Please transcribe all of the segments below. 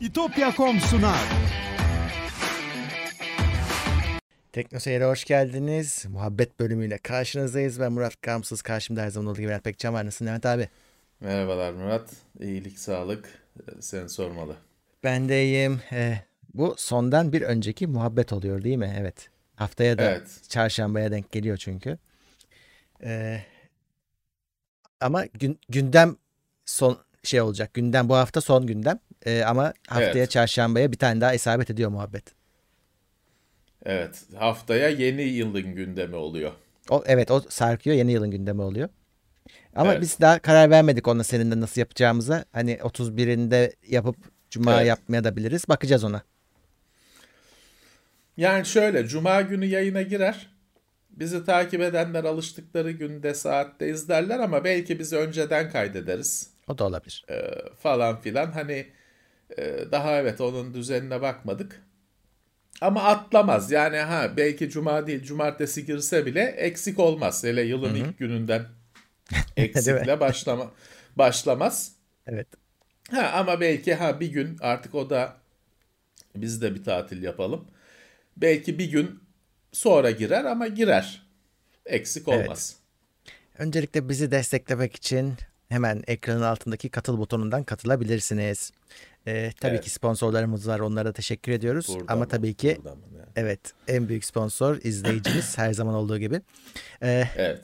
İtopya.com sunar. Tekno Seyir'e hoş geldiniz. Muhabbet bölümüyle karşınızdayız. Ben Murat Kamsız. Karşımda her zaman olduğu gibi Levent Pekcan var. Nasılsın Levent abi? Merhabalar Murat. İyilik, sağlık. Ee, Seni sormalı. Ben de iyiyim. Ee, bu sondan bir önceki muhabbet oluyor değil mi? Evet. Haftaya da Evet. çarşambaya denk geliyor çünkü. Ee, ama gün, gündem son şey olacak. Gündem bu hafta son gündem. Ee, ama haftaya Evet. çarşambaya bir tane daha isabet ediyor muhabbet. Evet. Haftaya yeni yılın gündemi oluyor. O, evet o sarkıyor. Yeni yılın gündemi oluyor. Ama Evet. biz daha karar vermedik onunla seninle nasıl yapacağımıza. Hani 31'inde yapıp Cuma Evet. yapmaya da biliriz. Bakacağız ona. Yani şöyle, Cuma günü yayına girer. Bizi takip edenler alıştıkları günde saatte izlerler ama belki biz önceden kaydederiz O da olabilir. ee, falan filan. Hani e, daha evet onun düzenine bakmadık. Ama atlamaz. Yani ha belki cuma değil cumartesi girse bile eksik olmaz. Hele yılın ilk gününden eksikle başlama başlamaz. Evet. Ha ama belki ha bir gün artık o da biz de bir tatil yapalım. Belki bir gün sonra girer ama girer. Eksik Evet. olmaz. Öncelikle bizi desteklemek için hemen ekranın altındaki katıl butonundan katılabilirsiniz. Ee, tabii Evet. ki sponsorlarımız var. Onlara teşekkür ediyoruz. Burada Ama tabii ki mı? Yani. evet en büyük sponsor izleyicimiz her zaman olduğu gibi. Ee, Evet.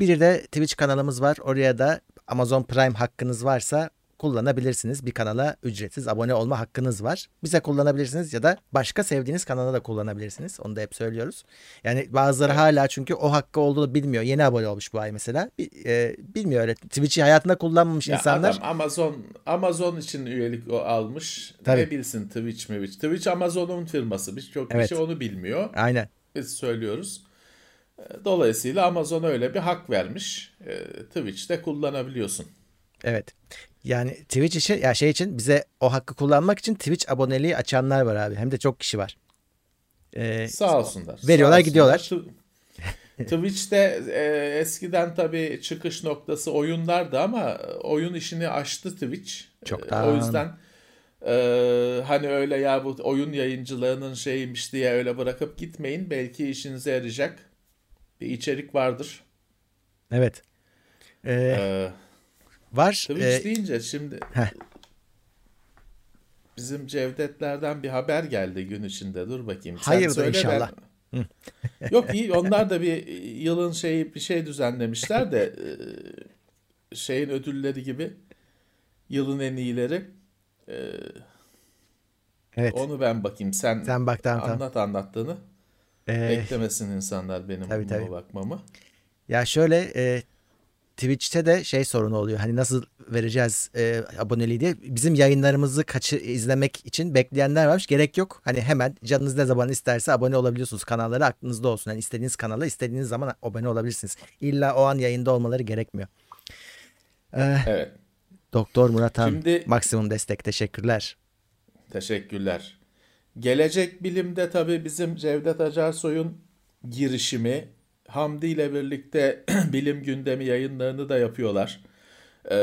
Bir de Twitch kanalımız var. Oraya da Amazon Prime hakkınız varsa kullanabilirsiniz. Bir kanala ücretsiz abone olma hakkınız var. Bize kullanabilirsiniz ya da başka sevdiğiniz kanala da kullanabilirsiniz. Onu da hep söylüyoruz. Yani bazıları hala çünkü o hakkı olduğunu bilmiyor. Yeni abone olmuş bu ay mesela. E, bilmiyor öyle. Twitch'i hayatında kullanmamış Ya insanlar. adam Amazon Amazon için üyelik o almış. Tabii. Ne bilsin Twitch mi? Twitch Amazon'un firması. Birçok Evet. kişi onu bilmiyor. Aynen. Biz söylüyoruz. E, Dolayısıyla Amazon öyle bir hak vermiş. E, Twitch'te kullanabiliyorsun. Evet. Yani Twitch için ya şey için bize o hakkı kullanmak için Twitch aboneliği açanlar var abi. Hem de çok kişi var. Ee, Sağ olsunlar. Veriyorlar, sağ gidiyorlar. olsunlar. Twitch'te e, eskiden tabii çıkış noktası oyunlardı ama oyun işini aştı Twitch. E, Çoktan. o yüzden e, hani öyle ya bu oyun yayıncılığının şeymiş diye öyle bırakıp gitmeyin. Belki işinize yarayacak bir içerik vardır. evet. Ee, E, var. Twitch Ee, deyince şimdi Heh. bizim Cevdetlerden bir haber geldi gün içinde. Dur bakayım. Sen Hayırdır söyle ben- inşallah. Yok iyi onlar da bir yılın şeyi bir şey düzenlemişler de e, şeyin ödülleri gibi yılın en iyileri. E, evet. Onu ben bakayım. Sen, Sen bak tamam tamam. anlat anlattığını. Ee, Beklemesin insanlar benim tabii, buna tabii. bakmamı. ya şöyle e, Twitch'te de şey sorunu oluyor. Hani nasıl vereceğiz e, aboneliği diye. Bizim yayınlarımızı kaçı izlemek için bekleyenler varmış. Gerek yok. Hani hemen canınız ne zaman isterse abone olabiliyorsunuz. Kanalları aklınızda olsun. Yani istediğiniz kanala istediğiniz zaman abone olabilirsiniz. İlla o an yayında olmaları gerekmiyor. Ee, Evet. Doktor Murat Han Şimdi- maksimum destek teşekkürler. Teşekkürler. Gelecek bilimde tabii bizim Cevdet Acarsoy'un girişimi Hamdi ile birlikte bilim gündemi yayınlarını da yapıyorlar. Ee,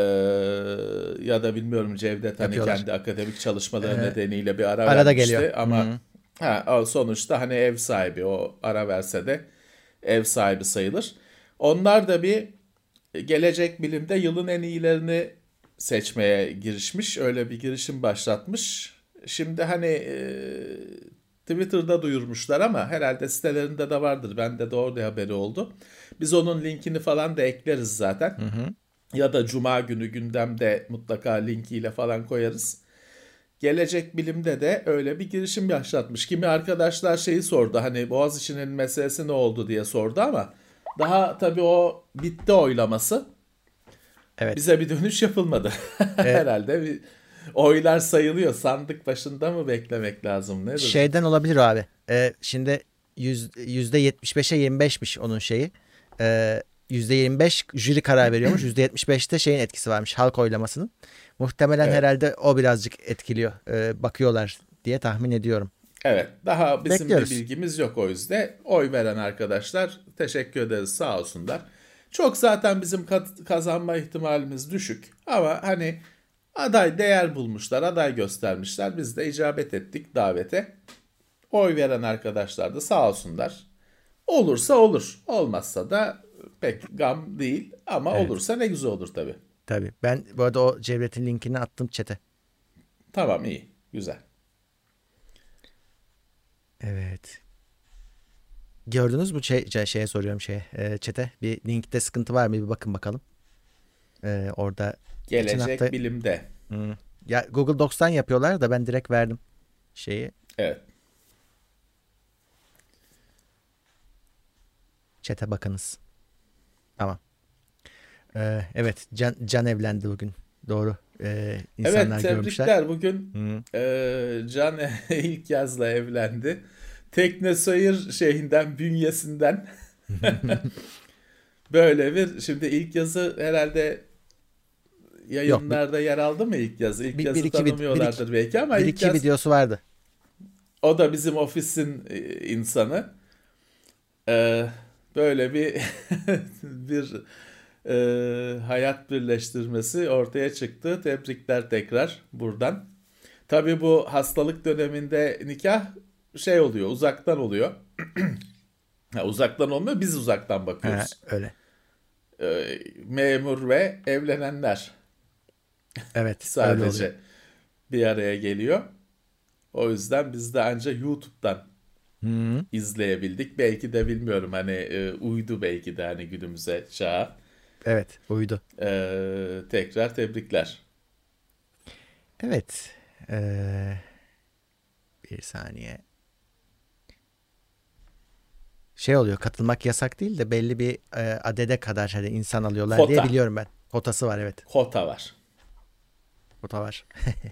ya da bilmiyorum Cevdet hani Yapıyorlar. kendi akademik çalışmaları Ee, nedeniyle bir ara arada vermişti geliyor. ama Hı. ha, o sonuçta hani ev sahibi o ara verse de ev sahibi sayılır. Onlar da bir gelecek bilimde yılın en iyilerini seçmeye girişmiş. Öyle bir girişim başlatmış. Şimdi hani e, Twitter'da duyurmuşlar ama herhalde sitelerinde de vardır. Bende de orada haberi oldu. Biz onun linkini falan da ekleriz zaten. Ya da cuma günü gündemde mutlaka linkiyle falan koyarız. Gelecek bilimde de öyle bir girişim başlatmış. Kimi arkadaşlar şeyi sordu hani Boğaziçi'nin meselesi ne oldu diye sordu ama daha tabii o bitti oylaması. Evet. Bize bir dönüş yapılmadı. Herhalde bir oylar sayılıyor. Sandık başında mı beklemek lazım? Nedir? Şeyden olabilir abi. Ee, şimdi yüz, %75'e 25'miş onun şeyi. Ee, %25 jüri karar veriyormuş. %75'te şeyin etkisi varmış halk oylamasının. Muhtemelen Evet. herhalde o birazcık etkiliyor. Ee, bakıyorlar diye tahmin ediyorum. Evet. Daha bizim Bekliyoruz. bir bilgimiz yok o yüzden. Oy veren arkadaşlar teşekkür ederiz sağ olsunlar. Çok zaten bizim kazanma ihtimalimiz düşük. Ama hani Aday değer bulmuşlar, aday göstermişler. Biz de icabet ettik davete. Oy veren arkadaşlar da sağ olsunlar. Olursa olur. Olmazsa da pek gam değil. Ama evet. olursa ne güzel olur tabii. Tabii. Ben bu arada o Cevret'in linkini attım çete. Tamam iyi. Güzel. Evet. Gördünüz mü şey, şey şeye soruyorum şey e, çete bir linkte sıkıntı var mı bir bakın bakalım. E, orada gelecek hafta, bilimde. Hı, ya Google Docs'tan yapıyorlar da ben direkt verdim şeyi. Evet. Çete bakınız. Tamam. Ee, evet Can, Can evlendi bugün. Doğru. Ee, insanlar evet tebrikler. Görmüşler. Bugün e, Can ilk yazla evlendi. Tekne Sayır şeyinden bünyesinden böyle bir şimdi ilk yazı herhalde yayınlarda Yok, yer aldı mı ilk yazı? İlk bir, yazı bir, iki, tanımıyorlardır bir, belki ama bir, ilk iki yaz, videosu vardı. O da bizim ofisin e, insanı. Ee, böyle bir bir e, hayat birleştirmesi ortaya çıktı. Tebrikler tekrar buradan. Tabii bu hastalık döneminde nikah şey oluyor, uzaktan oluyor. ha, uzaktan olmuyor, biz uzaktan bakıyoruz. Ha, öyle. E, memur ve evlenenler. Evet. Sadece bir araya geliyor. O yüzden biz de ancak YouTube'dan Hı-hı. izleyebildik. Belki de bilmiyorum hani e, uydu belki de hani günümüze çağa. Evet uydu. Ee, tekrar tebrikler. Evet. Ee, bir saniye. Şey oluyor katılmak yasak değil de belli bir e, adede kadar hani insan alıyorlar Kota. diye biliyorum ben. Kotası var evet. Kota var. Kota var.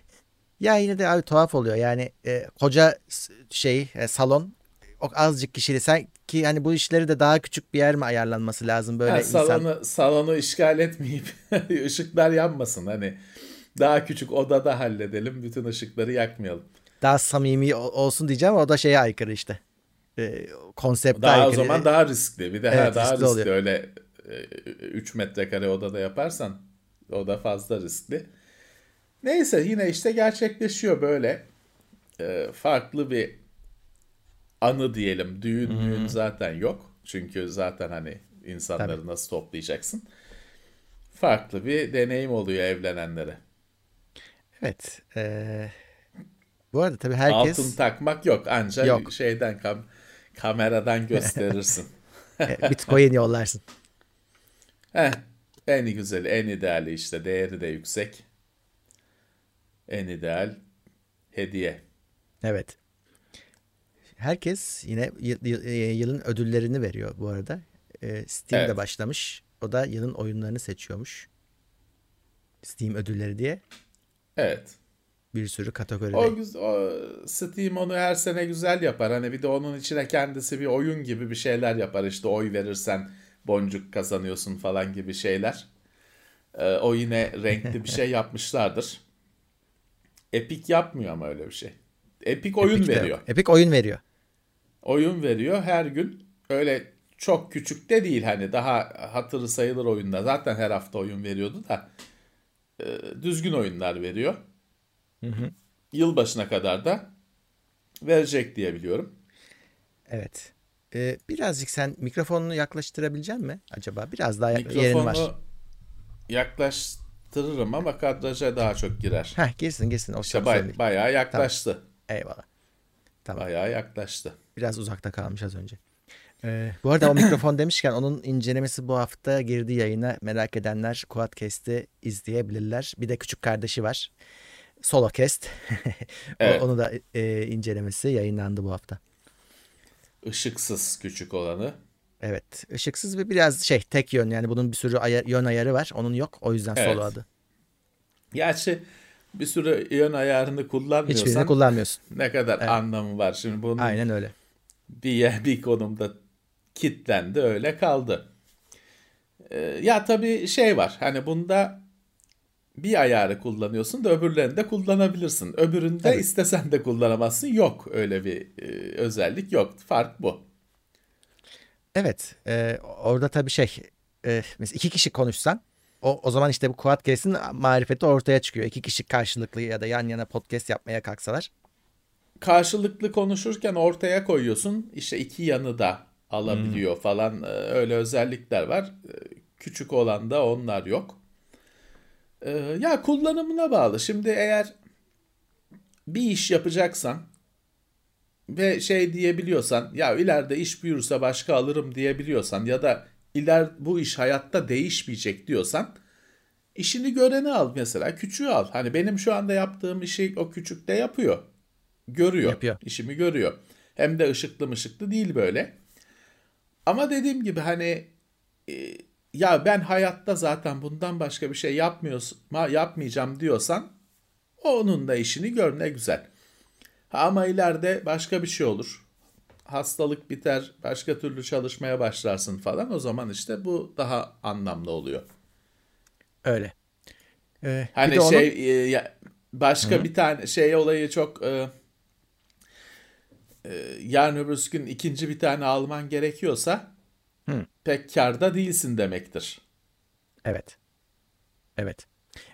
ya yine de abi tuhaf oluyor. Yani e, koca şey e, salon o azıcık kişili sen ki hani bu işleri de daha küçük bir yer mi ayarlanması lazım böyle salonu, insan. Salonu işgal etmeyip ışıklar yanmasın hani daha küçük odada halledelim bütün ışıkları yakmayalım. Daha samimi olsun diyeceğim o da şeye aykırı işte. E, konsepte daha aykırı. o zaman daha riskli bir de evet, ha, daha riskli, riskli öyle e, 3 metrekare odada yaparsan o da fazla riskli. Neyse yine işte gerçekleşiyor böyle e, farklı bir anı diyelim. Düğün hmm. düğün zaten yok. Çünkü zaten hani insanları Tabii. nasıl toplayacaksın? Farklı bir deneyim oluyor evlenenlere. Evet. Ee, bu arada tabii herkes... Altın takmak yok ancak yok. şeyden kam kameradan gösterirsin. E, Bitcoin yollarsın. Heh, en güzeli, en ideali işte. Değeri de yüksek. En ideal hediye. Evet. Herkes yine e, yılın ödüllerini veriyor bu arada. E, Steam'de evet. başlamış. O da yılın oyunlarını seçiyormuş. Steam ödülleri diye. Evet. Bir sürü kategoride. O, o Steam onu her sene güzel yapar. Hani bir de onun içine kendisi bir oyun gibi bir şeyler yapar. İşte oy verirsen boncuk kazanıyorsun falan gibi şeyler. Ee, o yine renkli bir şey yapmışlardır. Epic yapmıyor ama öyle bir şey. Epic oyun Epic veriyor. Epic oyun veriyor. Oyun veriyor her gün. Öyle çok küçük de değil hani daha hatırı sayılır oyunda. Zaten her hafta oyun veriyordu da e, düzgün oyunlar veriyor. Hı hı. Yılbaşına kadar da verecek diye biliyorum. Evet. Ee, birazcık sen mikrofonunu yaklaştırabilecek mi acaba? Biraz daha yerin var. Yaklaştırırım ama kadraja daha çok girer. Heh, girsin girsin. O işte bay, bayağı yaklaştı. Tamam. Eyvallah. Tamam. Bayağı yaklaştı. Biraz uzakta kalmış az önce. Ee, bu arada o mikrofon demişken onun incelemesi bu hafta girdi yayına. Merak edenler Quadcast'i izleyebilirler. Bir de küçük kardeşi var. Solocast. evet. Onu da e, incelemesi yayınlandı bu hafta. Işıksız küçük olanı. Evet. ışıksız ve biraz şey tek yön yani bunun bir sürü ayar, yön ayarı var. Onun yok. O yüzden evet. solo adı. Gerçi bir sürü yön ayarını kullanmıyorsan Hiçbirini kullanmıyorsun. Ne kadar evet. anlamı var şimdi bunun. Aynen öyle. Bir bir konumda kitlendi öyle kaldı. Ee, ya tabii şey var. Hani bunda bir ayarı kullanıyorsun da öbürlerini de kullanabilirsin. Öbüründe evet. istesen de kullanamazsın. Yok öyle bir e, özellik yok. Fark bu. Evet. E, orada tabii şey e, mesela iki kişi konuşsan o, o zaman işte bu Quadcast'in marifeti ortaya çıkıyor. İki kişi karşılıklı ya da yan yana podcast yapmaya kalksalar. Karşılıklı konuşurken ortaya koyuyorsun. İşte iki yanı da alabiliyor hmm. falan. Ee, öyle özellikler var. Ee, küçük olan da onlar yok. Ee, ya kullanımına bağlı. Şimdi eğer bir iş yapacaksan ve şey diyebiliyorsan ya ileride iş büyürse başka alırım diyebiliyorsan ya da iler bu iş hayatta değişmeyecek diyorsan işini göreni al mesela küçüğü al. Hani benim şu anda yaptığım işi o küçük de yapıyor. Görüyor. Yapıyor. İşimi görüyor. Hem de ışıklı mışıklı değil böyle. Ama dediğim gibi hani e, ya ben hayatta zaten bundan başka bir şey yapmıyorsun, yapmayacağım diyorsan onun da işini gör ne güzel. Ama ileride başka bir şey olur. Hastalık biter, başka türlü çalışmaya başlarsın falan. O zaman işte bu daha anlamlı oluyor. Öyle. Ee, hani bir şey onun... e, ya, başka Hı. bir tane şey olayı çok e, e, yarın öbür gün ikinci bir tane alman gerekiyorsa Hı. pek karda değilsin demektir. Evet. Evet.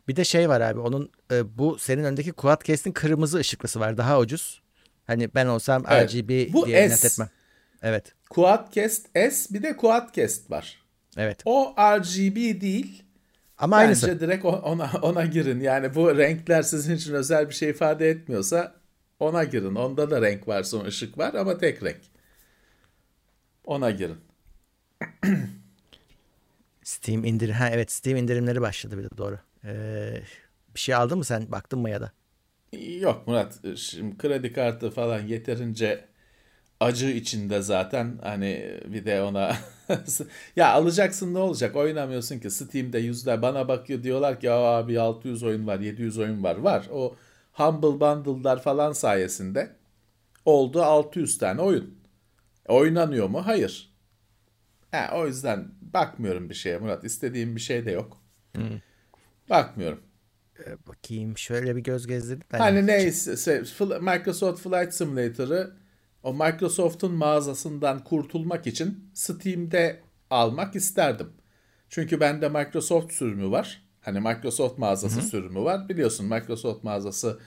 Bir de şey var abi onun e, bu senin öndeki Quadcast'in kırmızı ışıklısı var daha ucuz. Hani ben olsam evet. RGB bu diye net etmem. Evet. Quadcast S bir de Quadcast var. Evet. O RGB değil. Ama Bence aynısı. direkt ona ona girin. Yani bu renkler sizin için özel bir şey ifade etmiyorsa ona girin. Onda da renk var, son ışık var ama tek renk. Ona girin. Steam indir ha evet Steam indirimleri başladı bir de doğru. Ee, bir şey aldın mı sen? Baktın mı ya da? Yok Murat. Şimdi kredi kartı falan yeterince acı içinde zaten. Hani bir de ona ya alacaksın ne olacak? Oynamıyorsun ki. Steam'de yüzler bana bakıyor. Diyorlar ki abi 600 oyun var 700 oyun var. Var. O Humble Bundle'lar falan sayesinde oldu 600 tane oyun. Oynanıyor mu? Hayır. Ha, o yüzden bakmıyorum bir şeye Murat. İstediğim bir şey de yok. Hmm. Bakmıyorum ee, bakayım şöyle bir göz gezdirdim. Ben hani neyse Microsoft Flight Simulator'ı o Microsoft'un mağazasından kurtulmak için Steam'de almak isterdim. Çünkü bende Microsoft sürümü var. Hani Microsoft mağazası Hı-hı. sürümü var. Biliyorsun Microsoft mağazası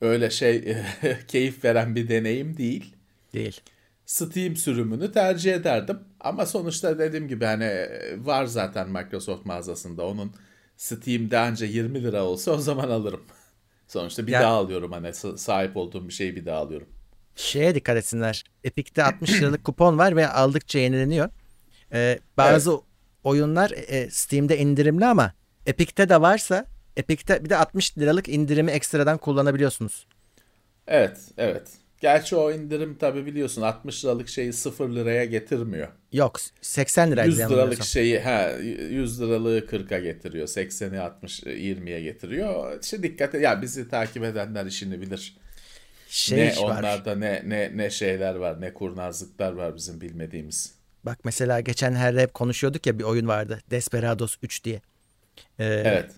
öyle şey keyif veren bir deneyim değil. Değil. Steam sürümünü tercih ederdim. Ama sonuçta dediğim gibi hani var zaten Microsoft mağazasında. Onun Steam'de anca 20 lira olsa o zaman alırım. Sonuçta bir ya, daha alıyorum hani sahip olduğum bir şeyi bir daha alıyorum. Şeye dikkat etsinler. Epic'te 60 liralık kupon var ve aldıkça yenileniyor. Ee, bazı evet. oyunlar e, Steam'de indirimli ama Epic'te de varsa Epic'te bir de 60 liralık indirimi ekstradan kullanabiliyorsunuz. Evet, evet. Gerçi o indirim tabi biliyorsun 60 liralık şeyi 0 liraya getirmiyor. Yok 80 lira. 100 liralık şeyi ha 100 liralığı 40'a getiriyor. 80'i 60 20'ye getiriyor. İşte dikkat et ya bizi takip edenler işini bilir. Şey ne onlarda var. ne ne ne şeyler var, ne kurnazlıklar var bizim bilmediğimiz. Bak mesela geçen her hep konuşuyorduk ya bir oyun vardı. Desperados 3 diye. Ee, evet.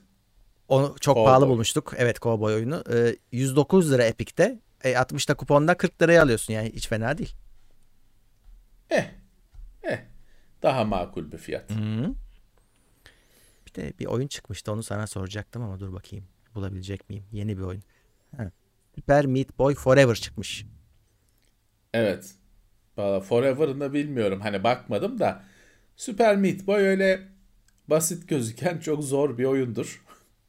Onu çok Cowboy. pahalı bulmuştuk. Evet Cowboy oyunu. Ee, 109 lira Epic'te. E, 60'da kuponda 40 liraya alıyorsun yani hiç fena değil. Eh. Eh. Daha makul bir fiyat. Hı-hı. Bir de bir oyun çıkmıştı onu sana soracaktım ama dur bakayım. Bulabilecek miyim? Yeni bir oyun. Ha. Super Meat Boy Forever çıkmış. Evet. Valla Forever'ını bilmiyorum. Hani bakmadım da Super Meat Boy öyle basit gözüken çok zor bir oyundur.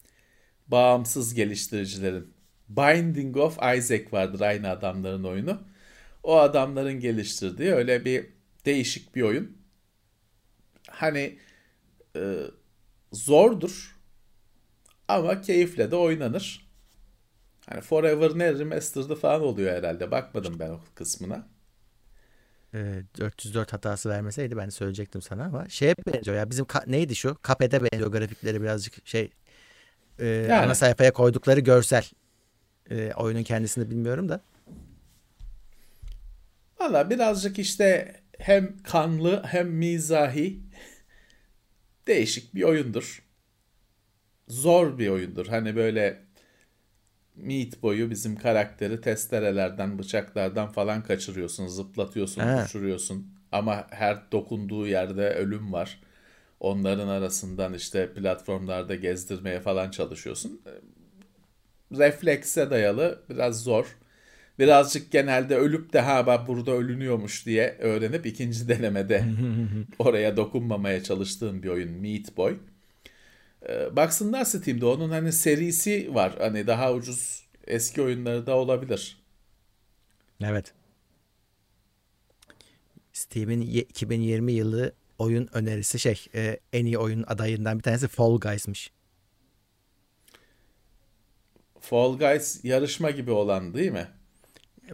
Bağımsız geliştiricilerin Binding of Isaac vardır aynı adamların oyunu. O adamların geliştirdiği öyle bir değişik bir oyun. Hani e, zordur ama keyifle de oynanır. Hani Forever ne remastered'ı falan oluyor herhalde. Bakmadım ben o kısmına. E, 404 hatası vermeseydi ben söyleyecektim sana ama şeye benziyor ya bizim neydi şu? Kapede benziyor grafikleri birazcık şey e, yani. ana sayfaya koydukları görsel e, oyunun kendisini bilmiyorum da. Valla birazcık işte hem kanlı hem mizahi değişik bir oyundur. Zor bir oyundur. Hani böyle Meat boyu bizim karakteri testerelerden, bıçaklardan falan kaçırıyorsun, zıplatıyorsun, He. uçuruyorsun. Ama her dokunduğu yerde ölüm var. onların arasından işte platformlarda gezdirmeye falan çalışıyorsun. Reflekse dayalı biraz zor. Birazcık genelde ölüp de ha bak burada ölünüyormuş diye öğrenip ikinci denemede oraya dokunmamaya çalıştığım bir oyun Meat Boy. Ee, baksınlar Steam'de onun hani serisi var. Hani daha ucuz eski oyunları da olabilir. Evet. Steam'in 2020 yılı oyun önerisi şey e, en iyi oyun adayından bir tanesi Fall Guys'mış. Fall Guys yarışma gibi olan değil mi?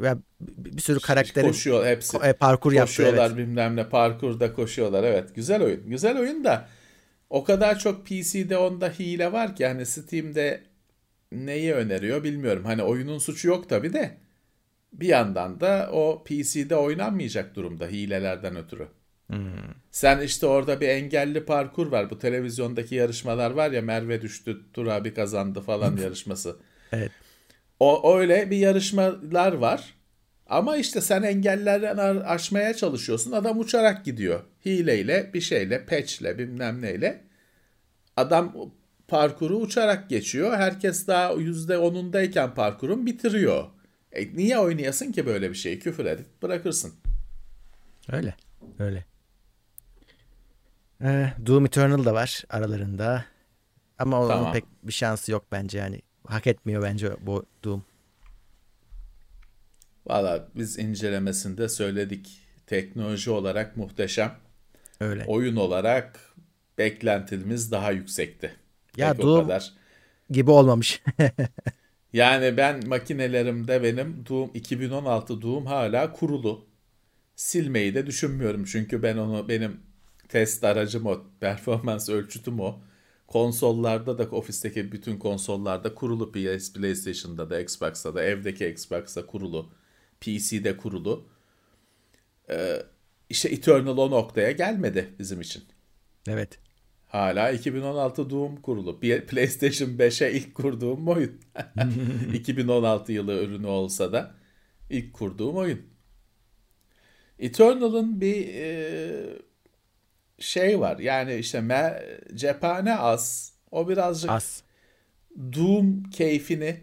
Ya bir sürü karakterin koşuyor hepsi. E, parkur koşuyorlar yaptı, evet. bilmem ne parkurda koşuyorlar evet güzel oyun. Güzel oyun da o kadar çok PC'de onda hile var ki hani Steam'de neyi öneriyor bilmiyorum. Hani oyunun suçu yok tabi de bir yandan da o PC'de oynanmayacak durumda hilelerden ötürü. Hmm. Sen işte orada bir engelli parkur var. Bu televizyondaki yarışmalar var ya Merve düştü, Turabi kazandı falan yarışması. Evet. O öyle bir yarışmalar var. Ama işte sen engellerden aşmaya çalışıyorsun. Adam uçarak gidiyor. Hileyle, bir şeyle, patchle, bilmem neyle. Adam parkuru uçarak geçiyor. Herkes daha %10'undayken parkurun bitiriyor. E niye oynayasın ki böyle bir şeyi? Küfür edip bırakırsın. Öyle. Öyle. Ee, Doom Eternal da var aralarında. Ama onun tamam. pek bir şansı yok bence yani. Hak etmiyor bence bu Doom. Valla biz incelemesinde söyledik. Teknoloji olarak muhteşem. Öyle. Oyun olarak beklentimiz daha yüksekti. Ya Pek Doom kadar. gibi olmamış. yani ben makinelerimde benim Doom 2016 Doom hala kurulu. Silmeyi de düşünmüyorum çünkü ben onu benim test aracım o, performans ölçütüm o. Konsollarda da ofisteki bütün konsollarda kurulu PS, PlayStation'da da Xbox'ta da evdeki Xbox'ta kurulu. PC'de kurulu. Ee, işte Eternal o noktaya gelmedi bizim için. Evet. Hala 2016 Doom kurulu. PlayStation 5'e ilk kurduğum oyun. 2016 yılı ürünü olsa da ilk kurduğum oyun. Eternal'ın bir e, şey var. Yani işte me, cephane az. O birazcık az. Doom keyfini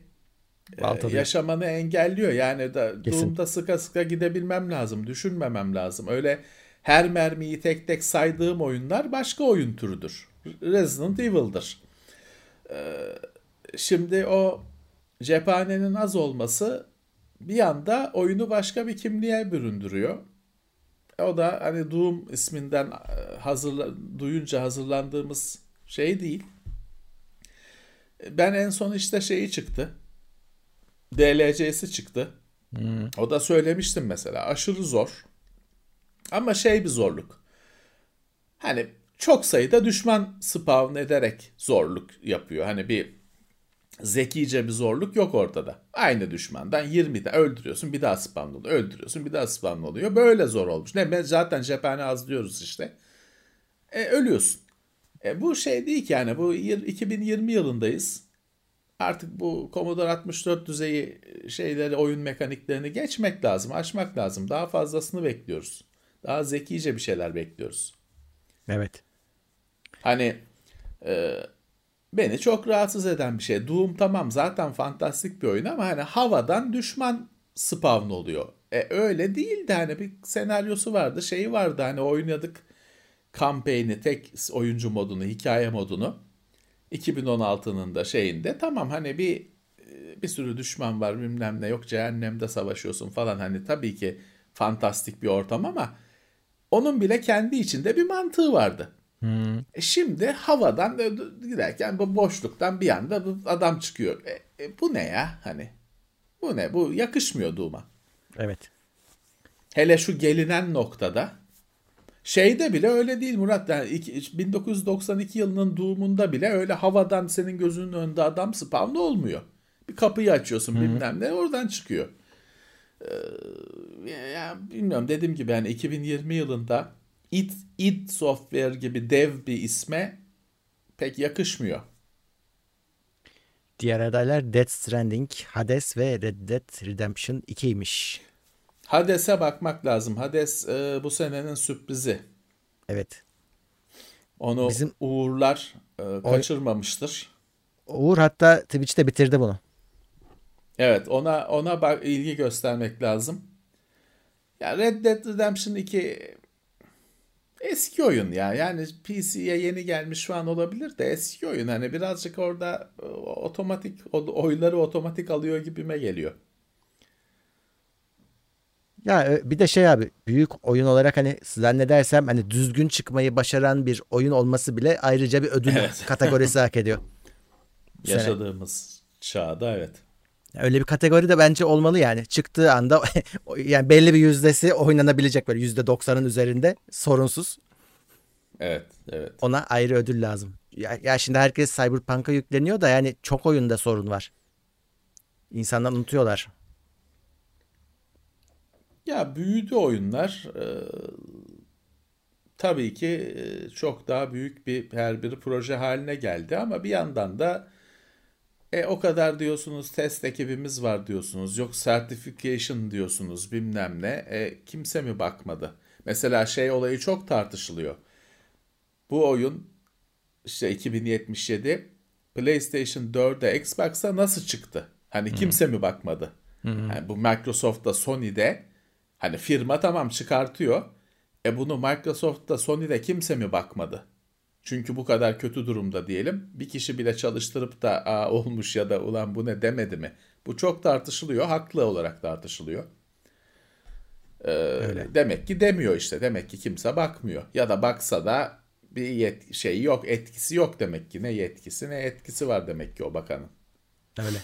e, yaşamanı engelliyor. Yani da Kesin. Doom'da sıka sıka gidebilmem lazım. Düşünmemem lazım. Öyle her mermiyi tek tek saydığım oyunlar başka oyun türüdür. Resident Evil'dır. Ee, şimdi o cephanenin az olması bir anda oyunu başka bir kimliğe büründürüyor. O da hani Doom isminden e, hazırla, duyunca hazırlandığımız şey değil. Ben en son işte şeyi çıktı. DLC'si çıktı. Hmm. O da söylemiştim mesela. Aşırı zor. Ama şey bir zorluk. Hani çok sayıda düşman spawn ederek zorluk yapıyor. Hani bir zekice bir zorluk yok ortada. Aynı düşmandan 20'de öldürüyorsun bir daha spam oluyor. Öldürüyorsun bir daha spam oluyor. Böyle zor olmuş. Ne ben zaten cephane az diyoruz işte. E, ölüyorsun. E, bu şey değil ki yani bu 2020 yılındayız. Artık bu Commodore 64 düzeyi şeyleri oyun mekaniklerini geçmek lazım, aşmak lazım. Daha fazlasını bekliyoruz. Daha zekice bir şeyler bekliyoruz. Evet. Hani e, beni çok rahatsız eden bir şey. Doom tamam zaten fantastik bir oyun ama hani havadan düşman spawn oluyor. E öyle değil de hani bir senaryosu vardı, şeyi vardı hani oynadık kampanyayı, tek oyuncu modunu, hikaye modunu 2016'nın da şeyinde tamam hani bir bir sürü düşman var bilmem ne yok cehennemde savaşıyorsun falan hani tabii ki fantastik bir ortam ama onun bile kendi içinde bir mantığı vardı. Hmm. E şimdi havadan giderken bu boşluktan bir anda adam çıkıyor. E, e, bu ne ya hani? Bu ne? Bu yakışmıyor Doom'a. Evet. Hele şu gelinen noktada şeyde bile öyle değil Murat. Yani 1992 yılının Doom'unda bile öyle havadan senin gözünün önünde adam spawn olmuyor. Bir kapıyı açıyorsun Hı-hı. bilmem ne oradan çıkıyor. Ee, ya bilmiyorum dediğim gibi yani 2020 yılında id, id Software gibi dev bir isme pek yakışmıyor. Diğer adaylar Death Stranding, Hades ve Red Dead Redemption 2'ymiş. Hades'e bakmak lazım. Hades e, bu senenin sürprizi. Evet. Onu Bizim... Uğurlar e, kaçırmamıştır. Uğur hatta Twitch'te bitirdi bunu. Evet ona ona bak ilgi göstermek lazım. Ya Red Dead Redemption 2 eski oyun ya. Yani PC'ye yeni gelmiş şu an olabilir de eski oyun. Hani birazcık orada e, otomatik oyları otomatik alıyor gibime geliyor. Ya e, bir de şey abi büyük oyun olarak hani zannedersem hani düzgün çıkmayı başaran bir oyun olması bile ayrıca bir ödül evet. kategorisi hak ediyor. Yaşadığımız çağda evet. Öyle bir kategori de bence olmalı yani. Çıktığı anda yani belli bir yüzdesi oynanabilecek böyle yüzde doksanın üzerinde sorunsuz. Evet, evet. Ona ayrı ödül lazım. Ya, ya şimdi herkes Cyberpunk'a yükleniyor da yani çok oyunda sorun var. İnsanlar unutuyorlar. Ya büyüdü oyunlar. Ee, tabii ki çok daha büyük bir her bir proje haline geldi ama bir yandan da e, o kadar diyorsunuz test ekibimiz var diyorsunuz. Yok certification diyorsunuz bilmem ne. E, kimse mi bakmadı? Mesela şey olayı çok tartışılıyor. Bu oyun işte 2077 PlayStation 4'e Xbox'a nasıl çıktı? Hani hmm. kimse mi bakmadı? Hmm. Yani bu Microsoft'ta Sony'de hani firma tamam çıkartıyor. E bunu Microsoft'ta Sony'de kimse mi bakmadı? Çünkü bu kadar kötü durumda diyelim. Bir kişi bile çalıştırıp da Aa, olmuş ya da ulan bu ne demedi mi? Bu çok tartışılıyor. Haklı olarak tartışılıyor. Ee, Öyle. Demek ki demiyor işte. Demek ki kimse bakmıyor. Ya da baksa da bir yet şey yok, etkisi yok demek ki. Ne yetkisi ne etkisi var demek ki o bakanın. Öyle.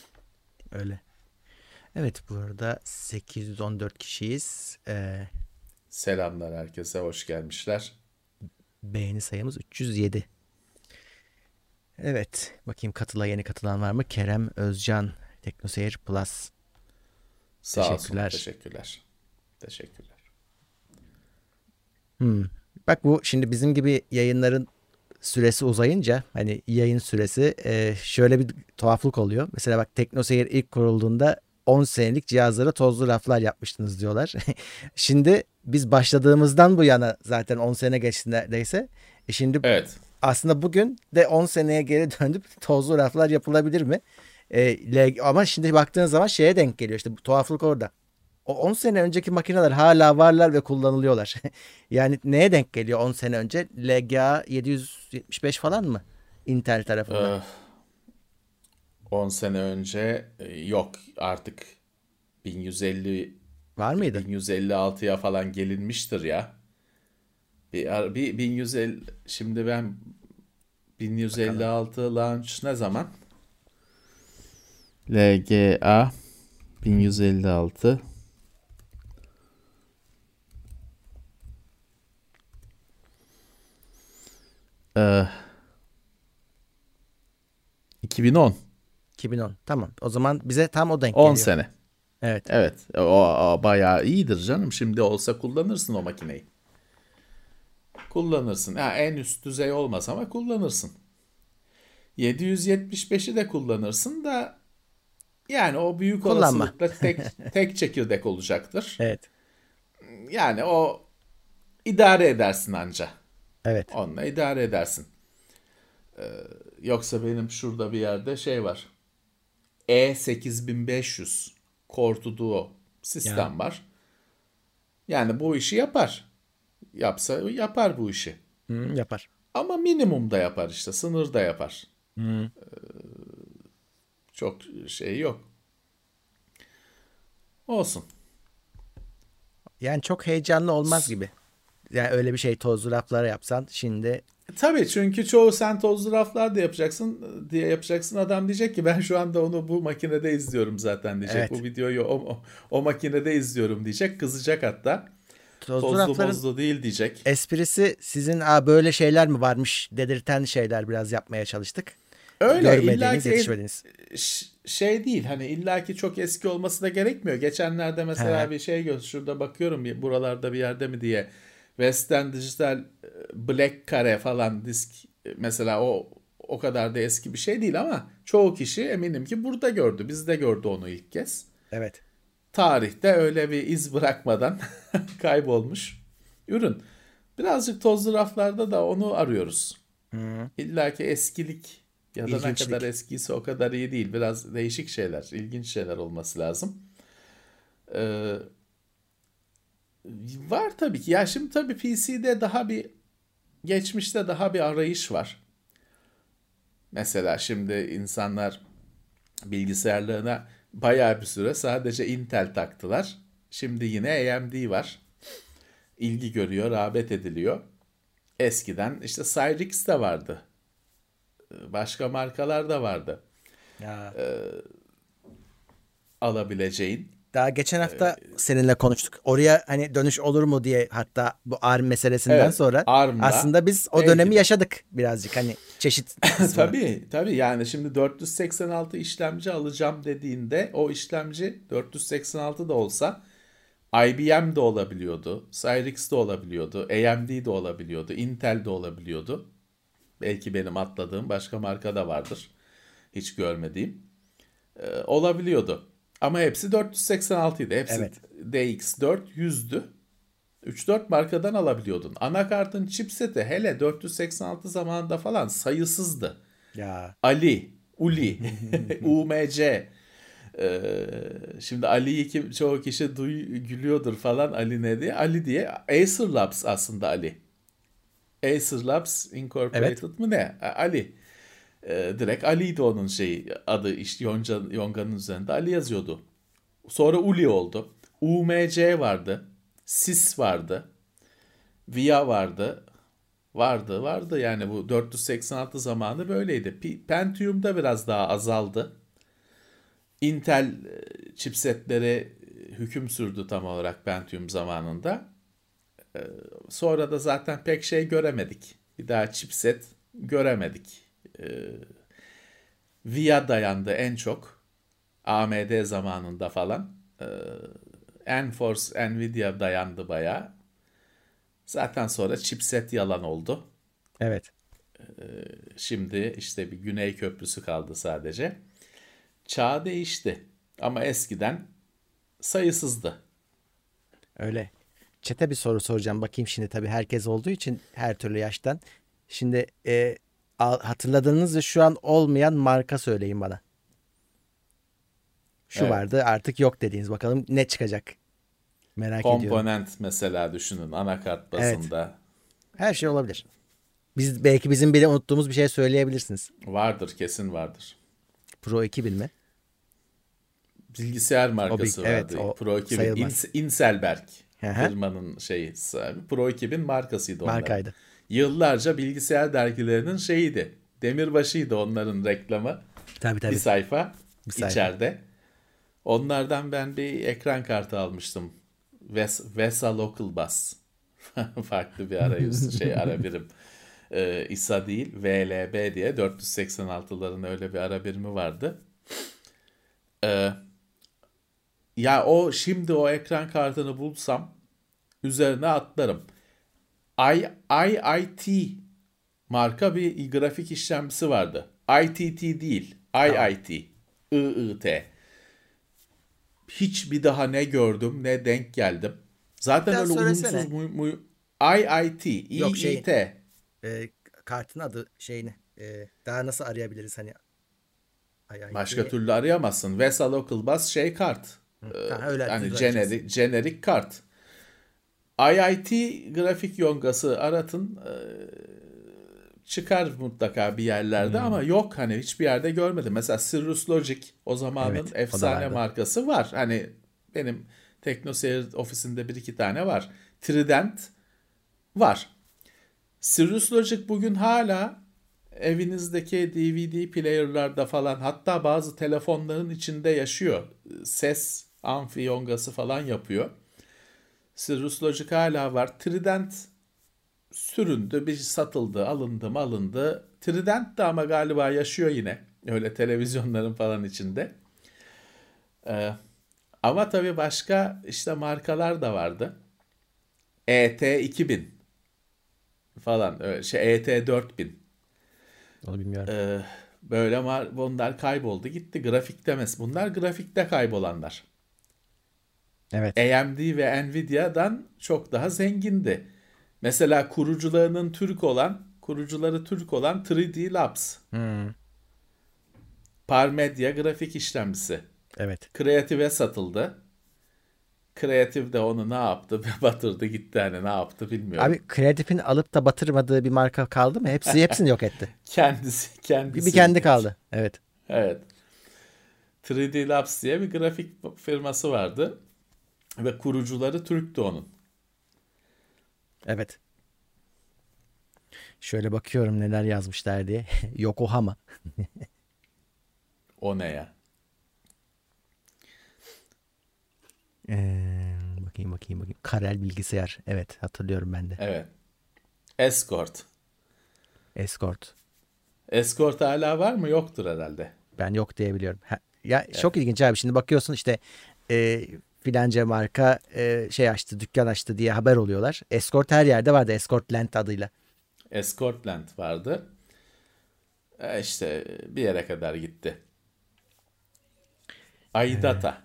Öyle. Evet burada 814 kişiyiz. Ee... Selamlar herkese hoş gelmişler. Beğeni sayımız 307. Evet. Bakayım katıla yeni katılan var mı? Kerem Özcan Teknoseyir Plus. Sağ teşekkürler. olsun. Teşekkürler. Teşekkürler. Hmm. Bak bu şimdi bizim gibi yayınların süresi uzayınca hani yayın süresi e, şöyle bir tuhaflık oluyor. Mesela bak Teknoseyir ilk kurulduğunda 10 senelik cihazlara tozlu raflar yapmıştınız diyorlar. şimdi biz başladığımızdan bu yana zaten 10 sene geçti neredeyse. E şimdi evet. aslında bugün de 10 seneye geri döndüp tozlu raflar yapılabilir mi? E, ama şimdi baktığın zaman şeye denk geliyor işte bu tuhaflık orada. O 10 sene önceki makineler hala varlar ve kullanılıyorlar. yani neye denk geliyor 10 sene önce? LGA 775 falan mı? Intel tarafından. 10 ee, sene önce e, yok artık 1150 Var mıydı? 1156'ya falan gelinmiştir ya. Bir, bir 1150 şimdi ben 1156 Bakalım. launch ne zaman? LGA 1156 Ee, 2010. 2010. Tamam. O zaman bize tam o denk 10 geliyor. 10 sene. Evet. Evet. O, o bayağı iyidir canım. Şimdi olsa kullanırsın o makineyi. Kullanırsın. Ha, en üst düzey olmaz ama kullanırsın. 775'i de kullanırsın da yani o büyük Kullanma. olasılıkla tek, tek çekirdek olacaktır. Evet. Yani o idare edersin anca. Evet. Onunla idare edersin. Ee, yoksa benim şurada bir yerde şey var. E8500 Core Duo sistem yani. var. Yani bu işi yapar. Yapsa yapar bu işi. Hı, yapar. Ama minimumda yapar işte. Sınırda yapar. Hı. Ee, çok şey yok. Olsun. Yani çok heyecanlı olmaz gibi. Yani öyle bir şey tozlu raflara yapsan şimdi Tabii çünkü çoğu sen tozlu raflar da yapacaksın diye yapacaksın. Adam diyecek ki ben şu anda onu bu makinede izliyorum zaten diyecek. Evet. Bu videoyu o, o, o makinede izliyorum diyecek. Kızacak hatta. Tozlu, tozlu bozdu değil diyecek. Esprisi sizin Aa, böyle şeyler mi varmış dedirten şeyler biraz yapmaya çalıştık. Öyle illaki yetişmediniz. şey değil hani illaki çok eski olması da gerekmiyor. Geçenlerde mesela He. bir şey göz şurada bakıyorum buralarda bir yerde mi diye Western Digital e, Black Kare falan disk e, mesela o o kadar da eski bir şey değil ama çoğu kişi eminim ki burada gördü. Biz de gördü onu ilk kez. Evet. Tarihte öyle bir iz bırakmadan kaybolmuş ürün. Birazcık tozlu raflarda da onu arıyoruz. Hı. İlla ki eskilik ya da ne kadar eskiyse o kadar iyi değil. Biraz değişik şeyler, ilginç şeyler olması lazım. Ee, var tabii ki. Ya şimdi tabii PC'de daha bir geçmişte daha bir arayış var. Mesela şimdi insanlar bilgisayarlarına bayağı bir süre sadece Intel taktılar. Şimdi yine AMD var. İlgi görüyor, rağbet ediliyor. Eskiden işte Cyrix de vardı. Başka markalar da vardı. Ya. Ee, alabileceğin. Daha geçen hafta ee, seninle konuştuk. Oraya hani dönüş olur mu diye hatta bu ARM meselesinden evet, sonra ARM'da, aslında biz o dönemi yaşadık birazcık hani çeşit. tabii tabii yani şimdi 486 işlemci alacağım dediğinde o işlemci 486 da olsa IBM de olabiliyordu, Cyrix de olabiliyordu, AMD de olabiliyordu, Intel de olabiliyordu. Belki benim atladığım başka marka da vardır. Hiç görmediğim. Ee, olabiliyordu. Ama hepsi 486 idi. Hepsi evet. DX4 100'dü. 3-4 markadan alabiliyordun. Anakartın chipseti hele 486 zamanında falan sayısızdı. Ya. Ali, Uli, UMC. Ee, şimdi Ali'yi kim çoğu kişi duy, gülüyordur falan Ali ne diye. Ali diye Acer Labs aslında Ali. Acer Labs Incorporated evet. mı ne? Ali. E, direkt Ali'ydi onun şeyi adı işte Yonca, Yonga'nın üzerinde Ali yazıyordu. Sonra Uli oldu. UMC vardı. SIS vardı. VIA vardı. Vardı vardı yani bu 486 zamanı böyleydi. Pentium'da biraz daha azaldı. Intel e, chipsetleri hüküm sürdü tam olarak Pentium zamanında. E, sonra da zaten pek şey göremedik. Bir daha chipset göremedik e, VIA dayandı en çok. AMD zamanında falan. E, Enforce, Nvidia dayandı bayağı. Zaten sonra chipset yalan oldu. Evet. E, şimdi işte bir Güney Köprüsü kaldı sadece. Çağ değişti. Ama eskiden sayısızdı. Öyle. Çete bir soru soracağım. Bakayım şimdi tabii herkes olduğu için her türlü yaştan. Şimdi e, hatırladığınız ve şu an olmayan marka söyleyin bana. Şu evet. vardı artık yok dediğiniz bakalım ne çıkacak. Merak Komponent ediyorum. Komponent mesela düşünün anakart basında. Evet. Her şey olabilir. Biz belki bizim bile unuttuğumuz bir şey söyleyebilirsiniz. Vardır kesin vardır. Pro 2000 mi? Bilgisayar markası o, vardı. Evet, Pro 2000 sayılmaz. Inselberg firmanın şeyi Pro 2000 markasıydı onlar. Markaydı yıllarca bilgisayar dergilerinin şeyiydi. Demirbaşıydı onların reklamı. Tabii tabii. Bir sayfa, bir sayfa. içeride. Onlardan ben bir ekran kartı almıştım. Ves Vesa Local Bus. Farklı bir arayüz şey ara birim. Ee, İSA değil VLB diye 486'ların öyle bir ara birimi vardı. Ee, ya o şimdi o ekran kartını bulsam üzerine atlarım. I, IIT marka bir grafik işlemcisi vardı. ITT değil. IIT. IIT. Hiç bir daha ne gördüm ne denk geldim. Zaten öyle uyumsuz mu, mu, IIT. Yok şey, IIT. E, kartın adı şeyini. E, daha nasıl arayabiliriz hani? IIT. Başka türlü arayamazsın. Vesa Local Bus şey kart. Hı, ha, öyle hani jenerik, jenerik kart. IIT grafik yongası aratın e, çıkar mutlaka bir yerlerde hmm. ama yok hani hiçbir yerde görmedim. Mesela Cirrus Logic o zamanın evet, efsane o markası var. Hani benim TeknoSeyir ofisinde bir iki tane var. Trident var. Cirrus Logic bugün hala evinizdeki DVD player'larda falan hatta bazı telefonların içinde yaşıyor. Ses amfi yongası falan yapıyor. Cirrus Logic hala var. Trident süründü, bir satıldı, alındı, alındı. Trident de ama galiba yaşıyor yine. Öyle televizyonların falan içinde. Ee, ama tabii başka işte markalar da vardı. ET 2000 falan öyle şey ET 4000. Onu bilmiyorum. Ee, böyle bunlar kayboldu gitti. Grafik demez. Bunlar grafikte kaybolanlar. Evet. AMD ve Nvidia'dan çok daha zengindi. Mesela kurucularının Türk olan kurucuları Türk olan 3D Labs. Parmedia grafik işlemcisi. Evet. Kreative satıldı. Kreatif de onu ne yaptı? Batırdı gitti hani ne yaptı bilmiyorum. Abi kreatifin alıp da batırmadığı bir marka kaldı mı? Hepsi hepsini yok etti. kendisi kendisi. Bir kendi kaldı. Evet. Evet. 3D Labs diye bir grafik firması vardı. Ve kurucuları Türk'tü onun. Evet. Şöyle bakıyorum neler yazmışlar diye. Yokohama. O ne ya? Ee, bakayım bakayım bakayım. Karel bilgisayar. Evet hatırlıyorum ben de. Evet. Escort. Escort. Escort hala var mı? Yoktur herhalde. Ben yok diye biliyorum. Ha, ya çok ilginç abi. Şimdi bakıyorsun işte e, filanca marka e, şey açtı, dükkan açtı diye haber oluyorlar. Escort her yerde vardı. Escort Land adıyla. Escortland vardı. E işte bir yere kadar gitti. Aidata.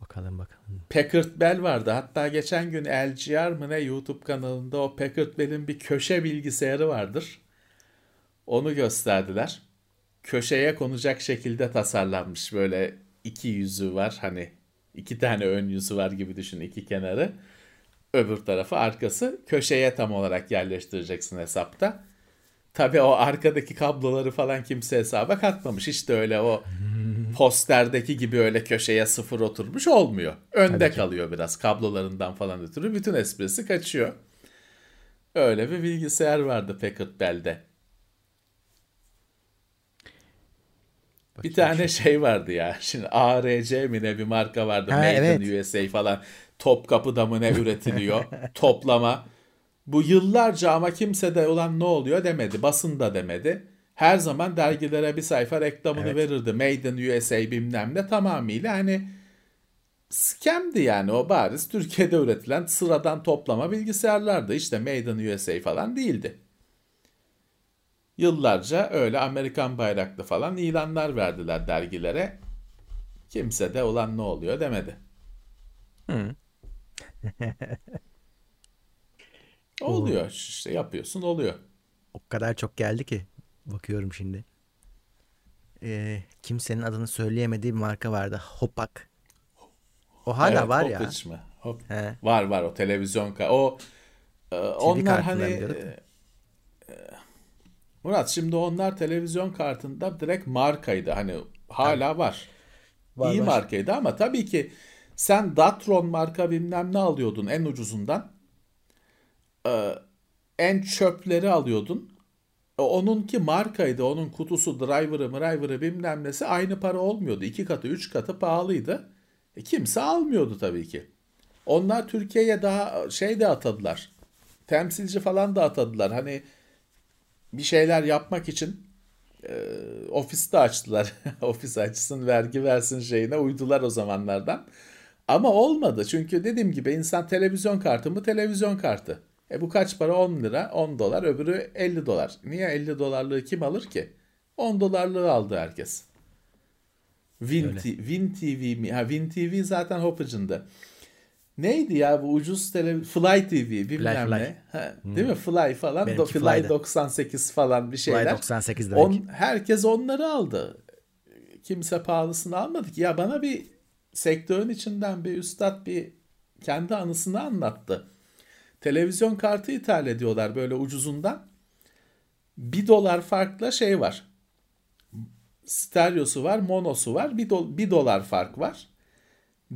Bakalım bakalım. Packard Bell vardı. Hatta geçen gün LGR mı ne YouTube kanalında o Packard Bell'in bir köşe bilgisayarı vardır. Onu gösterdiler. Köşeye konacak şekilde tasarlanmış. Böyle iki yüzü var. Hani iki tane ön yüzü var gibi düşün iki kenarı. Öbür tarafı arkası. Köşeye tam olarak yerleştireceksin hesapta. Tabii o arkadaki kabloları falan kimse hesaba katmamış. İşte öyle o posterdeki gibi öyle köşeye sıfır oturmuş olmuyor. Önde kalıyor biraz kablolarından falan ötürü. Bütün esprisi kaçıyor. Öyle bir bilgisayar vardı Packard Bell'de. Bir tane şey vardı ya. Şimdi ARC mi ne bir marka vardı. Ha, Made evet. in USA falan. Topkapı'da mı ne üretiliyor. Toplama. Bu yıllarca ama kimse de olan ne oluyor demedi. Basın da demedi. Her zaman dergilere bir sayfa reklamını Evet. verirdi. Made in USA bilmem ne tamamıyla hani scamdi yani o bariz Türkiye'de üretilen sıradan toplama bilgisayarlardı. İşte Made in USA falan değildi. Yıllarca öyle Amerikan bayraklı falan ilanlar verdiler dergilere. Kimse de olan ne oluyor demedi. oluyor işte yapıyorsun oluyor. O kadar çok geldi ki. Bakıyorum şimdi. Ee, kimsenin adını söyleyemediği bir marka vardı. Hopak. O hala Evet, var ya. Mı? Hop. He. Var var o televizyon ka- o e, onlar hani e, Murat şimdi onlar televizyon kartında direkt markaydı hani hala var. Var, İyi var. markaydı ama tabii ki sen Datron marka bilmem ne alıyordun en ucuzundan. Ee, en çöpleri alıyordun. E, Onunki markaydı. Onun kutusu, driver'ı, driver'ı bilmem nesi aynı para olmuyordu. İki katı, üç katı pahalıydı. E, kimse almıyordu tabii ki. Onlar Türkiye'ye daha şey de atadılar. Temsilci falan da atadılar. Hani bir şeyler yapmak için e, ofiste açtılar. Ofis açsın, vergi versin şeyine uydular o zamanlardan. Ama olmadı. Çünkü dediğim gibi insan televizyon kartı mı televizyon kartı. E bu kaç para? 10 lira, 10 dolar, öbürü 50 dolar. Niye 50 dolarlığı kim alır ki? 10 dolarlığı aldı herkes. Win. T- Win TV mi? Ha Win TV zaten Hopage'ındı. Neydi ya bu ucuz tele Fly TV bilmem Fly. ne. Ha, Değil mi? Fly falan. Benimki Do- Fly Fly'dı. 98 falan bir şeyler. Fly 98 demek. On, herkes onları aldı. Kimse pahalısını almadı ki. Ya bana bir sektörün içinden bir üstad bir kendi anısını anlattı. Televizyon kartı ithal ediyorlar böyle ucuzundan. Bir dolar farkla şey var. Stereosu var, monosu var. Bir, do- bir dolar fark var.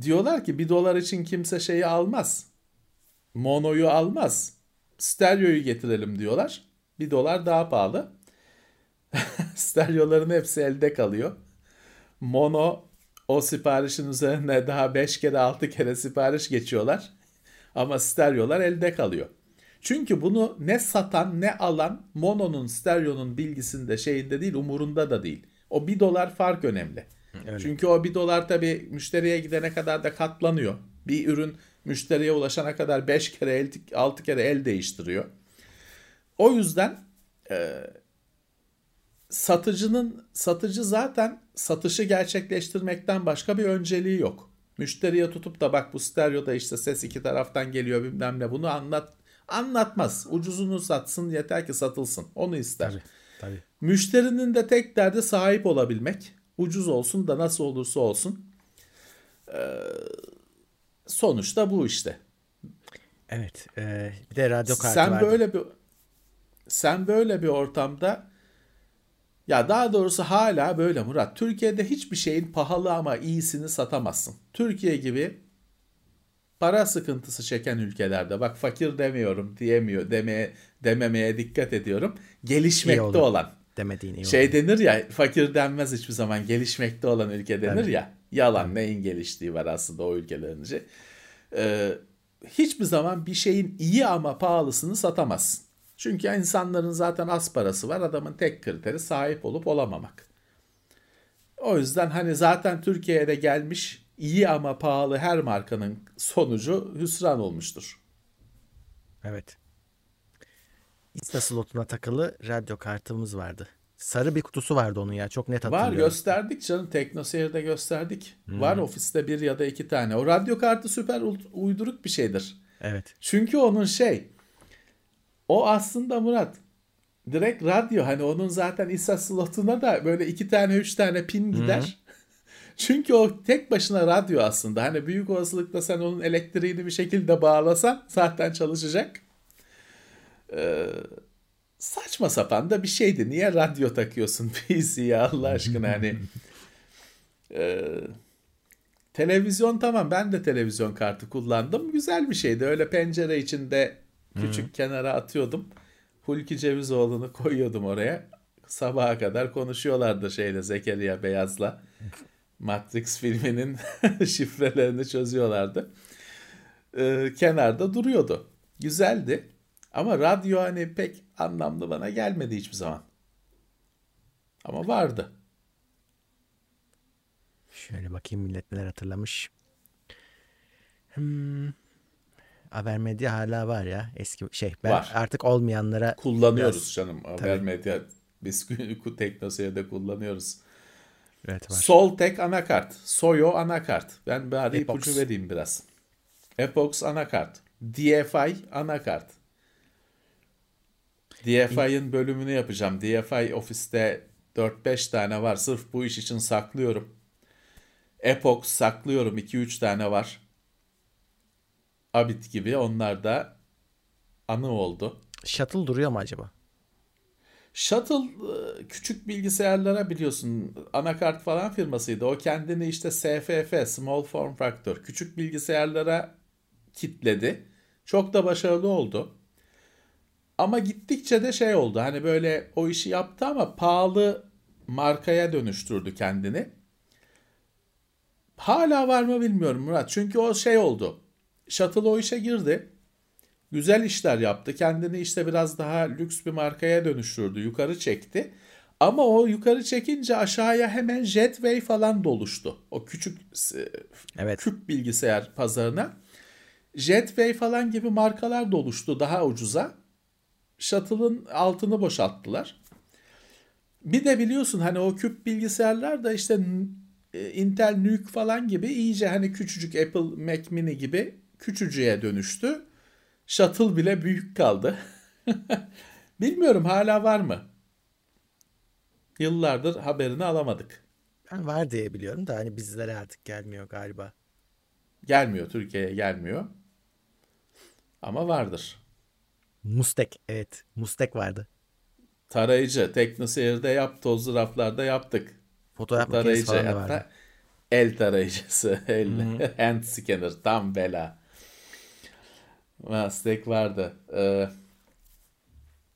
Diyorlar ki bir dolar için kimse şeyi almaz. Monoyu almaz. Stereoyu getirelim diyorlar. Bir dolar daha pahalı. Stereoların hepsi elde kalıyor. Mono o siparişin üzerine daha 5 kere 6 kere sipariş geçiyorlar. Ama stereolar elde kalıyor. Çünkü bunu ne satan ne alan mono'nun stereonun bilgisinde şeyinde değil umurunda da değil. O 1 dolar fark önemli. Öyle. Çünkü o 1 dolar tabii müşteriye gidene kadar da katlanıyor. Bir ürün müşteriye ulaşana kadar 5 kere el, 6 kere el değiştiriyor. O yüzden e, satıcının satıcı zaten satışı gerçekleştirmekten başka bir önceliği yok. Müşteriye tutup da bak bu stereoda işte ses iki taraftan geliyor bilmem ne bunu anlat Anlatmaz. Ucuzunu satsın yeter ki satılsın. Onu ister. Tabii, tabii. Müşterinin de tek derdi sahip olabilmek. Ucuz olsun da nasıl olursa olsun. Ee, sonuçta bu işte. Evet. e, bir de radyo kartı sen vardı. böyle bir sen böyle bir ortamda ya daha doğrusu hala böyle Murat. Türkiye'de hiçbir şeyin pahalı ama iyisini satamazsın. Türkiye gibi para sıkıntısı çeken ülkelerde bak fakir demiyorum diyemiyor demeye dememeye dikkat ediyorum. Gelişmekte olan. Demediğin iyi Şey oldu. denir ya fakir denmez hiçbir zaman gelişmekte olan ülke denir Tabii. ya. Yalan neyin geliştiği var aslında o ülkelerince. Ee, hiçbir zaman bir şeyin iyi ama pahalısını satamazsın. Çünkü insanların zaten az parası var. Adamın tek kriteri sahip olup olamamak. O yüzden hani zaten Türkiye'de gelmiş iyi ama pahalı her markanın sonucu hüsran olmuştur. Evet. Insta slotuna takılı radyo kartımız vardı. Sarı bir kutusu vardı onun ya. Çok net Var hatırlıyorum. gösterdik canım Teknoseyir'de gösterdik. Var ofiste bir ya da iki tane. O radyo kartı süper uyduruk bir şeydir. Evet. Çünkü onun şey o aslında Murat direkt radyo hani onun zaten ISA slotuna da böyle iki tane üç tane pin gider. Çünkü o tek başına radyo aslında. Hani büyük olasılıkla sen onun elektriğini bir şekilde bağlasan zaten çalışacak. Ee, saçma sapan da bir şeydi. Niye radyo takıyorsun PC'ye Allah aşkına hani. Ee, televizyon tamam ben de televizyon kartı kullandım. Güzel bir şeydi. Öyle pencere içinde küçük kenara atıyordum. Hulki Cevizoğlu'nu koyuyordum oraya. Sabaha kadar konuşuyorlardı şeyle Zekeriya Beyaz'la. Matrix filminin şifrelerini çözüyorlardı. Ee, kenarda duruyordu. Güzeldi. Ama radyo hani pek anlamlı bana gelmedi hiçbir zaman. Ama vardı. Şöyle bakayım millet neler hatırlamış. Hmm. Haber medya hala var ya. Eski şey. Ben Var. artık olmayanlara Kullanıyoruz Biraz- canım. Haber medya biz Teknoseyir'de kullanıyoruz. evet var. Soltek anakart. Soyo anakart. Ben bari Epox. ipucu vereyim biraz. Epox anakart. DFI anakart. DFI'ın bölümünü yapacağım. DFI ofiste 4-5 tane var. Sırf bu iş için saklıyorum. Epox saklıyorum. 2-3 tane var. Abit gibi. Onlar da anı oldu. Shuttle duruyor mu acaba? Shuttle e, küçük bilgisayarlara biliyorsun anakart falan firmasıydı. O kendini işte SFF, Small Form Factor, küçük bilgisayarlara kitledi. Çok da başarılı oldu. Ama gittikçe de şey oldu. Hani böyle o işi yaptı ama pahalı markaya dönüştürdü kendini. Hala var mı bilmiyorum Murat. Çünkü o şey oldu. Shuttle o işe girdi. Güzel işler yaptı. Kendini işte biraz daha lüks bir markaya dönüştürdü. Yukarı çekti. Ama o yukarı çekince aşağıya hemen Jetway falan doluştu. O küçük e, Evet. küp bilgisayar pazarına. Jetway falan gibi markalar doluştu daha ucuza. Shuttle'ın altını boşalttılar. Bir de biliyorsun hani o küp bilgisayarlar da işte e, Intel Nuke falan gibi iyice hani küçücük Apple Mac Mini gibi küçücüğe dönüştü. Shuttle bile büyük kaldı. Bilmiyorum hala var mı? Yıllardır haberini alamadık. Ben var diye biliyorum da hani bizlere artık gelmiyor galiba. Gelmiyor Türkiye'ye gelmiyor. Ama vardır. Mustek. Evet. Mustek vardı. Tarayıcı. Teknoseyir'de yap, tozlu raflarda yaptık. Fotoğraf Tarayıcı falan hatta vardı. el tarayıcısı. El, hand scanner. Tam bela. Aztek vardı. Ee,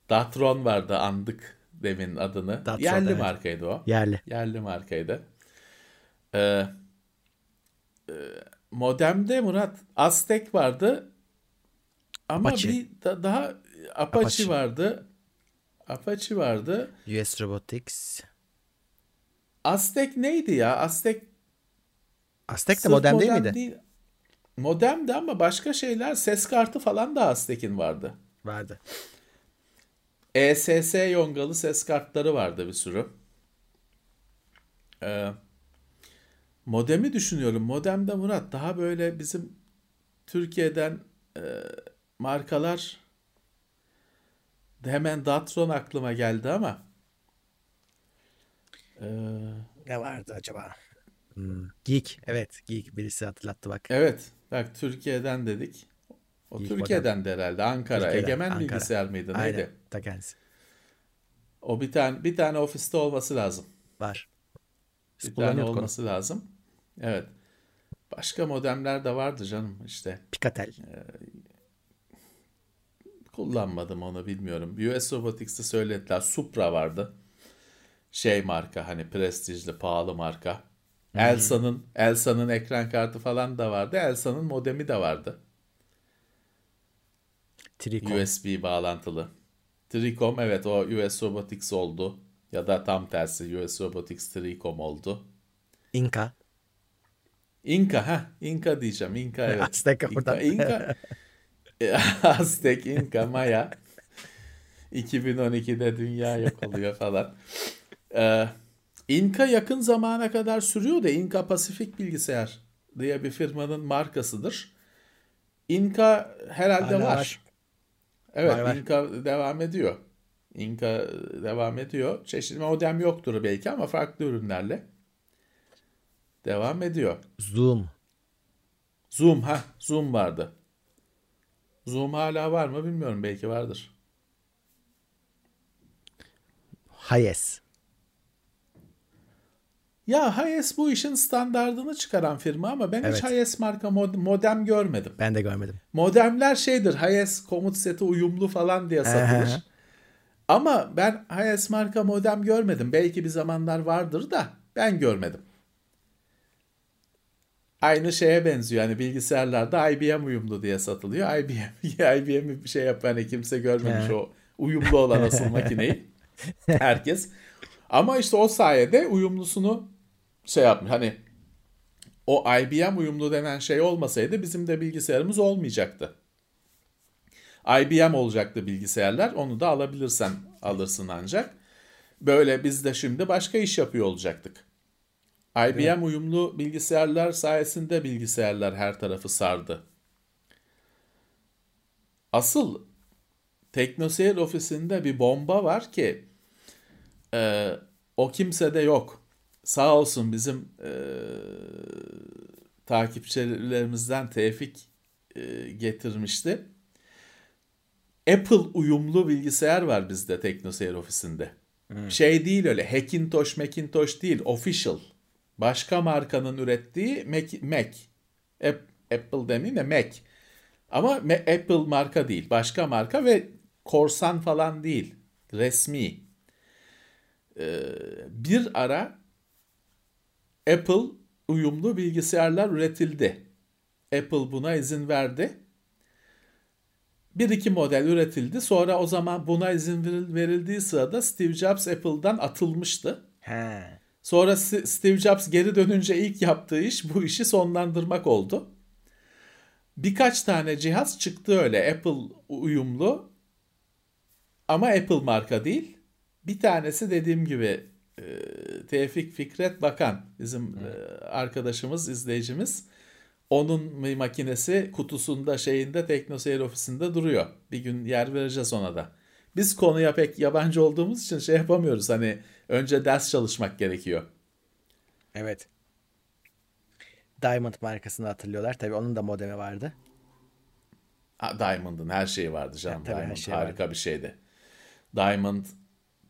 Datron vardı. Andık demin adını. Datron, Yerli evet. markaydı o. Yerli. Yerli markaydı. Ee, e, modemde Murat Aztek vardı. Ama Apache. bir da- daha Apache, Apache. vardı. Apache vardı. US Robotics. Aztek neydi ya? Aztek Aztek de sırf modem değil miydi? Değil. Modemdi ama başka şeyler ses kartı falan da Aztek'in vardı. Vardı. ESS yongalı ses kartları vardı bir sürü. Ee, modemi düşünüyorum. Modemde Murat daha böyle bizim Türkiye'den e, markalar hemen Datron aklıma geldi ama ee, Ne vardı acaba? Hmm, Geek. Evet. Geek. Birisi hatırlattı bak. evet bak Türkiye'den dedik. O Geek Türkiye'den de herhalde Ankara. Türkiye'den, Egemen Ankara. bilgisayar mıydı neydi? Aynen. Ta kendisi. O bir tane bir tane ofiste olması lazım. Var. Biz Bir tane kullanıyorduk onu. olması lazım. Evet. Başka modemler de vardı canım işte. Picatel. Kullanmadım onu bilmiyorum. US Robotics'te söylediler. Supra vardı. Şey marka hani prestijli pahalı marka. Elsa'nın Elsa'nın ekran kartı falan da vardı. Elsa'nın modemi de vardı. Tricom. USB bağlantılı. Tricom evet o US Robotics oldu. Ya da tam tersi US Robotics Tricom oldu. Inca. Inca ha Inca diyeceğim. Inca evet. Aztek Inca, oradan. Aztek, Inca, Maya. 2012'de dünya yok oluyor falan. Ee, Inca yakın zamana kadar sürüyor da Inca Pasifik Bilgisayar diye bir firmanın markasıdır. Inca herhalde Hala var. var. Evet, Var, var. Inca devam ediyor. Inca devam ediyor. Çeşitli modem yoktur belki ama farklı ürünlerle devam ediyor. Zoom. Zoom ha, Zoom vardı. Zoom hala var mı bilmiyorum belki vardır. Hayes. Ya Hayes bu işin standardını çıkaran firma ama ben Evet. hiç Hayes marka mod- modem görmedim. Ben de görmedim. Modemler şeydir Hayes komut seti uyumlu falan diye satılır. ama ben Hayes marka modem görmedim. Belki bir zamanlar vardır da ben görmedim. Aynı şeye benziyor. Hani bilgisayarlarda IBM uyumlu diye satılıyor. IBM IBM'i bir şey yap hani kimse görmemiş o uyumlu olan asıl makineyi. Herkes. Ama işte o sayede uyumlusunu şey yapmış. Hani o IBM uyumlu denen şey olmasaydı bizim de bilgisayarımız olmayacaktı. IBM olacaktı bilgisayarlar. Onu da alabilirsen alırsın ancak. Böyle biz de şimdi başka iş yapıyor olacaktık. IBM uyumlu bilgisayarlar sayesinde bilgisayarlar her tarafı sardı. Asıl TeknoSeyir ofisinde bir bomba var ki e, o kimsede yok. Sağ olsun bizim e, takipçilerimizden Tevfik e, getirmişti. Apple uyumlu bilgisayar var bizde TeknoSeyir ofisinde. Şey değil öyle Hackintosh, Macintosh değil, official. Başka markanın ürettiği Mac. Mac. Ap- Apple demeyeyim de Mac. Ama Ma- Apple marka değil. Başka marka ve korsan falan değil. Resmi. Ee, bir ara Apple uyumlu bilgisayarlar üretildi. Apple buna izin verdi. Bir iki model üretildi. Sonra o zaman buna izin veril- verildiği sırada Steve Jobs Apple'dan atılmıştı. He. Sonra Steve Jobs geri dönünce ilk yaptığı iş bu işi sonlandırmak oldu. Birkaç tane cihaz çıktı öyle Apple uyumlu ama Apple marka değil. Bir tanesi dediğim gibi e, Tevfik Fikret Bakan bizim e, arkadaşımız, izleyicimiz. Onun makinesi kutusunda şeyinde TeknoSeyir ofisinde duruyor. Bir gün yer vereceğiz ona da. Biz konuya pek yabancı olduğumuz için şey yapamıyoruz. Hani önce ders çalışmak gerekiyor. Evet. Diamond markasını hatırlıyorlar. Tabii onun da modemi vardı. Diamond'ın her şeyi vardı canım. Her Diamond şey harika bir şeydi. Diamond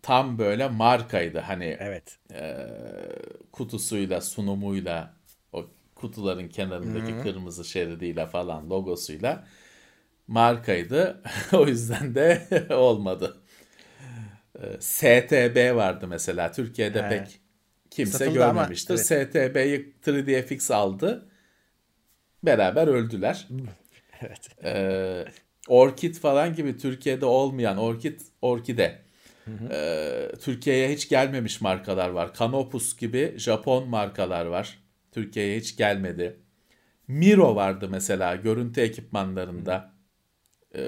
tam böyle markaydı. Hani Evet. e, kutusuyla, sunumuyla, o kutuların kenarındaki kırmızı şeridiyle falan logosuyla markaydı. o yüzden de olmadı. E, STB vardı mesela. Türkiye'de He. pek kimse Satıldı ama, görmemiştir. evet. STB'yi 3DFX aldı. Beraber öldüler. Evet. Ee, Orkid falan gibi Türkiye'de olmayan Orkid Orkide ee, Türkiye'ye hiç gelmemiş markalar var. Canopus gibi Japon markalar var. Türkiye'ye hiç gelmedi. Miro vardı mesela görüntü ekipmanlarında. Ee,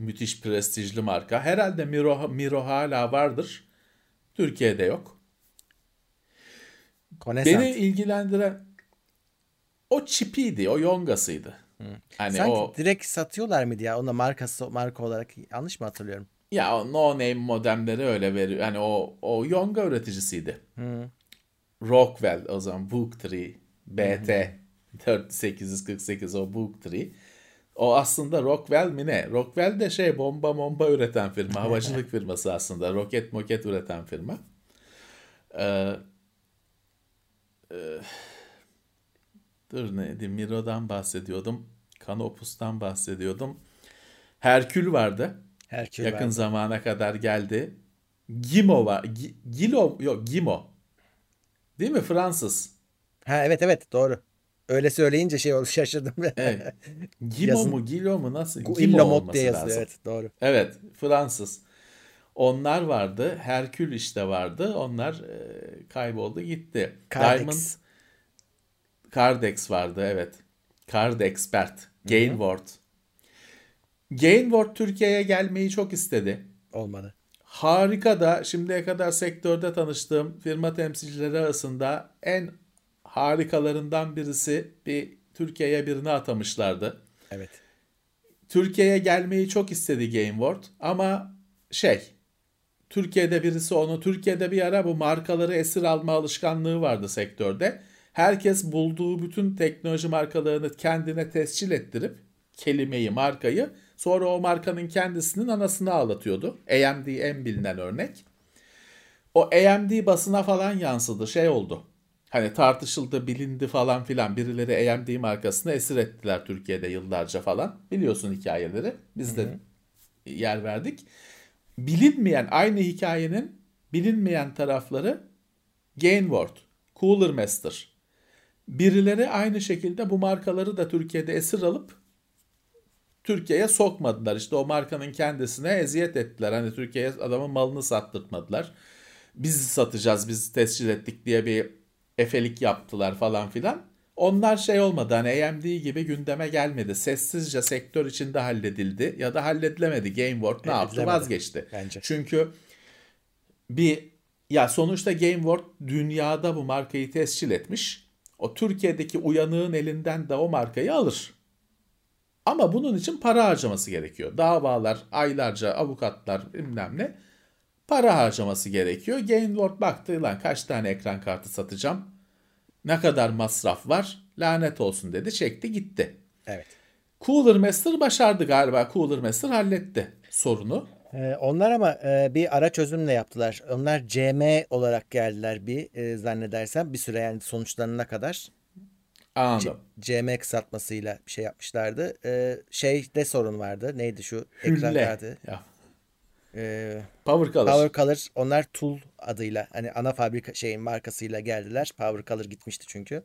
müthiş prestijli marka. Herhalde Miro, Miro hala vardır. Türkiye'de yok. Konesant. Beni ilgilendiren o çipiydi, o yongasıydı. Hani Sanki o direkt satıyorlar mıydı ya? Ona markası marka olarak yanlış mı hatırlıyorum? ya o no name modemleri öyle veriyor. Hani o o Yonga üreticisiydi. Rockwell o zaman Book 3 BT 4848 o Book 3. O aslında Rockwell mi ne? Rockwell de şey bomba bomba üreten firma. Havacılık firması aslında. Roket moket üreten firma. Ee, e, dur neydi? Miro'dan bahsediyordum. Canopus'tan bahsediyordum. Herkül vardı. Herkül Yakın vardı. zamana kadar geldi. Gimo var. Gi- Gilo yok Gimo. Değil mi? Fransız. Ha evet evet doğru. Öyle söyleyince şey oldu şaşırdım. Evet. Gimo Yazın- mu Gilo mu nasıl? Gimo olması diye lazım. evet doğru. Evet, Fransız. Onlar vardı. Herkül işte vardı. Onlar e, kayboldu gitti. Cardex. Diamond Cardex vardı evet. Card Expert. Gainward. Gainward Türkiye'ye gelmeyi çok istedi. Olmadı. Harika da şimdiye kadar sektörde tanıştığım firma temsilcileri arasında en harikalarından birisi bir Türkiye'ye birini atamışlardı. Evet. Türkiye'ye gelmeyi çok istedi Game World ama şey Türkiye'de birisi onu Türkiye'de bir ara bu markaları esir alma alışkanlığı vardı sektörde. Herkes bulduğu bütün teknoloji markalarını kendine tescil ettirip kelimeyi, markayı sonra o markanın kendisinin anasını ağlatıyordu. AMD en bilinen örnek. O AMD basına falan yansıdı. Şey oldu. Hani tartışıldı, bilindi falan filan. Birileri AMD markasını esir ettiler Türkiye'de yıllarca falan. Biliyorsun hikayeleri. Biz de yer verdik. Bilinmeyen, aynı hikayenin bilinmeyen tarafları Gainward, Cooler Master. Birileri aynı şekilde bu markaları da Türkiye'de esir alıp Türkiye'ye sokmadılar. İşte o markanın kendisine eziyet ettiler. Hani Türkiye'ye adamın malını sattırtmadılar. Biz satacağız, biz tescil ettik diye bir efelik yaptılar falan filan. Onlar şey olmadı hani AMD gibi gündeme gelmedi. Sessizce sektör içinde halledildi ya da halledilemedi. Gameworld ne yaptı? Vazgeçti. bence. Çünkü bir ya sonuçta Gameworld dünyada bu markayı tescil etmiş. O Türkiye'deki uyanığın elinden de o markayı alır. Ama bunun için para harcaması gerekiyor. Davalar, aylarca avukatlar bilmem ne para harcaması gerekiyor. Gainward baktı lan kaç tane ekran kartı satacağım? Ne kadar masraf var? Lanet olsun dedi. Çekti gitti. Evet. Cooler Master başardı galiba. Cooler Master halletti sorunu. Ee, onlar ama e, bir ara çözümle yaptılar. Onlar CM olarak geldiler bir e, zannedersem bir süre yani sonuçlanana kadar. Anladım. CM kısaltmasıyla bir şey yapmışlardı. Ee, şeyde sorun vardı. Neydi şu ekran Hülle. kartı? Ya, Ee, Power Color. Power Color onlar Tool adıyla hani ana fabrika şeyin markasıyla geldiler. Power Color gitmişti çünkü.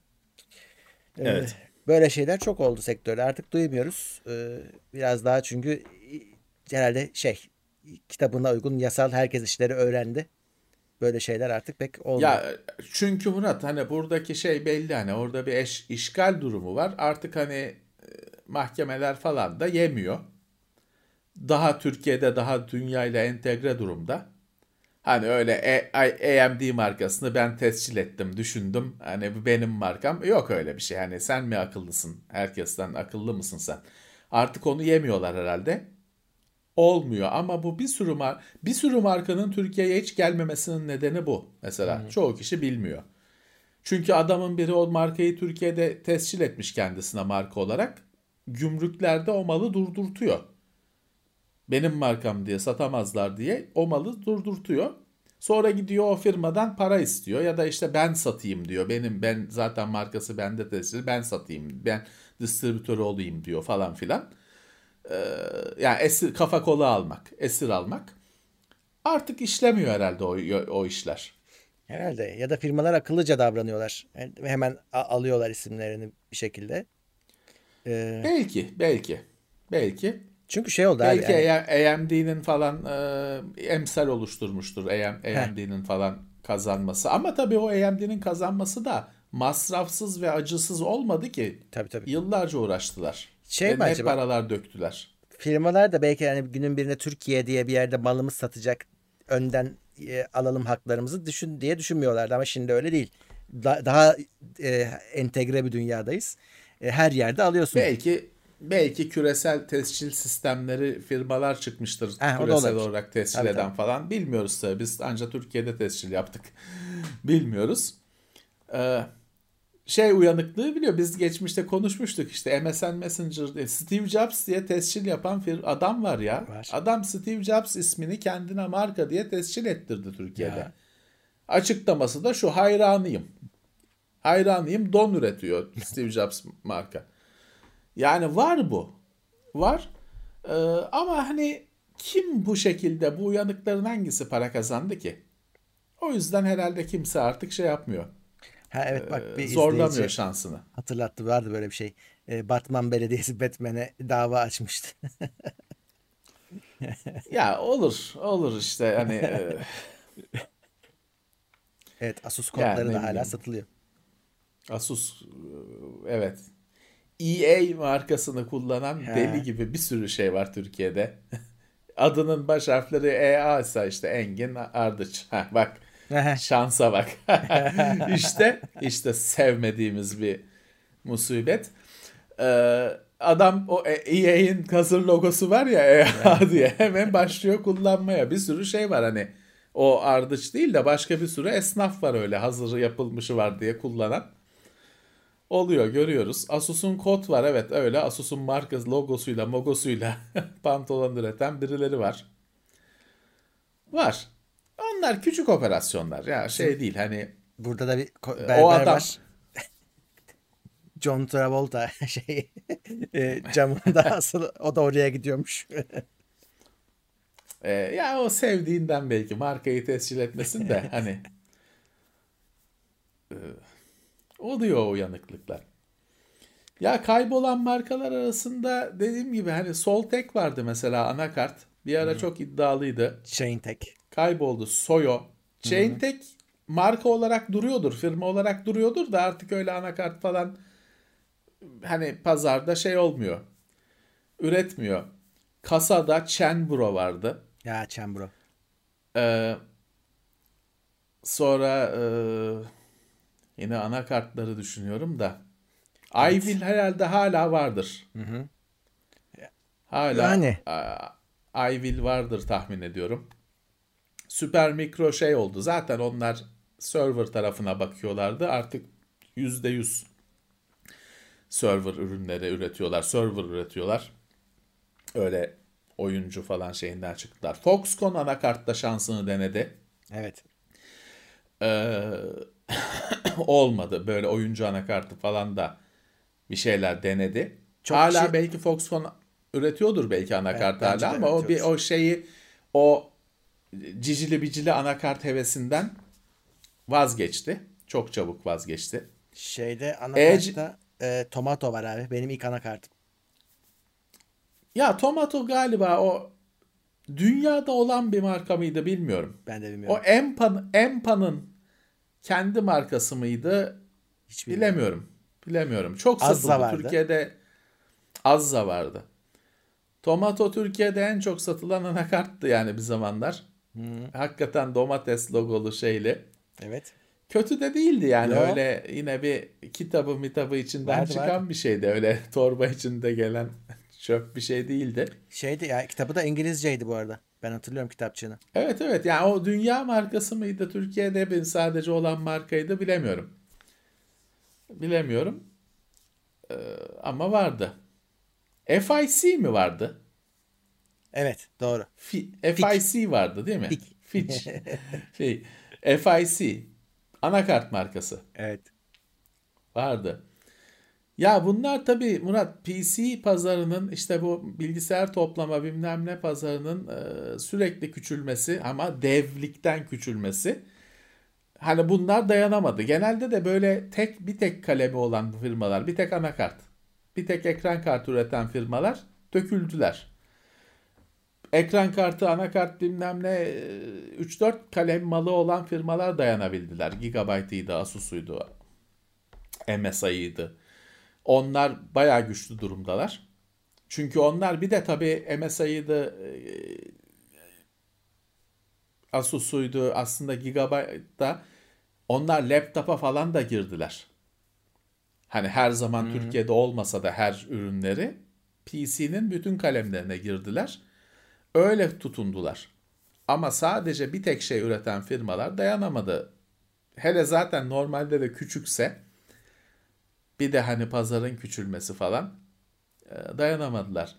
Evet. Böyle şeyler çok oldu sektörde. Artık duymuyoruz. Ee, biraz daha çünkü herhalde şey kitabına uygun yasal herkes işleri öğrendi. Böyle şeyler artık pek olmuyor. Ya çünkü Murat hani buradaki şey belli hani orada bir eş, işgal durumu var. Artık hani e, mahkemeler falan da yemiyor. Daha Türkiye'de daha dünyayla entegre durumda. Hani öyle E- AMD markasını ben tescil ettim, düşündüm. Hani bu benim markam. Yok öyle bir şey. Hani sen mi akıllısın? Herkesten akıllı mısın sen? Artık onu yemiyorlar herhalde. Olmuyor ama bu bir sürü mar bir sürü markanın Türkiye'ye hiç gelmemesinin nedeni bu. Mesela çoğu kişi bilmiyor. Çünkü adamın biri o markayı Türkiye'de tescil etmiş kendisine marka olarak. Gümrüklerde o malı durdurtuyor. Benim markam diye satamazlar diye o malı durdurtuyor. Sonra gidiyor o firmadan para istiyor ya da işte ben satayım diyor. Benim ben zaten markası bende tescil ben satayım. Ben distribütörü olayım diyor falan filan. Ee, yani esir kafa kola almak, esir almak. Artık işlemiyor herhalde o, o işler. Herhalde ya da firmalar akıllıca davranıyorlar. Yani hemen alıyorlar isimlerini bir şekilde. Ee, Belki, belki, belki. Çünkü şey oldu abi. Belki yani- AMD'nin falan e, emsal oluşturmuştur AM, AMD'nin falan kazanması. Ama tabii o AMD'nin kazanması da masrafsız ve acısız olmadı ki. Tabii tabii. Yıllarca uğraştılar. Şey ve mi acaba? paralar döktüler. firmalar da belki yani günün birinde Türkiye diye bir yerde malımız satacak önden e, alalım haklarımızı düşün diye düşünmüyorlardı ama şimdi öyle değil. Da- daha e, entegre bir dünyadayız. E, her yerde alıyorsun. Belki belki küresel tescil sistemleri firmalar çıkmıştır Heh, küresel olarak tescil tabii, eden tabii. falan. Bilmiyoruz tabii. Biz ancak Türkiye'de tescil yaptık. Bilmiyoruz. Ee, şey uyanıklığı biliyor. Biz geçmişte konuşmuştuk işte. MSN Messenger Steve Jobs diye tescil yapan bir adam var ya. Var. adam Steve Jobs ismini kendine marka diye tescil ettirdi Türkiye'de. Ya. açıklaması da şu. Hayranıyım. Hayranıyım. Don üretiyor Steve Jobs marka. Yani var bu. Var. Ee, ama hani kim bu şekilde bu uyanıkların hangisi para kazandı ki? O yüzden herhalde kimse artık şey yapmıyor. Ha evet bak bir Ee, zorlamıyor izleyici şansını. hatırlattı vardı böyle bir şey. Ee, Batman Belediyesi Batman'e dava açmıştı. Ya olur. Olur işte hani e, evet Asus Yani kodları ne da hala satılıyor. Asus e, evet. EA markasını kullanan He. deli gibi bir sürü şey var Türkiye'de. Adının baş harfleri EA ise işte Engin Ardıç. Ha, bak Şansa bak. işte işte sevmediğimiz bir musibet. Ee, adam o EA'in hazır logosu var ya EA diye hemen başlıyor kullanmaya. Bir sürü şey var hani o ardıç değil de başka bir sürü esnaf var öyle hazır yapılmışı var diye kullanan. Oluyor görüyoruz. Asus'un kod var evet öyle. Asus'un markası logosuyla mogosuyla pantolon üreten birileri var. Var. Onlar küçük operasyonlar ya şey değil hani Burada da bir Ee, berber o adam- var. John Travolta şey e, camında asıl o da oraya gidiyormuş. e, ya o sevdiğinden belki markayı tescil etmesin de hani e, oluyor o uyanıklıklar. Ya kaybolan markalar arasında dediğim gibi hani Soltek vardı mesela anakart. Bir ara çok iddialıydı. Chain Tech. kayboldu. Soyo. Chaintek marka olarak duruyordur, firma olarak duruyordur da artık öyle anakart falan hani pazarda şey olmuyor. Üretmiyor. Kasada Chenbro vardı. Ya Chambro. Ee, sonra e, yine anakartları düşünüyorum da Ayvil herhalde hala vardır. Hala Yani. a- Ayvil vardır tahmin ediyorum. Süper Mikro şey oldu. Zaten onlar server tarafına bakıyorlardı. Artık %100 server ürünleri üretiyorlar. Server üretiyorlar. Öyle oyuncu falan şeyinden çıktılar. Foxconn anakartta şansını denedi. Evet. Ee, olmadı. Böyle oyuncu anakartı falan da bir şeyler denedi. Çok hala kişi- belki Foxconn üretiyordur belki anakart Evet, hala ama o bir o şeyi o cicili bicili anakart hevesinden vazgeçti. Çok çabuk vazgeçti. Şeyde Edge- anakartta e, Tomato var abi. Benim ilk anakartım. Ya Tomato galiba o dünyada olan bir marka mıydı bilmiyorum. Ben de O bilmiyorum. Empa'nın Empa'nın kendi markası mıydı? Hiç bilmiyorum. Bilemiyorum. Bilemiyorum. Çok Azza satıldı. vardı. Türkiye'de Azza vardı. Tomato Türkiye'de en çok satılan anakarttı yani bir zamanlar. Hakikaten domates logolu şeyli. Evet. Kötü de değildi yani Yo. öyle yine bir kitabı mitabı içinden Vardı, çıkan vardı. bir şeydi. Öyle torba içinde gelen çöp bir şey değildi. Şeydi ya kitabı da İngilizceydi bu arada. Ben hatırlıyorum kitapçığını. Evet evet yani o dünya markası mıydı Türkiye'de bir sadece olan markaydı bilemiyorum. Bilemiyorum. Ee, ama vardı. FIC mi vardı? Evet doğru. Fi- FIC vardı değil mi? Fitch. Fitch. şey, FIC. Anakart markası. Evet. Vardı. Ya bunlar tabii Murat PC pazarının işte bu bilgisayar toplama bilmem ne pazarının e, sürekli küçülmesi ama devlikten küçülmesi. Hani bunlar dayanamadı. Genelde de böyle tek bir tek kalemi olan firmalar, bir tek anakart, bir tek ekran kartı üreten firmalar döküldüler. Ekran kartı, anakart bilmem ne e, 3-4 kalem malı olan firmalar dayanabildiler. Gigabyte'ıydı, Asus'uydu, MSI'ydı. Onlar bayağı güçlü durumdalar. Çünkü onlar bir de tabii MSI'ydı, e, Asus'uydu, aslında Gigabyte'da onlar laptopa falan da girdiler. Hani her zaman Türkiye'de olmasa da her ürünleri PC'nin bütün kalemlerine girdiler. Öyle tutundular. Ama sadece bir tek şey üreten firmalar dayanamadı. Hele zaten normalde de küçükse bir de hani pazarın küçülmesi falan e, dayanamadılar.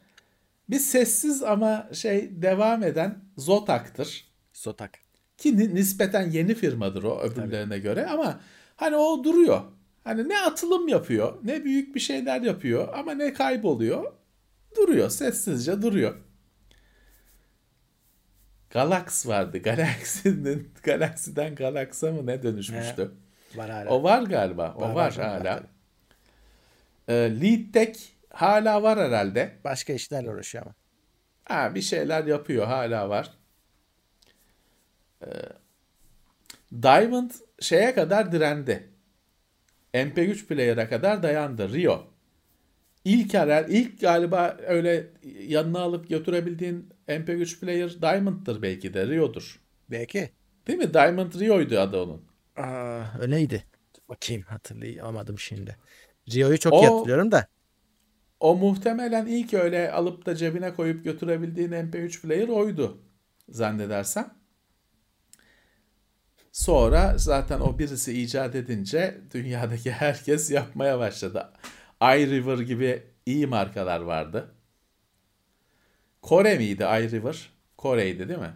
Bir sessiz ama şey devam eden Zotac'tır. Zotac. Ki nispeten yeni firmadır o öbürlerine Tabii. göre ama hani o duruyor. Hani ne atılım yapıyor, ne büyük bir şeyler yapıyor ama ne kayboluyor. Duruyor, sessizce duruyor. Galax vardı. Galaxy'nin Galaxy'den Galax'a mı ne dönüşmüştü? He, var hala. O var galiba. O var, var hala. Ee, Lead Tech hala var herhalde. Başka işlerle uğraşıyor ama. Ha, bir şeyler yapıyor hala var. Ee, Diamond şeye kadar direndi. MP3 player'a kadar dayandı. Rio. İlk herhal, ilk galiba öyle yanına alıp götürebildiğin MP3 player Diamond'dır belki de. Rio'dur. Belki. Değil mi? Diamond Rio'ydu adı onun. Aa, öyleydi. Bakayım hatırlayamadım şimdi. Rio'yu çok o, iyi hatırlıyorum da. O muhtemelen ilk öyle alıp da cebine koyup götürebildiğin MP3 player oydu zannedersem. Sonra zaten o birisi icat edince dünyadaki herkes yapmaya başladı. iRiver gibi iyi markalar vardı. Kore miydi iRiver? Kore'ydi değil mi?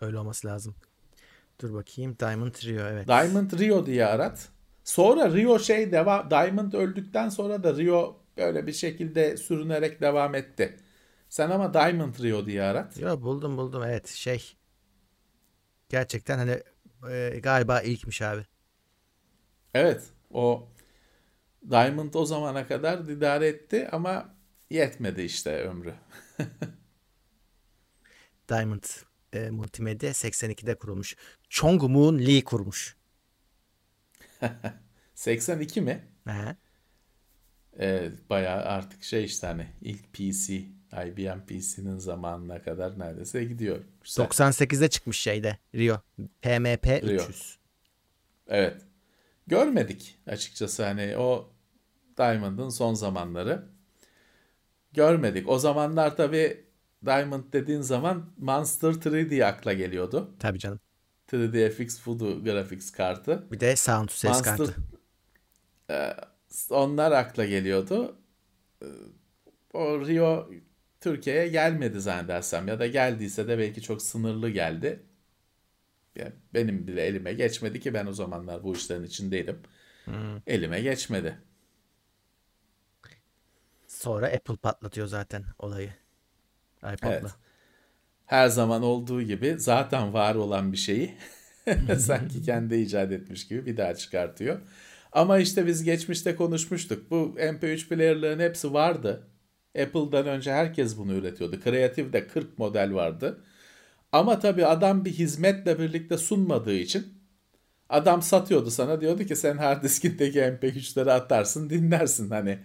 Öyle olması lazım. Dur bakayım. Diamond Rio evet. Diamond Rio diye arat. Sonra Rio şey devam Diamond öldükten sonra da Rio böyle bir şekilde sürünerek devam etti. Sen ama Diamond Rio diye arat. Yo buldum buldum evet şey. Gerçekten hani e, galiba ilkmiş abi. Evet o Diamond o zamana kadar idare etti ama yetmedi işte ömrü. Diamond e, Multimedya 82'de kurulmuş. Chong Moon Lee kurmuş. 82 mi? He. E, bayağı artık şey işte hani ilk PC, IBM PC'nin zamanına kadar neredeyse gidiyor. Güzel. 98'de çıkmış şeyde Rio. PMP Rio. 300. Evet. Görmedik açıkçası hani o Diamond'ın son zamanları. Görmedik. O zamanlar tabii Diamond dediğin zaman Monster 3D akla geliyordu. Tabii canım. 3D FX Voodoo Graphics kartı. Bir de Sound ses Monster, kartı. E, onlar akla geliyordu. E, o Rio Türkiye'ye gelmedi zannedersem ya da geldiyse de belki çok sınırlı geldi. Yani benim bile elime geçmedi ki ben o zamanlar bu işlerin içindeydim. Hmm. Elime geçmedi. Sonra Apple patlatıyor zaten olayı. iPod'la. Evet. Her zaman olduğu gibi zaten var olan bir şeyi sanki kendi icat etmiş gibi bir daha çıkartıyor. Ama işte biz geçmişte konuşmuştuk. Bu MP3 player'ların hepsi vardı. Apple'dan önce herkes bunu üretiyordu. Creative'de 40 model vardı. Ama tabii adam bir hizmetle birlikte sunmadığı için adam satıyordu sana diyordu ki sen hard diskindeki MP3'leri atarsın dinlersin hani.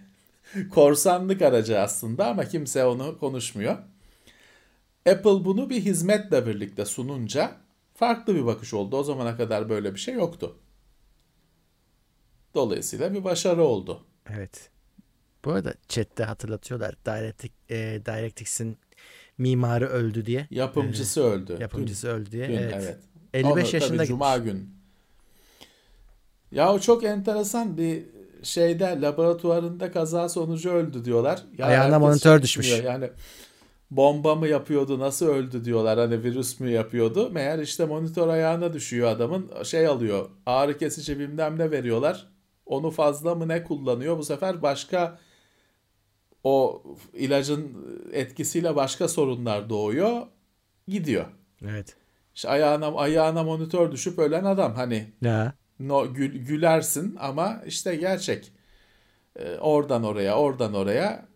Korsanlık aracı aslında ama kimse onu konuşmuyor. Apple bunu bir hizmetle birlikte sununca farklı bir bakış oldu. O zamana kadar böyle bir şey yoktu. Dolayısıyla bir başarı oldu. Evet. Bu arada chatte hatırlatıyorlar. Directix, e, DirectX'in mimarı öldü diye. Yapımcısı ee, öldü. Yapımcısı dün, öldü diye. Dün, evet. evet. 55 Onu, yaşında tabii, Cuma gün. Ya o çok enteresan bir şeyde laboratuvarında kaza sonucu öldü diyorlar. Ya Ayağına monitör düşmüş. Yani bomba mı yapıyordu nasıl öldü diyorlar hani virüs mü yapıyordu. Meğer işte monitör ayağına düşüyor adamın şey alıyor ağrı kesici bilmem ne veriyorlar. Onu fazla mı ne kullanıyor bu sefer başka o ilacın etkisiyle başka sorunlar doğuyor gidiyor. Evet. İşte ayağına ayağına monitör düşüp ölen adam hani. Ya. No, gül, gülersin ama işte gerçek. Ee, oradan oraya, oradan oraya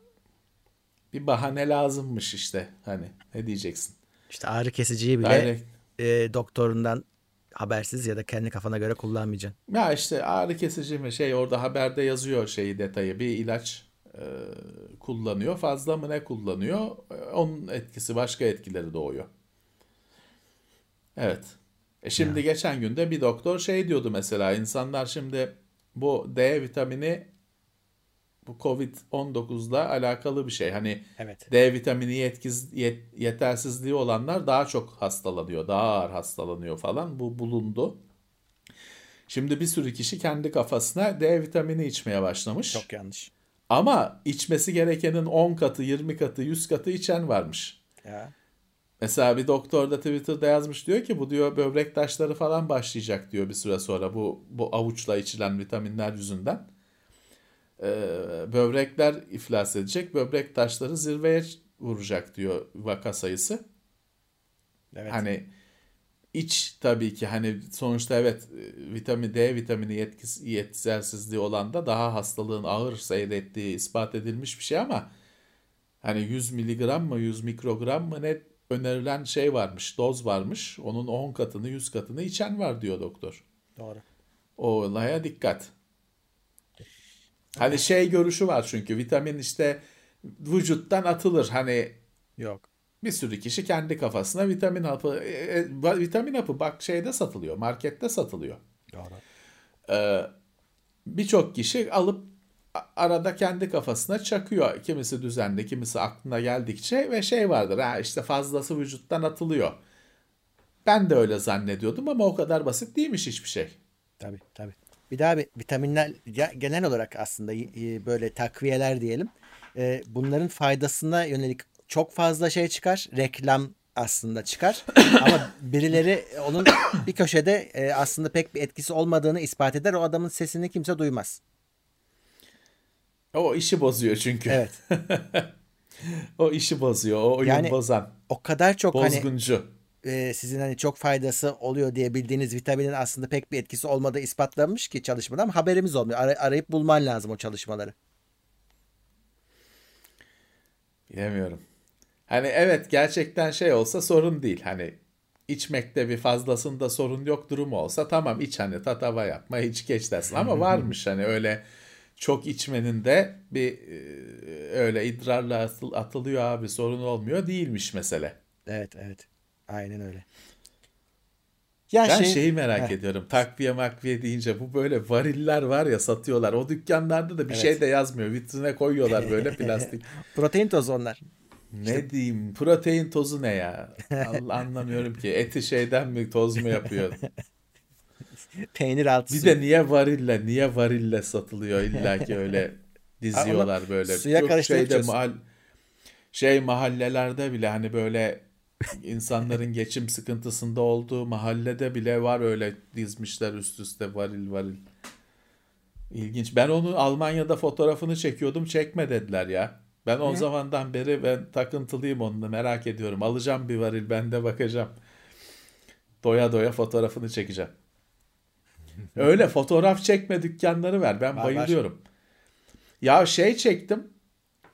bir bahane lazımmış işte. Hani ne diyeceksin? İşte ağrı kesiciyi bile e, doktorundan habersiz ya da kendi kafana göre kullanmayacaksın. Ya işte ağrı kesici mi şey orada haberde yazıyor şeyi detayı bir ilaç e, kullanıyor. Fazla mı ne kullanıyor? E, onun etkisi başka etkileri doğuyor. Evet. E şimdi ya. geçen günde bir doktor şey diyordu mesela insanlar şimdi bu D vitamini bu Covid-19'la alakalı bir şey. Hani Evet. D vitamini yetkiz, yet- yetersizliği olanlar daha çok hastalanıyor, daha ağır hastalanıyor falan. Bu bulundu. Şimdi bir sürü kişi kendi kafasına D vitamini içmeye başlamış. Çok yanlış. Ama içmesi gerekenin 10 katı, 20 katı, 100 katı içen varmış. Ya. Mesela bir doktor da Twitter'da yazmış diyor ki bu diyor böbrek taşları falan başlayacak diyor bir süre sonra bu bu avuçla içilen vitaminler yüzünden. Ee, böbrekler iflas edecek, böbrek taşları zirveye vuracak diyor vaka sayısı. Evet. Hani iç tabii ki hani sonuçta evet e, vitamin D vitamini yetkisi, yetersizliği olan da daha hastalığın ağır seyrettiği ispat edilmiş bir şey ama hani 100 miligram mı 100 mikrogram mı ne önerilen şey varmış doz varmış onun 10 katını 100 katını içen var diyor doktor. Doğru. O olaya dikkat. Hani şey görüşü var çünkü vitamin işte vücuttan atılır hani Yok. bir sürü kişi kendi kafasına vitamin hapı e, e, vitamin hapı bak şeyde satılıyor markette satılıyor. Doğru. Ee, birçok kişi alıp arada kendi kafasına çakıyor. Kimisi düzenli, kimisi aklına geldikçe ve şey vardır. Ha işte fazlası vücuttan atılıyor. Ben de öyle zannediyordum ama o kadar basit değilmiş hiçbir şey. Tabii tabii. Bir daha bir vitaminler genel olarak aslında böyle takviyeler diyelim. e, bunların faydasına yönelik çok fazla şey çıkar. Reklam aslında çıkar. Ama birileri onun bir köşede e, aslında pek bir etkisi olmadığını ispat eder. O adamın sesini kimse duymaz. O işi bozuyor çünkü. Evet. o işi bozuyor. O oyun Yani bozan. O kadar çok hani Bozguncu. E, sizin hani çok faydası oluyor diye bildiğiniz vitaminin aslında pek bir etkisi olmadığı ispatlanmış ki çalışmada ama haberimiz olmuyor. Ara- arayıp bulman lazım o çalışmaları. Bilemiyorum. Hani evet gerçekten şey olsa sorun değil. Hani içmekte bir fazlasında sorun yok durumu olsa tamam iç hani tatava yapma hiç geç dersin. Ama varmış hani öyle çok içmenin de bir e, öyle idrarla atıl- atılıyor abi sorun olmuyor değilmiş mesele. Evet evet. Aynen öyle. Ya Ben şey, şeyi merak Heh. ediyorum. Takviye makviye deyince bu böyle variller var ya satıyorlar. O dükkanlarda da bir Evet. şey de yazmıyor. Vitrine koyuyorlar böyle plastik. protein tozu onlar. Ne diyeyim? Protein tozu ne ya? Allah anlamıyorum ki. Eti şeyden mi toz mu yapıyor? Peynir altı Bir suyu. de niye varille, niye varille satılıyor illa ki öyle diziyorlar böyle. suya Çok karıştırıp şeyde mahal şey mahallelerde bile hani böyle insanların geçim sıkıntısında olduğu mahallede bile var öyle dizmişler üst üste varil varil. İlginç. Ben onu Almanya'da fotoğrafını çekiyordum. Çekme dediler ya. Ben o zamandan beri ben takıntılıyım onunla merak ediyorum. Alacağım bir varil ben de bakacağım. Doya doya fotoğrafını çekeceğim. Öyle fotoğraf çekme dükkanları ver. Ben bayılıyorum. Ya şey çektim.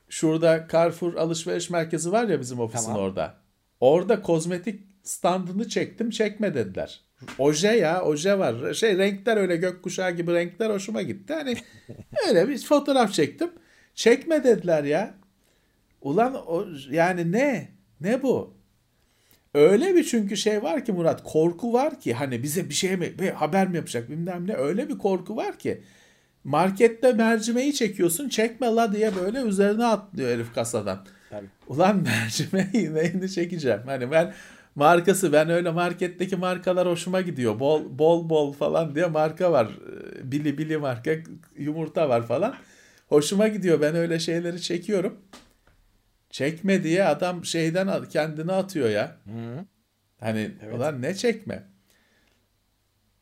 Şurada Carrefour alışveriş merkezi var ya bizim ofisin Tamam. orada. Orada kozmetik standını çektim çekme dediler. Oje ya oje var. Şey renkler öyle gökkuşağı gibi renkler hoşuma gitti. Hani öyle bir fotoğraf çektim. Çekme dediler ya. Ulan o, yani ne? Ne bu? Öyle bir çünkü şey var ki Murat korku var ki hani bize bir şey mi bir haber mi yapacak bilmem ne öyle bir korku var ki markette mercimeği çekiyorsun çekme la diye böyle üzerine atlıyor herif kasadan. Tabii. Ulan mercimeği neyini çekeceğim? Hani ben markası ben öyle marketteki markalar hoşuma gidiyor. Bol bol bol falan diye marka var. Ee, Bili bili marka yumurta var falan. Hoşuma gidiyor. Ben öyle şeyleri çekiyorum. Çekme diye adam şeyden kendini atıyor ya. Hı. Hani Evet. ulan ne çekme?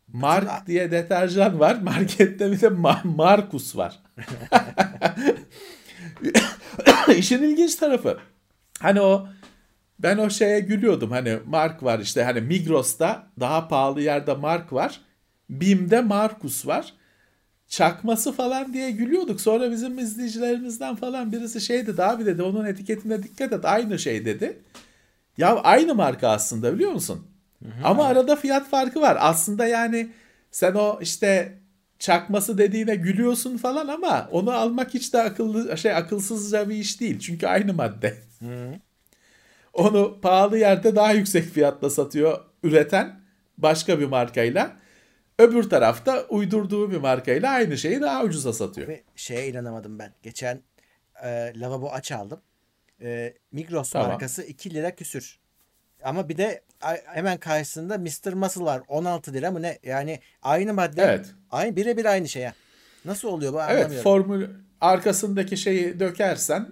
Mark diye deterjan var. Markette bir de Ma- Markus var. İşin ilginç tarafı. Hani o ben o şeye gülüyordum. Hani Mark var işte hani Migros'ta daha pahalı yerde Mark var. Bim'de Markus var. Çakması falan diye gülüyorduk. Sonra bizim izleyicilerimizden falan birisi şey dedi abi dedi onun etiketine dikkat et aynı şey dedi. Ya aynı marka aslında biliyor musun? Ama arada fiyat farkı var. Aslında yani sen o işte çakması dediğine gülüyorsun falan ama onu almak hiç de akıllı şey akılsızca bir iş değil. Çünkü aynı madde. Onu pahalı yerde daha yüksek fiyatla satıyor üreten başka bir markayla. Öbür tarafta uydurduğu bir markayla aynı şeyi daha ucuza satıyor. Ve şeye inanamadım ben. Geçen e, lavabo aç aldım. E, Migros Tamam. markası 2 lira küsür. Ama bir de hemen karşısında Mr. Muscle var 16 lira mı ne? Yani aynı madde. Evet. Aynı birebir aynı şey ya. Nasıl oluyor bu Evet formül arkasındaki şeyi dökersen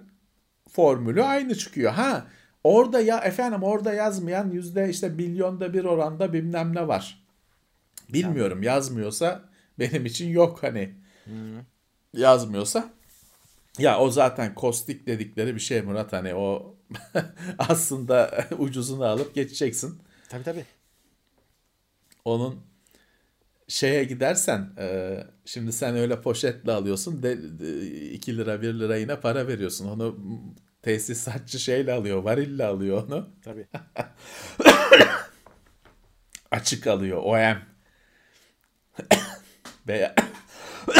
formülü aynı çıkıyor. Ha orada ya efendim orada yazmayan yüzde işte milyonda bir oranda bilmem ne var. Bilmiyorum yazmıyorsa benim için yok hani. Yazmıyorsa ya o zaten kostik dedikleri bir şey Murat hani o aslında ucuzunu alıp geçeceksin. Tabii tabii. Onun şeye gidersen e, şimdi sen öyle poşetle alıyorsun de, 2 lira 1 lira yine para veriyorsun. Onu tesisatçı şeyle alıyor varille alıyor onu. Tabii. Açık alıyor OM. Veya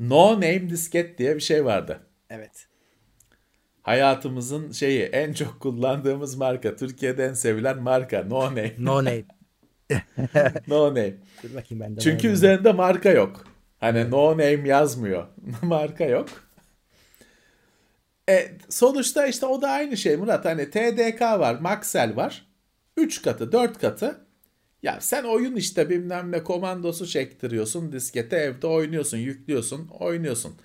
No Name disket diye bir şey vardı. Evet. Hayatımızın şeyi en çok kullandığımız marka. Türkiye'de en sevilen marka No Name. No name. No Name. Dur bakayım ben de. Çünkü mı? üzerinde marka yok. Hani no name yazmıyor. marka yok. E, sonuçta işte o da aynı şey Murat. Hani TDK var, Maxell var. 3 katı, 4 katı. Ya sen oyun işte bilmem ne komandosu çektiriyorsun. Diskete evde oynuyorsun, yüklüyorsun, oynuyorsun.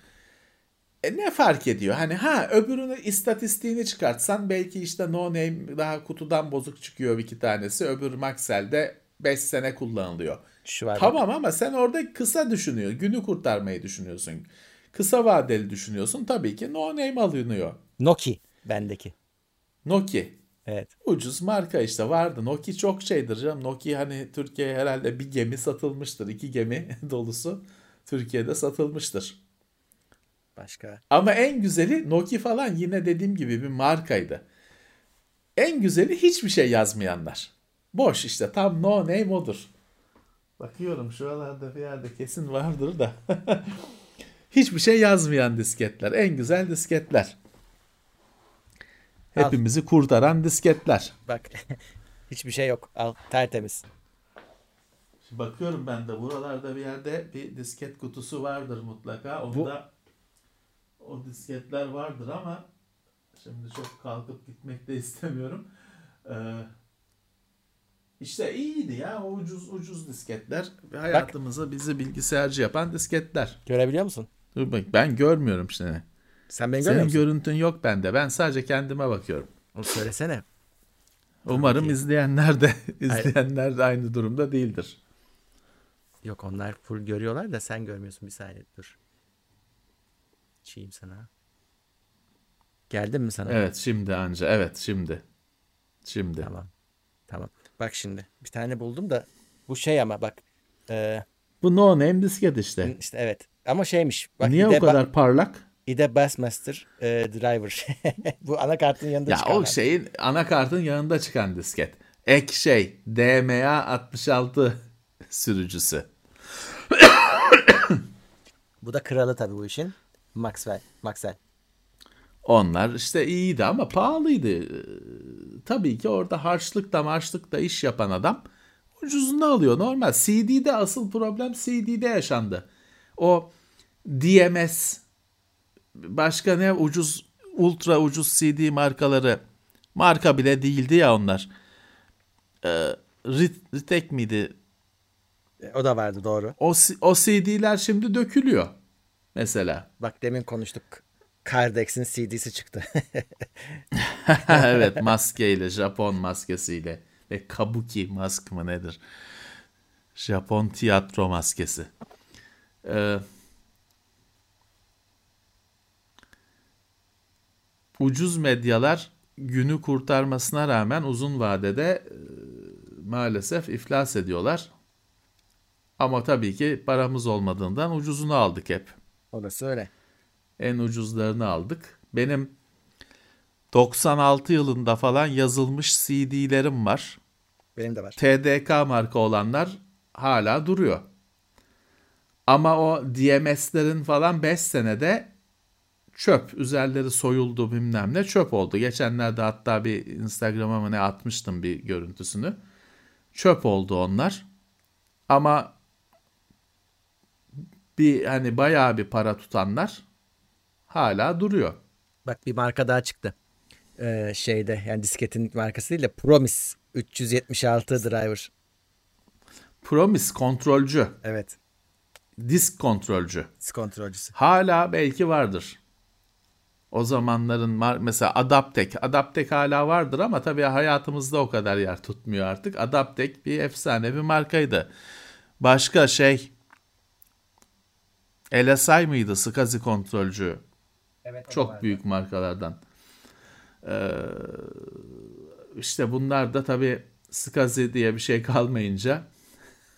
E ne fark ediyor? Hani ha öbürünü istatistiğini çıkartsan belki işte no name daha kutudan bozuk çıkıyor bir iki tanesi. Öbür Maxell'de 5 sene kullanılıyor. Şu var. Tamam ama sen orada kısa düşünüyor. Günü kurtarmayı düşünüyorsun. Kısa vadeli düşünüyorsun. Tabii ki no name alınıyor. Noki bendeki. Nokia. Evet. Ucuz marka işte vardı. Nokia çok şeydir canım. Nokia hani Türkiye'ye herhalde bir gemi satılmıştır. iki gemi dolusu Türkiye'de satılmıştır. Başka. Ama en güzeli Nokia falan yine dediğim gibi bir markaydı. En güzeli hiçbir şey yazmayanlar. Boş işte tam no name odur. Bakıyorum şuralarda bir yerde kesin vardır da. hiçbir şey yazmayan disketler. En güzel disketler. Al. Hepimizi kurtaran disketler. Bak. Hiçbir şey yok. Al. Tertemiz. Bakıyorum ben de buralarda bir yerde bir disket kutusu vardır mutlaka. Onda o disketler vardır ama şimdi çok kalkıp gitmek de istemiyorum. Ee, işte iyiydi ya o ucuz ucuz disketler. Hayatımıza bizi bilgisayarcı yapan disketler. Görebiliyor musun? Dur bak ben görmüyorum seni. Sen beni görmüyor Senin musun? görüntün yok bende. Ben sadece kendime bakıyorum. Onu söylesene. Umarım ki. izleyenler de izleyenler de aynı durumda değildir. Yok onlar full görüyorlar da sen görmüyorsun bir saniye dur. Çiğim sana. Geldin mi sana? Evet şimdi anca. Evet şimdi. Şimdi. Tamam. Tamam. Bak şimdi bir tane buldum da bu şey ama bak. E, Bu no name disket işte. işte evet. Ama şeymiş. Bak Niye o kadar parlak? İde Bassmaster e, Driver. bu anakartın yanında Ya çıkanlar. o şeyin anakartın yanında çıkan disket. Ek şey DMA 66 sürücüsü. Bu da kralı tabii bu işin. Maxwell. Maxwell. Onlar işte iyiydi ama pahalıydı. Ee, Tabii ki orada harçlıkla marşlıkla iş yapan adam ucuzunu alıyor. Normal. CD'de asıl problem CD'de yaşandı. O DMS başka ne ucuz ultra ucuz CD markaları marka bile değildi ya onlar. Ee, Rit- Ritek miydi? E, O da vardı doğru. O, o CD'ler şimdi dökülüyor. Mesela. Bak demin konuştuk. Cardex'in CD'si çıktı. evet maskeyle Japon maskesiyle ve kabuki mask mı nedir? Japon tiyatro maskesi. Ee, ucuz medyalar günü kurtarmasına rağmen uzun vadede e, maalesef iflas ediyorlar. Ama tabii ki paramız olmadığından ucuzunu aldık hep. Orası öyle. En ucuzlarını aldık. Benim 96 yılında falan yazılmış CD'lerim var. Benim de var. TDK marka olanlar hala duruyor. Ama o DMS'lerin falan 5 senede çöp. Üzerleri soyuldu bilmem ne çöp oldu. Geçenlerde hatta bir Instagram'a mı ne atmıştım bir görüntüsünü. Çöp oldu onlar. Ama bir hani bayağı bir para tutanlar hala duruyor. Bak bir marka daha çıktı. Ee, şeyde yani disketin markası değil de Promise 376 driver. Promise kontrolcü. Evet. Disk kontrolcü. Disk kontrolcüsü. Hala belki vardır. O zamanların mesela Adaptek. Adaptek hala vardır ama tabii hayatımızda o kadar yer tutmuyor artık. Adaptek bir efsane bir markaydı. Başka şey LSI mıydı? SCSI kontrolcü. Evet, Çok büyük markalardan. Ee, işte bunlar da tabii SCSI diye bir şey kalmayınca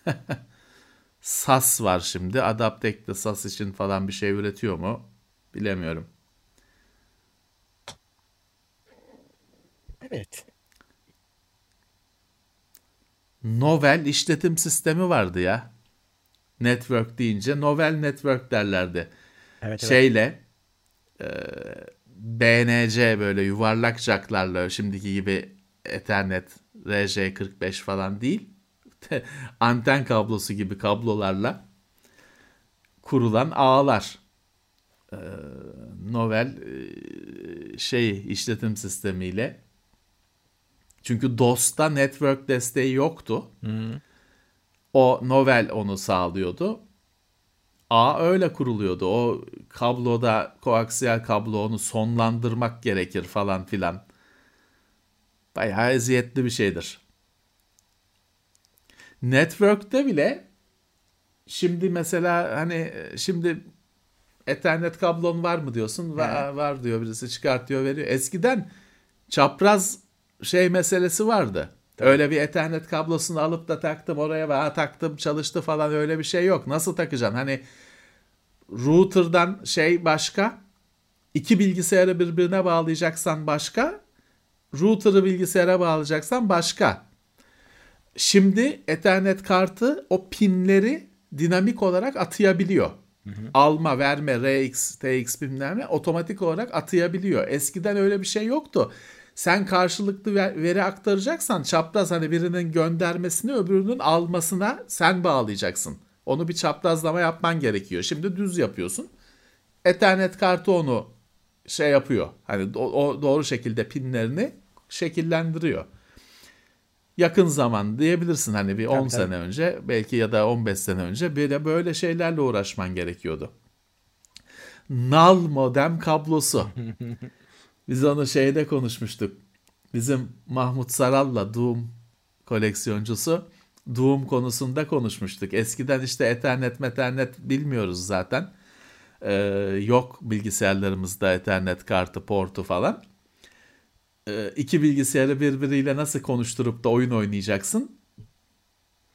SAS var şimdi. Adaptek de SAS için falan bir şey üretiyor mu? Bilemiyorum. Evet. Novel işletim sistemi vardı ya. Network deyince Novel Network derlerdi. Evet, Şeyle evet. E, BNC böyle yuvarlak jacklarla şimdiki gibi Ethernet RJ45 falan değil. Anten kablosu gibi kablolarla kurulan ağlar. E, Novel e, şey işletim sistemiyle çünkü DOS'ta network desteği yoktu. Hı. O Novel onu sağlıyordu. A öyle kuruluyordu. O kabloda koaksiyel kablo onu sonlandırmak gerekir falan filan. Bayağı eziyetli bir şeydir. Network'te bile şimdi mesela hani şimdi Ethernet kablon var mı diyorsun? Var, var diyor birisi çıkartıyor veriyor. Eskiden çapraz şey meselesi vardı. Öyle bir Ethernet kablosunu alıp da taktım oraya ve taktım çalıştı falan öyle bir şey yok. Nasıl takacaksın? Hani router'dan şey başka, iki bilgisayarı birbirine bağlayacaksan başka, router'ı bilgisayara bağlayacaksan başka. Şimdi Ethernet kartı o pinleri dinamik olarak atayabiliyor. Hı hı. Alma, verme, RX, TX bilmem ne otomatik olarak atayabiliyor. Eskiden öyle bir şey yoktu sen karşılıklı veri aktaracaksan çapraz hani birinin göndermesini öbürünün almasına sen bağlayacaksın. Onu bir çaprazlama yapman gerekiyor. Şimdi düz yapıyorsun. Ethernet kartı onu şey yapıyor. Hani o, o doğru şekilde pinlerini şekillendiriyor. Yakın zaman diyebilirsin hani bir 10 tabii, sene tabii. önce belki ya da 15 sene önce böyle böyle şeylerle uğraşman gerekiyordu. Nal modem kablosu. Biz onu şeyde konuşmuştuk. Bizim Mahmut Saral'la Doom koleksiyoncusu Doom konusunda konuşmuştuk. Eskiden işte Ethernet, Methernet bilmiyoruz zaten. Ee, yok bilgisayarlarımızda Ethernet kartı, portu falan. Ee, iki bilgisayarı birbiriyle nasıl konuşturup da oyun oynayacaksın?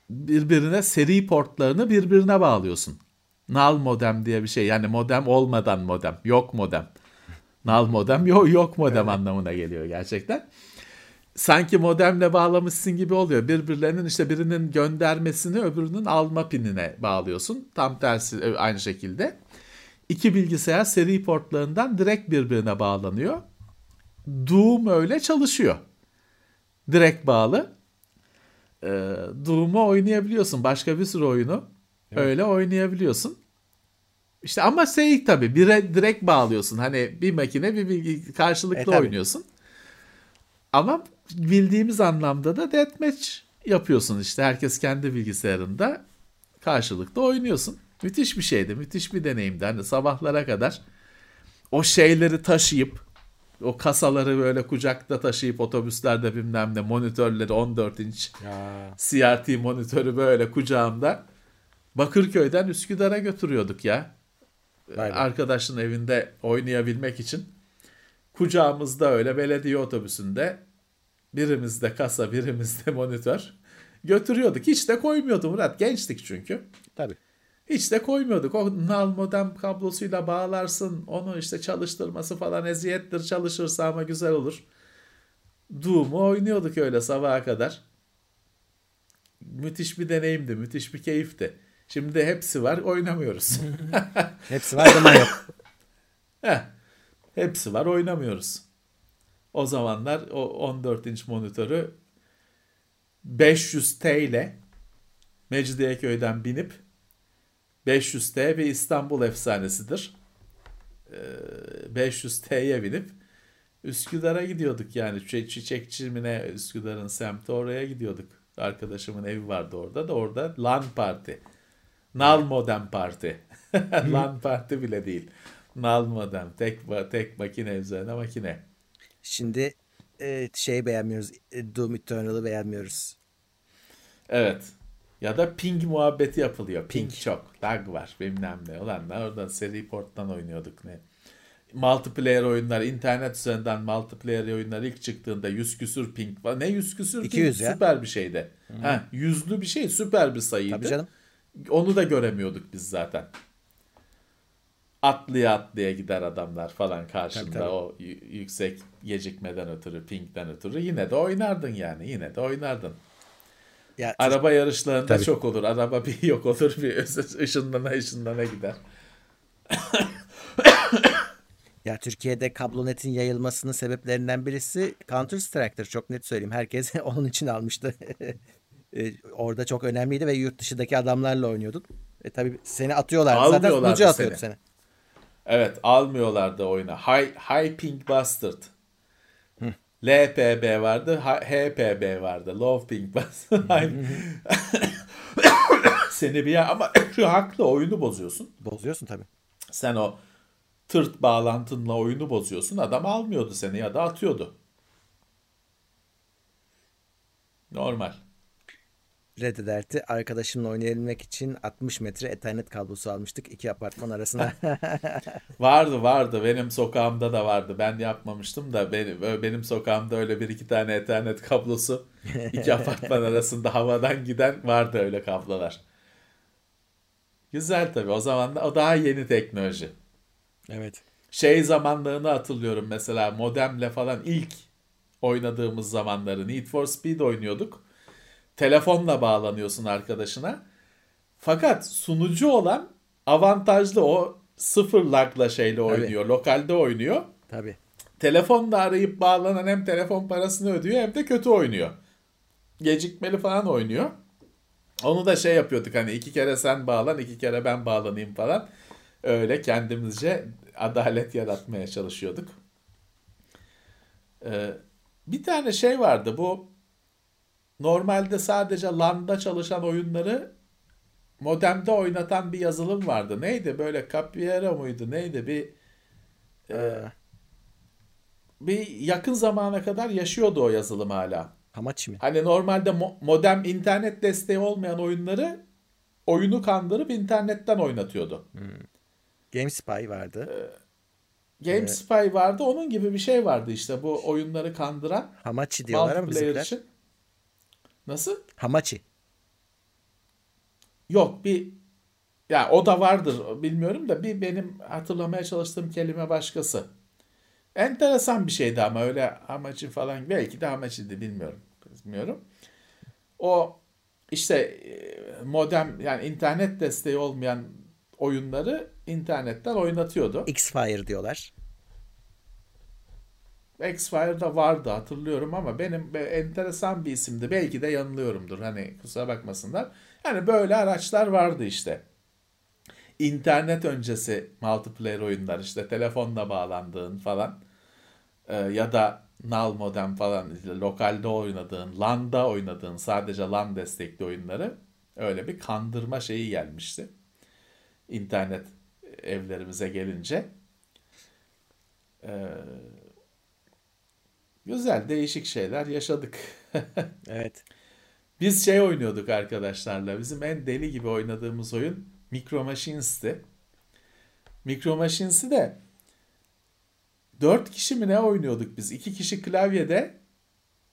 Birbirine seri portlarını birbirine bağlıyorsun. Null modem diye bir şey. Yani modem olmadan modem. Yok modem. Null modem yok, yok modem evet. anlamına geliyor gerçekten. Sanki modemle bağlamışsın gibi oluyor. Birbirlerinin işte birinin göndermesini öbürünün alma pinine bağlıyorsun. Tam tersi e, aynı şekilde. İki bilgisayar seri portlarından direkt birbirine bağlanıyor. Doom öyle çalışıyor. Direkt bağlı. Ee, Doom'u oynayabiliyorsun. Başka bir sürü oyunu evet. öyle oynayabiliyorsun. İşte ama şey tabii bire direkt bağlıyorsun. Hani bir makine bir bilgi karşılıklı e, oynuyorsun. Ama bildiğimiz anlamda da deathmatch yapıyorsun işte. Herkes kendi bilgisayarında karşılıklı oynuyorsun. Müthiş bir şeydi. Müthiş bir deneyimdi. Hani sabahlara kadar o şeyleri taşıyıp o kasaları böyle kucakta taşıyıp otobüslerde bilmem ne monitörleri 14 inç ya. CRT monitörü böyle kucağımda Bakırköy'den Üsküdar'a götürüyorduk ya. Aynen. arkadaşın evinde oynayabilmek için kucağımızda öyle belediye otobüsünde birimizde kasa birimizde monitör götürüyorduk. Hiç de koymuyordum Murat. Gençtik çünkü. Tabii. Hiç de koymuyorduk. O nal modem kablosuyla bağlarsın. Onu işte çalıştırması falan eziyettir. Çalışırsa ama güzel olur. Doom'u oynuyorduk öyle sabaha kadar. Müthiş bir deneyimdi. Müthiş bir keyifti. Şimdi hepsi var oynamıyoruz. hepsi var zaman yok. Heh, hepsi var oynamıyoruz. O zamanlar o 14 inç monitörü 500 T ile Mecidiyeköy'den binip 500T bir İstanbul efsanesidir. 500T'ye binip Üsküdar'a gidiyorduk yani. Çiçekçi mi ne Üsküdar'ın semti oraya gidiyorduk. Arkadaşımın evi vardı orada da orada LAN parti. Nal modem parti. LAN parti bile değil. Nal modem. Tek, tek makine üzerine makine. Şimdi e, şey beğenmiyoruz. E, Doom Eternal'ı beğenmiyoruz. Evet. Ya da ping muhabbeti yapılıyor. Ping, ping. çok. Lag var bilmem ne. Ulan oradan seri porttan oynuyorduk ne. Multiplayer oyunlar, internet üzerinden multiplayer oyunlar ilk çıktığında 100 küsür ping var. Ne 100 küsür 200 ping? Ya. Süper bir şeydi. Hmm. Ha, yüzlü bir şey süper bir sayıydı. Tabii canım. Onu da göremiyorduk biz zaten. Atlıya atlıya gider adamlar falan karşında tabii, tabii. o yüksek gecikmeden ötürü, pingden ötürü. Yine de oynardın yani. Yine de oynardın. Ya, Araba yarışlarında tabii. çok olur. Araba bir yok olur bir ışınlana ışınlana gider. ya Türkiye'de kablonetin yayılmasının sebeplerinden birisi Counter Strike'tır. Çok net söyleyeyim. Herkes onun için almıştı. E, orada çok önemliydi ve yurt dışındaki adamlarla oynuyordun. E tabii seni atıyorlar. Zaten sunucu atıyordu seni. Evet almıyorlardı oyuna. High, high Pink Bastard. Hı. LPB vardı, HPB vardı. Low Pink Bastard. seni bir yer ama şu haklı oyunu bozuyorsun. Bozuyorsun tabii. Sen o tırt bağlantınla oyunu bozuyorsun. Adam almıyordu seni ya da atıyordu. Normal. Red Alert'i arkadaşımla oynayabilmek için 60 metre ethernet kablosu almıştık iki apartman arasına. vardı vardı benim sokağımda da vardı ben yapmamıştım da benim, benim sokağımda öyle bir iki tane ethernet kablosu iki apartman arasında havadan giden vardı öyle kablolar. Güzel tabii o zaman da o daha yeni teknoloji. Evet. Şey zamanlarını hatırlıyorum mesela modemle falan ilk oynadığımız zamanları Need for Speed oynuyorduk telefonla bağlanıyorsun arkadaşına. Fakat sunucu olan avantajlı o sıfır lagla şeyle oynuyor. Tabii. Lokalde oynuyor. Tabii. Telefonla arayıp bağlanan hem telefon parasını ödüyor hem de kötü oynuyor. Gecikmeli falan oynuyor. Onu da şey yapıyorduk hani iki kere sen bağlan iki kere ben bağlanayım falan. Öyle kendimizce adalet yaratmaya çalışıyorduk. Ee, bir tane şey vardı bu normalde sadece LAN'da çalışan oyunları modemde oynatan bir yazılım vardı. Neydi böyle Capiera muydu neydi bir e, ee. bir yakın zamana kadar yaşıyordu o yazılım hala. Hamachi mi? Hani normalde mo- modem internet desteği olmayan oyunları oyunu kandırıp internetten oynatıyordu. Hmm. GameSpy vardı. Ee, GameSpy ee, vardı. Onun gibi bir şey vardı işte bu oyunları kandıran. Hamachi diyorlar ama bizimkiler. Için. Nasıl? Hamachi. Yok bir ya o da vardır bilmiyorum da bir benim hatırlamaya çalıştığım kelime başkası. Enteresan bir şeydi ama öyle Hamachi falan belki de Hamachi'di bilmiyorum. Bilmiyorum. O işte e, modem yani internet desteği olmayan oyunları internetten oynatıyordu. X-Fire diyorlar. X-File'da vardı hatırlıyorum ama benim enteresan bir isimdi. Belki de yanılıyorumdur. Hani kusura bakmasınlar. Yani böyle araçlar vardı işte. İnternet öncesi multiplayer oyunlar işte telefonla bağlandığın falan ee, ya da NAL modem falan işte lokalde oynadığın, LAN'da oynadığın sadece LAN destekli oyunları öyle bir kandırma şeyi gelmişti. İnternet evlerimize gelince. Ee, Güzel, değişik şeyler yaşadık. evet. Biz şey oynuyorduk arkadaşlarla. Bizim en deli gibi oynadığımız oyun Micro Machines'ti. Micro Machines'i de 4 kişi mi ne oynuyorduk biz? 2 kişi klavyede.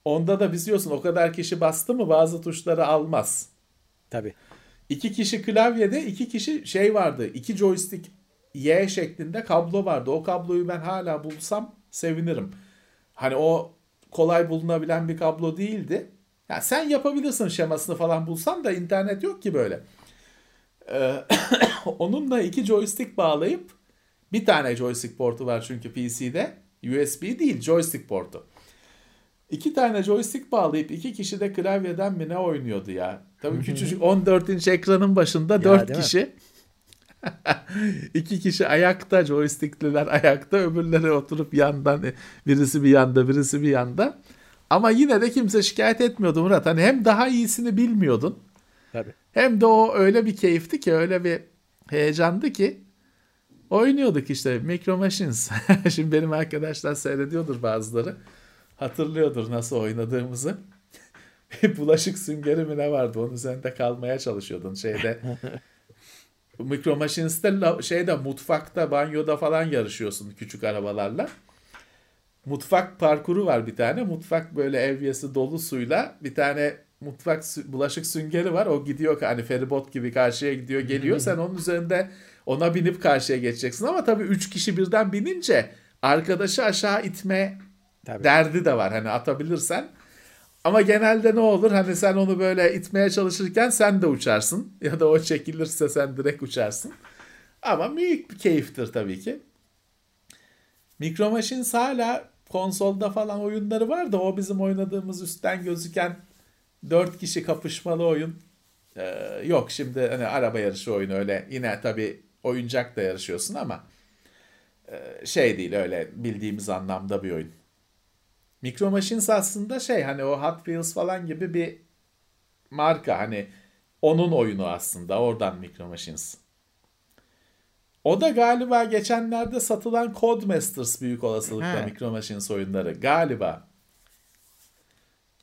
Onda da biliyorsun o kadar kişi bastı mı bazı tuşları almaz. Tabii. 2 kişi klavyede, 2 kişi şey vardı. 2 joystick Y şeklinde kablo vardı. O kabloyu ben hala bulsam sevinirim. Hani o kolay bulunabilen bir kablo değildi. Yani sen yapabilirsin şemasını falan bulsan da internet yok ki böyle. Ee, onunla iki joystick bağlayıp bir tane joystick portu var çünkü PC'de. USB değil joystick portu. İki tane joystick bağlayıp iki kişi de klavyeden mi ne oynuyordu ya? Tabii küçücük 14 inç ekranın başında Ya, 4 değil mi? İki kişi ayakta, joystickliler ayakta, öbürleri oturup yandan, birisi bir yanda, birisi bir yanda. Ama yine de kimse şikayet etmiyordu Murat. Hani hem daha iyisini bilmiyordun, Tabii. hem de o öyle bir keyifti ki, öyle bir heyecandı ki oynuyorduk işte Micro Machines. Şimdi benim arkadaşlar seyrediyordur bazıları. Hatırlıyordur nasıl oynadığımızı. Bulaşık süngeri mi ne vardı? Onun üzerinde kalmaya çalışıyordun şeyde. Micro Machines'te şeyde mutfakta, banyoda falan yarışıyorsun küçük arabalarla. Mutfak parkuru var bir tane. Mutfak böyle evyesi dolu suyla bir tane mutfak bulaşık süngeri var. O gidiyor hani feribot gibi karşıya gidiyor geliyor. Sen onun üzerinde ona binip karşıya geçeceksin. Ama tabii 3 kişi birden binince arkadaşı aşağı itme Tabii. derdi de var. Hani atabilirsen. Ama genelde ne olur? Hani sen onu böyle itmeye çalışırken sen de uçarsın. Ya da o çekilirse sen direkt uçarsın. Ama büyük bir keyiftir tabii ki. Micro Machines hala konsolda falan oyunları var da o bizim oynadığımız üstten gözüken 4 kişi kapışmalı oyun ee, yok. Şimdi hani araba yarışı oyunu öyle yine tabii oyuncakla yarışıyorsun ama e, şey değil öyle bildiğimiz anlamda bir oyun. Micro Machines aslında şey hani o Hot Wheels falan gibi bir marka hani onun oyunu aslında oradan Micro Machines. O da galiba geçenlerde satılan Codemasters büyük olasılıkla He. Micro Machines oyunları. Galiba.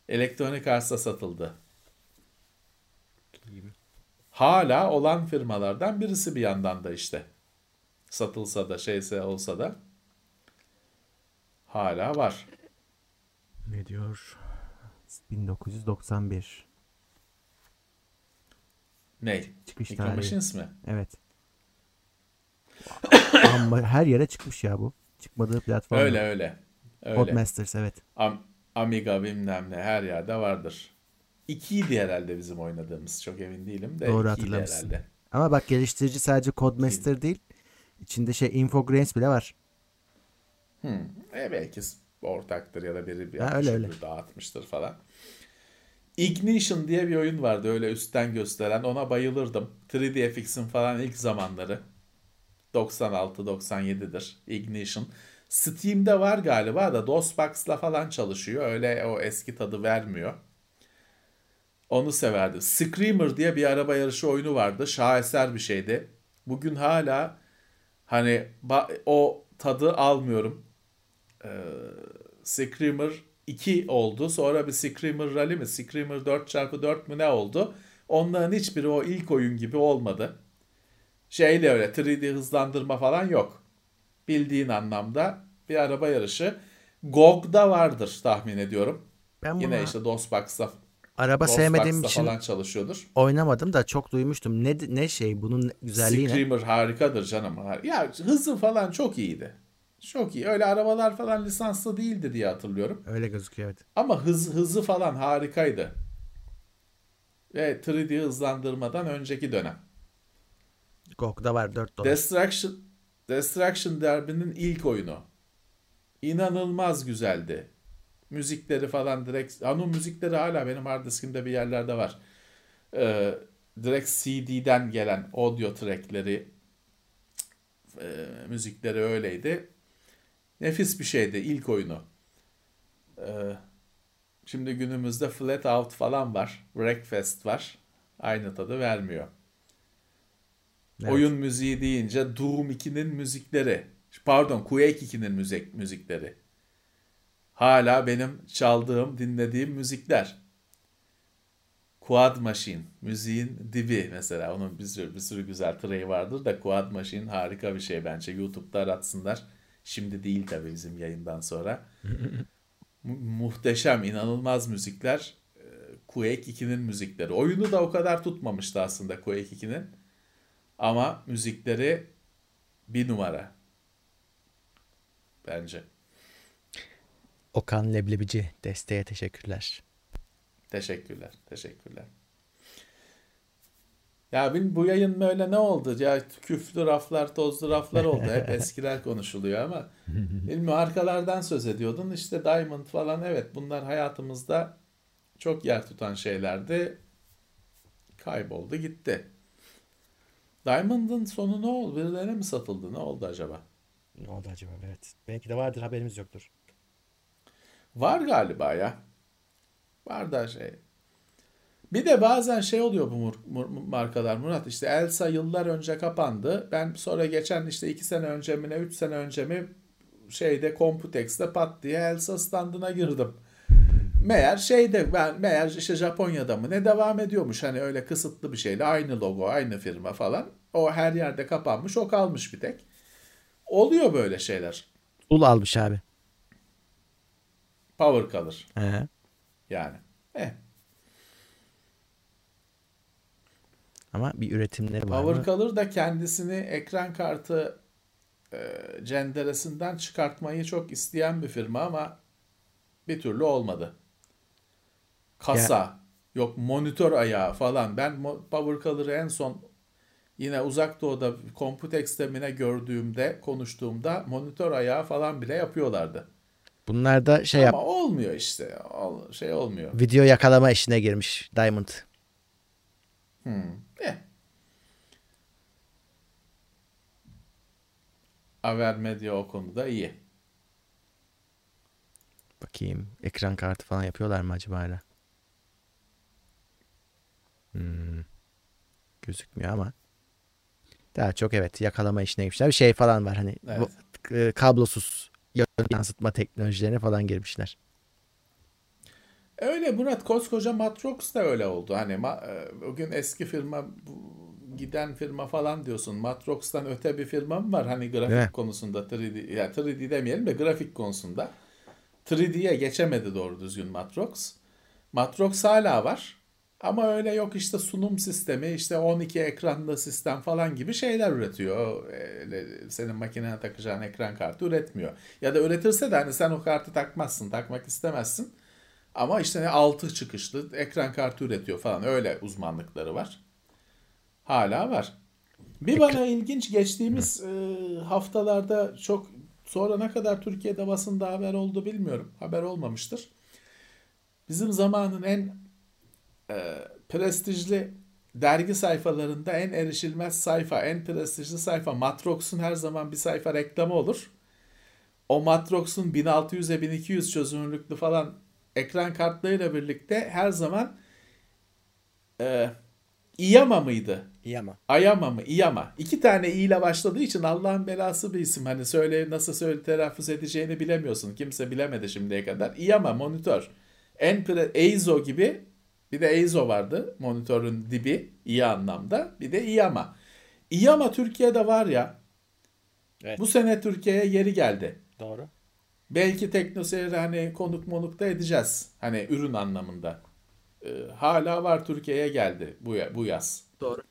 Electronic Arts'a satıldı. Hala olan firmalardan birisi bir yandan da işte. Satılsa da şeyse olsa da hala var. Ne diyor? 1991. Ne? Çıkış Micro tarihi. Machines mi? Evet. Ama her yere çıkmış ya bu. Çıkmadığı platform. Öyle öyle. Öyle. Codemasters evet. Am- Amiga bilmem ne her yerde vardır. İkiydi herhalde bizim oynadığımız. Çok emin değilim de. Doğru hatırlamışsın. herhalde. Ama bak geliştirici sadece Codemaster değil. İçinde şey Infogrames bile var. Hmm. E belki ortaktır ya da biri bir Ha, öyle, öyle. dağıtmıştır falan. Ignition diye bir oyun vardı öyle üstten gösteren. Ona bayılırdım. 3D FX'in falan ilk zamanları. 96-97'dir Ignition. Steam'de var galiba da DOSBox'la falan çalışıyor. Öyle o eski tadı vermiyor. Onu severdim. Screamer diye bir araba yarışı oyunu vardı. Şaheser bir şeydi. Bugün hala hani o tadı almıyorum. Ee, Screamer 2 oldu. Sonra bir Screamer Rally mi? Screamer 4x4 mü ne oldu? Onların hiçbiri o ilk oyun gibi olmadı. Şeyle öyle 3D hızlandırma falan yok. Bildiğin anlamda bir araba yarışı. GOG'da vardır tahmin ediyorum. Ben bunu Yine işte DOSBox'ta, Araba DOSBox'ta sevmediğim için falan çalışıyordur. oynamadım da çok duymuştum. Ne ne şey bunun güzelliği ne? Screamer harikadır canım. Ya hızı falan çok iyiydi. Çok iyi. Öyle arabalar falan lisanslı değildi diye hatırlıyorum. Öyle gözüküyor evet. Ama hız hızı falan harikaydı. Ve 3D hızlandırmadan önceki dönem. GOG'da var 4 dolar. Destruction Destruction Derby'nin ilk oyunu. İnanılmaz güzeldi. Müzikleri falan direkt onun müzikleri hala benim hard diskimde bir yerlerde var. Ee, direkt CD'den gelen audio trackleri e, müzikleri öyleydi. Nefis bir şeydi ilk oyunu. Ee, şimdi günümüzde Flat Out falan var. Breakfast var. Aynı tadı vermiyor. Evet. Oyun müziği deyince Doom 2'nin müzikleri. Pardon Quake 2'nin müzik, müzikleri. Hala benim çaldığım, dinlediğim müzikler. Quad Machine, müziğin dibi mesela. Onun bir sürü, bir sürü güzel treyi vardır da Quad Machine harika bir şey bence. YouTube'da aratsınlar. Şimdi değil tabii bizim yayından sonra. Mu- muhteşem, inanılmaz müzikler. Ee, Quake 2'nin müzikleri. Oyunu da o kadar tutmamıştı aslında Quake 2'nin. Ama müzikleri bir numara. Bence. Okan Leblebici desteğe teşekkürler. Teşekkürler. Teşekkürler. Ya benim bu yayın böyle ne oldu? Ya küflü raflar, tozlu raflar oldu. Hep eskiler konuşuluyor ama benim markalardan söz ediyordun. İşte Diamond falan evet bunlar hayatımızda çok yer tutan şeylerdi. Kayboldu gitti. Diamond'ın sonu ne oldu? Birilerine mi satıldı? Ne oldu acaba? Ne oldu acaba? Evet. Belki de vardır haberimiz yoktur. Var galiba ya. Var da şey. Bir de bazen şey oluyor bu mur- mur- markalar Murat işte Elsa yıllar önce kapandı. Ben sonra geçen işte iki sene önce mi ne üç sene önce mi şeyde Computex'te pat diye Elsa standına girdim. Meğer şeyde ben meğer işte Japonya'da mı ne devam ediyormuş hani öyle kısıtlı bir şeyle aynı logo aynı firma falan. O her yerde kapanmış o kalmış bir tek. Oluyor böyle şeyler. Ul almış abi. Power kalır He. yani. Eh, Ama bir üretimleri var Power mı? Da kendisini ekran kartı e, cenderesinden çıkartmayı çok isteyen bir firma ama bir türlü olmadı. Kasa, yok monitör ayağı falan. Ben Power Color'ı en son yine uzak doğuda Computex'te mi ne gördüğümde, konuştuğumda monitör ayağı falan bile yapıyorlardı. Bunlar da şey yap. Ama olmuyor işte. Şey olmuyor. Video yakalama işine girmiş Diamond. Hmm. Eh. Aver Medya o konuda iyi. Bakayım. Ekran kartı falan yapıyorlar mı acaba hala? Hmm. Gözükmüyor ama. Daha çok evet yakalama işine girmişler. Bir şey falan var hani Evet. bu, e, kablosuz yansıtma teknolojilerine falan girmişler. Öyle Murat koskoca Matrox da öyle oldu. Hani ma- e, bugün eski firma giden firma falan diyorsun. Matrox'tan öte bir firma mı var? Hani grafik mi? konusunda 3D ya 3D demeyelim de grafik konusunda. 3D'ye geçemedi doğru düzgün Matrox. Matrox hala var. Ama öyle yok işte sunum sistemi, işte 12 ekranlı sistem falan gibi şeyler üretiyor. Öyle senin makinene takacağın ekran kartı üretmiyor. Ya da üretirse de hani sen o kartı takmazsın, takmak istemezsin. Ama işte ne 6 çıkışlı ekran kartı üretiyor falan öyle uzmanlıkları var. Hala var. Bir bana ilginç geçtiğimiz e, haftalarda çok sonra ne kadar Türkiye'de basında haber oldu bilmiyorum. Haber olmamıştır. Bizim zamanın en e, prestijli dergi sayfalarında en erişilmez sayfa, en prestijli sayfa Matrox'un her zaman bir sayfa reklamı olur. O Matrox'un 1600'e 1200 çözünürlüklü falan ekran kartlarıyla birlikte her zaman e, İyama mıydı? İyi ama. Ayama mı? İyama. İki tane i ile başladığı için Allah'ın belası bir isim. Hani söyle nasıl söyle telaffuz edeceğini bilemiyorsun. Kimse bilemedi şimdiye kadar. İyama monitör. En pre- Eizo gibi bir de Eizo vardı. Monitörün dibi iyi anlamda. Bir de İyama. İyama Türkiye'de var ya. Evet. Bu sene Türkiye'ye yeri geldi. Doğru. Belki teknoseyirde hani konuk monuk da edeceğiz. Hani ürün anlamında. Ee, hala var Türkiye'ye geldi bu, bu yaz. Doğru.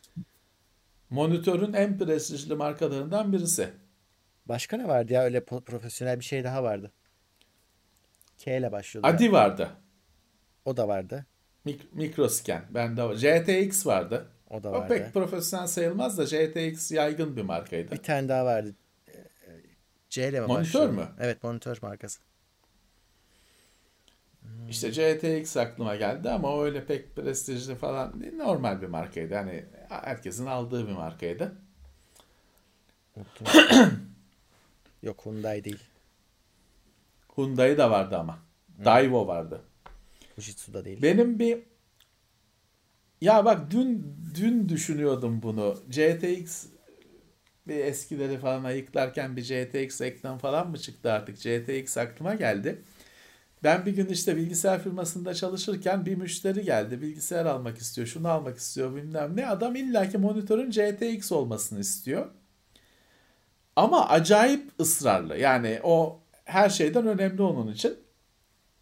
Monitörün en prestijli markalarından birisi. Başka ne vardı ya öyle profesyonel bir şey daha vardı. K ile başlıyordu. Adi vardı. O da vardı. Mik- Mikroscan. Bende var. GTX vardı. O da O vardı. pek profesyonel sayılmaz da GTX yaygın bir markaydı. Bir tane daha vardı. C ile mi Monitör başlıyordu? mü? Evet monitör markası. İşte GTX aklıma geldi ama o öyle pek prestijli falan değil. Normal bir markaydı. Hani herkesin aldığı bir markaydı. Yok Hyundai değil. Hyundai da vardı ama. Daiwo vardı. Fujitsu da değil. Benim bir ya bak dün dün düşünüyordum bunu. GTX bir eskileri falan ayıklarken bir GTX ekran falan mı çıktı artık? GTX aklıma geldi. Ben bir gün işte bilgisayar firmasında çalışırken bir müşteri geldi. Bilgisayar almak istiyor, şunu almak istiyor bilmem ne. Adam illaki monitörün GTX olmasını istiyor. Ama acayip ısrarlı. Yani o her şeyden önemli onun için.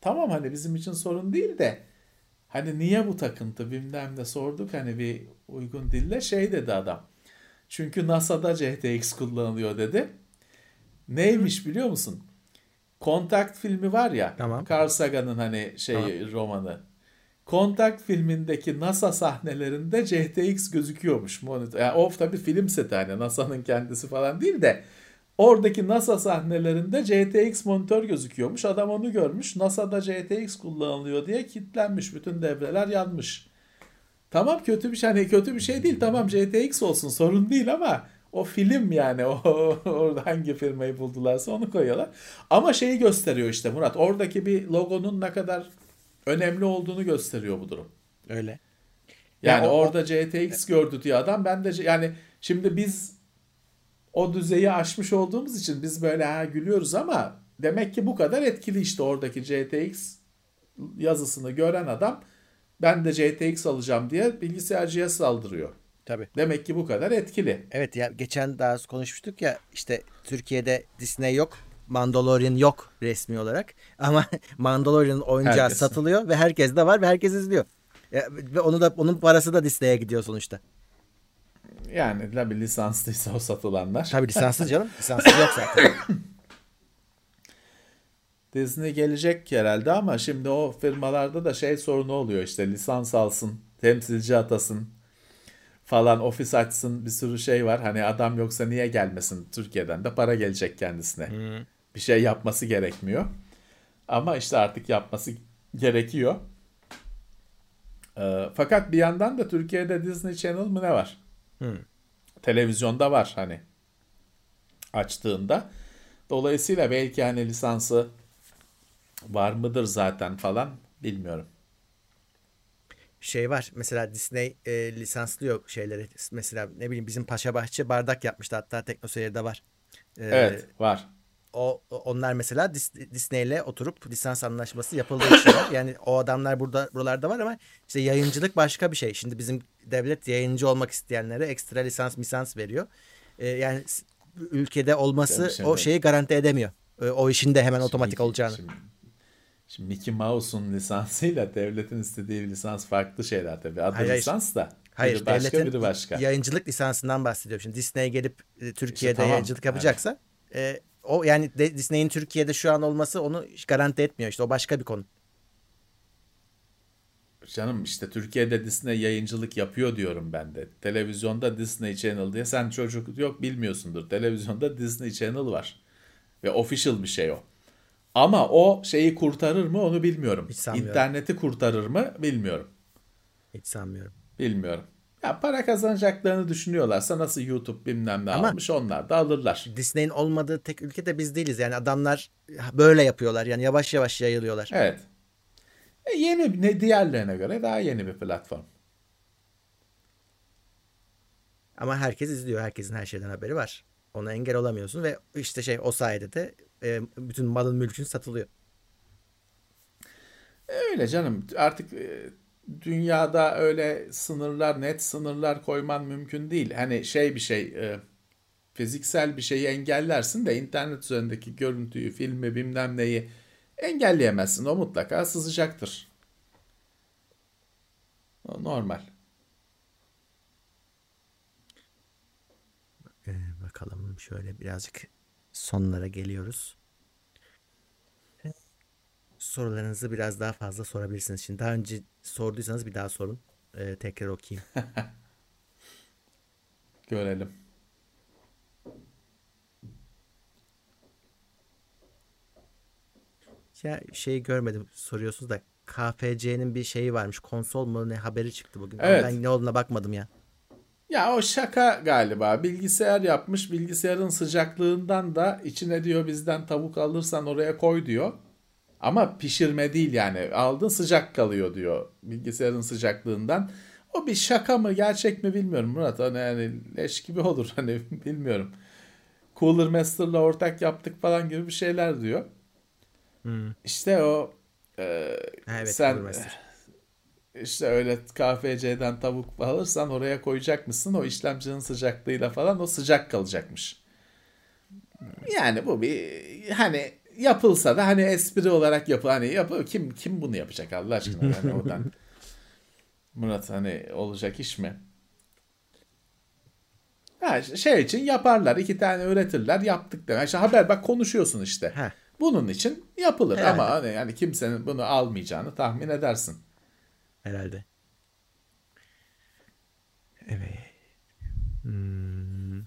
Tamam hani bizim için sorun değil de hani niye bu takıntı bilmem de sorduk hani bir uygun dille şey dedi adam. Çünkü NASA'da GTX kullanılıyor dedi. Neymiş biliyor musun? Kontakt filmi var ya. Tamam. Carl Sagan'ın hani şey romanı. Kontakt filmindeki NASA sahnelerinde GTX gözüküyormuş monitör. Yani o tabii film seti hani NASA'nın kendisi falan değil de oradaki NASA sahnelerinde GTX monitör gözüküyormuş. Adam onu görmüş. NASA'da GTX kullanılıyor diye kilitlenmiş. Bütün devreler yanmış. Tamam kötü bir şey hani kötü bir şey değil. Tamam GTX olsun sorun değil ama o film yani o orada hangi firmayı buldularsa onu koyuyorlar. Ama şeyi gösteriyor işte Murat. Oradaki bir logonun ne kadar önemli olduğunu gösteriyor bu durum. Öyle. Yani Ya o- orada GTX gördü diye adam ben de yani şimdi biz o düzeyi aşmış olduğumuz için biz böyle ha gülüyoruz ama demek ki bu kadar etkili işte oradaki GTX yazısını gören adam ben de GTX alacağım diye bilgisayarcıya saldırıyor. Tabii. Demek ki bu kadar etkili. Evet ya geçen daha konuşmuştuk ya işte Türkiye'de Disney yok. Mandalorian yok resmi olarak ama Mandalorian'ın oyuncağı Herkes. satılıyor ve herkes de var ve herkes izliyor. Ya, ve onu da onun parası da Disney'e gidiyor sonuçta. Yani tabii lisanslıysa o satılanlar. Tabii lisanslı canım. Lisanslı yok zaten. Disney gelecek herhalde ama şimdi o firmalarda da şey sorunu oluyor işte lisans alsın, temsilci atasın falan ofis açsın bir sürü şey var. Hani adam yoksa niye gelmesin Türkiye'den de para gelecek kendisine. Bir şey yapması gerekmiyor. Ama işte artık yapması gerekiyor. Ee, fakat bir yandan da Türkiye'de Disney Channel mı ne var? Televizyonda var hani açtığında. Dolayısıyla belki hani lisansı var mıdır zaten falan bilmiyorum. Şey var mesela Disney e, lisanslıyor şeyleri. Mesela ne bileyim bizim Paşa Bahçe bardak yapmıştı hatta Teknoseyir'de var. E, Evet var. o onlar mesela Dis- Disney ile oturup lisans anlaşması yapıldığı için var. Yani o adamlar burada buralarda var ama işte yayıncılık başka bir şey. Şimdi bizim devlet yayıncı olmak isteyenlere ekstra lisans misans veriyor. Ee, yani ülkede olması o şeyi garanti edemiyor. Ee, o işin de hemen otomatik Şimdi- olacağını. Şimdi, şimdi Mickey Mouse'un lisansıyla devletin istediği lisans farklı şeyler tabii. Adı Hayır, lisans da. Hayır, biri başka biri başka. yayıncılık lisansından bahsediyorum. Şimdi Disney gelip e, Türkiye'de tamam, yayıncılık yapacaksa e, o yani Disney'in Türkiye'de şu an olması onu garanti etmiyor. İşte o başka bir konu. Canım işte Türkiye'de Disney yayıncılık yapıyor diyorum ben de. Televizyonda Disney Channel diye sen çocuk yok bilmiyorsundur. Televizyonda Disney Channel var. Ve official bir şey o. Ama o şeyi kurtarır mı onu bilmiyorum. Hiç sanmıyorum. İnterneti kurtarır mı bilmiyorum. Hiç sanmıyorum. Bilmiyorum. Ya para kazanacaklarını düşünüyorlarsa nasıl YouTube bilmem ne Ama- almış onlar da alırlar. Disney'in olmadığı tek ülke de biz değiliz. Yani adamlar böyle yapıyorlar. Yani yavaş yavaş yayılıyorlar. Evet. E yeni ne diğerlerine göre daha yeni bir platform. Ama herkes izliyor. Herkesin her şeyden haberi var. Ona engel olamıyorsun ve işte şey o sayede de e, bütün malın mülkün satılıyor. Öyle canım artık e, dünyada öyle sınırlar net sınırlar koyman mümkün değil. Hani şey bir şey e, fiziksel bir şeyi engellersin de internet üzerindeki görüntüyü, filmi bilmem neyi engelleyemezsin. O mutlaka sızacaktır. O normal. Ee, bakalım şöyle birazcık sonlara geliyoruz. Sorularınızı biraz daha fazla sorabilirsiniz. Şimdi daha önce sorduysanız bir daha sorun. Ee, tekrar okuyayım. Görelim. Ya şey görmedim soruyorsunuz da KFC'nin bir şeyi varmış. Konsol mu ne haberi çıktı bugün. Ama Evet. Ben ne olduğuna bakmadım ya. Ya o şaka galiba. Bilgisayar yapmış. Bilgisayarın sıcaklığından da içine diyor bizden tavuk alırsan oraya koy diyor. Ama pişirme değil yani. Aldın sıcak kalıyor diyor bilgisayarın sıcaklığından. O bir şaka mı gerçek mi bilmiyorum Murat. Hani yani leş gibi olur hani bilmiyorum. Cooler Master'la ortak yaptık falan gibi bir şeyler diyor. İşte o e, evet, sen Cooler Master. İşte öyle KFC'den tavuk alırsan oraya koyacakmışsın o işlemcinin sıcaklığıyla falan o sıcak kalacakmış. Yani bu bir hani yapılsa da hani espri olarak yapı hani yapı kim kim bunu yapacak Allah aşkına yani oradan. Murat hani olacak iş mi? Ha, şey için yaparlar. iki tane üretirler. Yaptık demek. İşte haber bak konuşuyorsun işte. Heh. Bunun için yapılır Herhalde. ama hani yani kimsenin bunu almayacağını tahmin edersin. Herhalde. Evet. Hmm.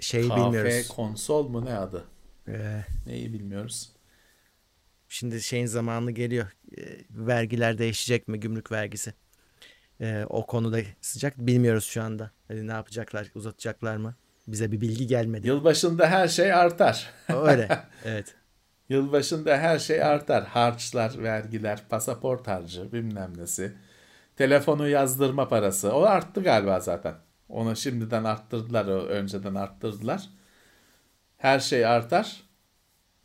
Şeyi Kafe bilmiyoruz. konsol mu ne adı? Ee, Neyi bilmiyoruz. Şimdi şeyin zamanı geliyor. Ee, vergiler değişecek mi? Gümrük vergisi. Ee, o konuda sıcak bilmiyoruz şu anda. Hani ne yapacaklar? Uzatacaklar mı? Bize bir bilgi gelmedi. Yılbaşında her şey artar. Öyle. Evet. Yılbaşında her şey artar. Harçlar, vergiler, pasaport harcı, bilmem nesi. Telefonu yazdırma parası. O arttı galiba zaten. Onu şimdiden arttırdılar, o önceden arttırdılar. Her şey artar.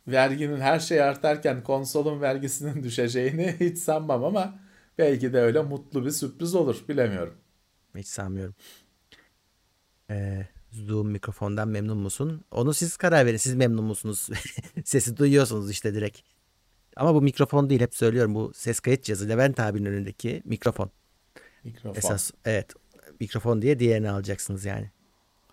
Verginin her şey artarken konsolun vergisinin düşeceğini hiç sanmam ama belki de öyle mutlu bir sürpriz olur. Bilemiyorum. Hiç sanmıyorum. Ee, Zoom mikrofondan memnun musun? Onu siz karar verin. Siz memnun musunuz? Sesi duyuyorsunuz işte direkt. Ama bu mikrofon değil hep söylüyorum. Bu ses kayıt cihazı Levent abinin önündeki mikrofon. Mikrofon. Esas evet. Mikrofon diye diğerini alacaksınız yani.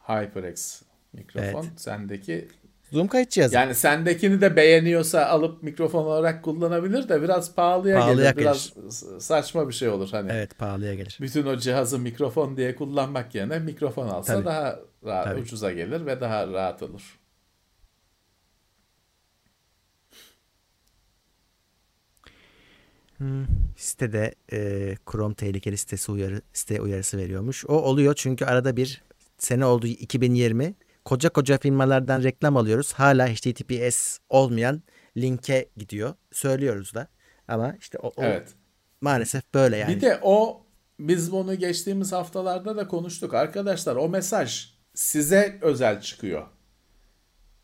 HyperX mikrofon. Evet. Sendeki Zoom kayıt cihazı. Yani sendekini de beğeniyorsa alıp mikrofon olarak kullanabilir de biraz pahalıya, Pahalıya gelir. Biraz saçma bir şey olur hani. Evet pahalıya gelir. Bütün o cihazı mikrofon diye kullanmak yerine mikrofon alsa Tabii. daha rahat, Tabii. ucuza gelir ve daha rahat olur. Sitede e, Chrome tehlikeli sitesi uyarı, site uyarısı veriyormuş. O oluyor çünkü arada bir sene oldu 2020. Koca koca firmalardan reklam alıyoruz. Hala HTTPS olmayan linke gidiyor. Söylüyoruz da. Ama işte o, o Evet. maalesef böyle yani. Bir de o biz bunu geçtiğimiz haftalarda da konuştuk. Arkadaşlar o mesaj size özel çıkıyor.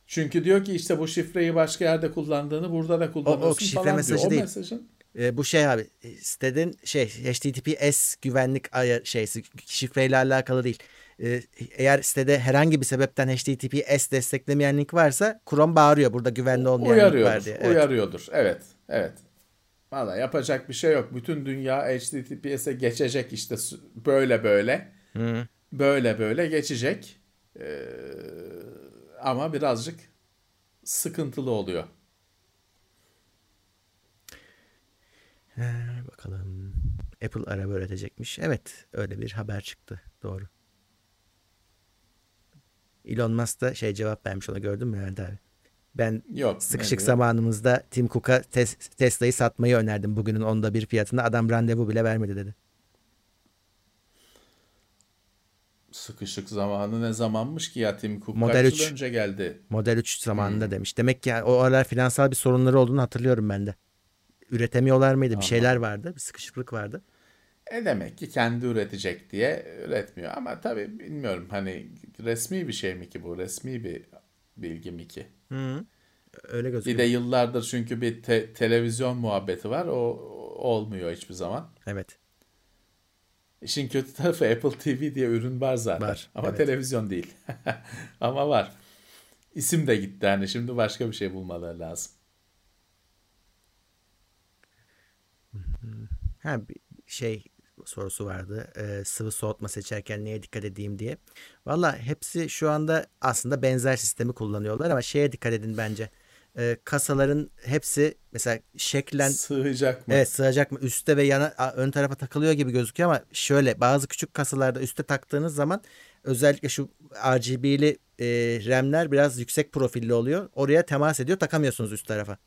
Çünkü diyor ki işte bu şifreyi başka yerde kullandığını burada da kullanıyorsun şifre falan mesajı diyor. O değil. mesajın E, bu şey abi e, sitenin şey HTTPS güvenlik şeysi şifreyle alakalı değil. E, eğer sitede herhangi bir sebepten HTTPS desteklemeyen link varsa Chrome bağırıyor burada güvenli olmayan link var diye. Evet. Uyarıyordur. Evet. Evet. Valla yapacak bir şey yok. Bütün dünya HTTPS'e geçecek işte böyle böyle. Hı. Böyle böyle geçecek. Ee, ama birazcık sıkıntılı oluyor. Bakalım. Apple araba üretecekmiş. Evet öyle bir haber çıktı. Doğru. Elon Musk da şey cevap vermiş ona gördün mü Levent abi? Ben Yok. sıkışık ne zamanımızda Tim Cook'a Tes- Tesla'yı satmayı önerdim. Bugünün onda bir fiyatına adam randevu bile vermedi dedi. Sıkışık zamanı ne zamanmış ki ya Tim Cook Model kaç 3. yıl önce geldi. Model 3 Hmm. zamanında demiş. Demek ki yani o aralar finansal bir sorunları olduğunu hatırlıyorum ben de. Üretemiyorlar mıydı? Bir şeyler vardı. Bir sıkışıklık vardı. E demek ki kendi üretecek diye üretmiyor. Ama tabii bilmiyorum hani resmi bir şey mi ki bu? Resmi bir bilgi mi ki? Öyle Bir gözüküyor. de yıllardır çünkü bir te- televizyon muhabbeti var. O olmuyor hiçbir zaman. Evet. İşin kötü tarafı Apple TV diye ürün var zaten. Var, Ama evet. televizyon değil. Ama var. İsim de gitti hani şimdi başka bir şey bulmaları lazım. Ha bir şey sorusu vardı. Ee, sıvı soğutma seçerken neye dikkat edeyim diye. Valla hepsi şu anda aslında benzer sistemi kullanıyorlar ama şeye dikkat edin bence. Ee, kasaların hepsi mesela şeklen Sığacak mı? Evet sığacak mı? Üste ve yana ön tarafa takılıyor gibi gözüküyor ama şöyle bazı küçük kasalarda üste taktığınız zaman özellikle şu RGB'li e, RAM'ler biraz yüksek profilli oluyor. Oraya temas ediyor takamıyorsunuz üst tarafa.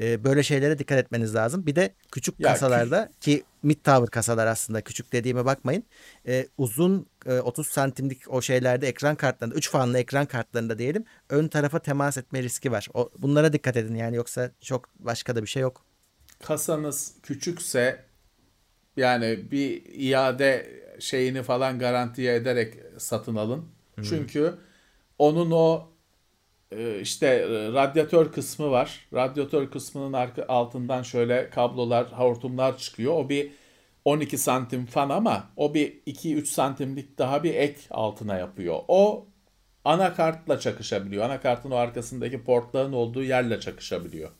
E, böyle şeylere dikkat etmeniz lazım. Bir de küçük Ya, kasalarda ki mid tower kasalar aslında küçük dediğime bakmayın. E, uzun e, 30 santimlik o şeylerde ekran kartlarında 3 fanlı ekran kartlarında diyelim ön tarafa temas etme riski var. O, bunlara dikkat edin yani yoksa çok başka da bir şey yok. kasanız küçükse yani bir iade şeyini falan garantiye ederek satın alın. Çünkü onun o işte e, radyatör kısmı var. Radyatör kısmının arka, altından şöyle kablolar, hortumlar çıkıyor. O bir 12 santim fan ama o bir 2-3 santimlik daha bir ek altına yapıyor. O anakartla çakışabiliyor. Anakartın o arkasındaki portların olduğu yerle çakışabiliyor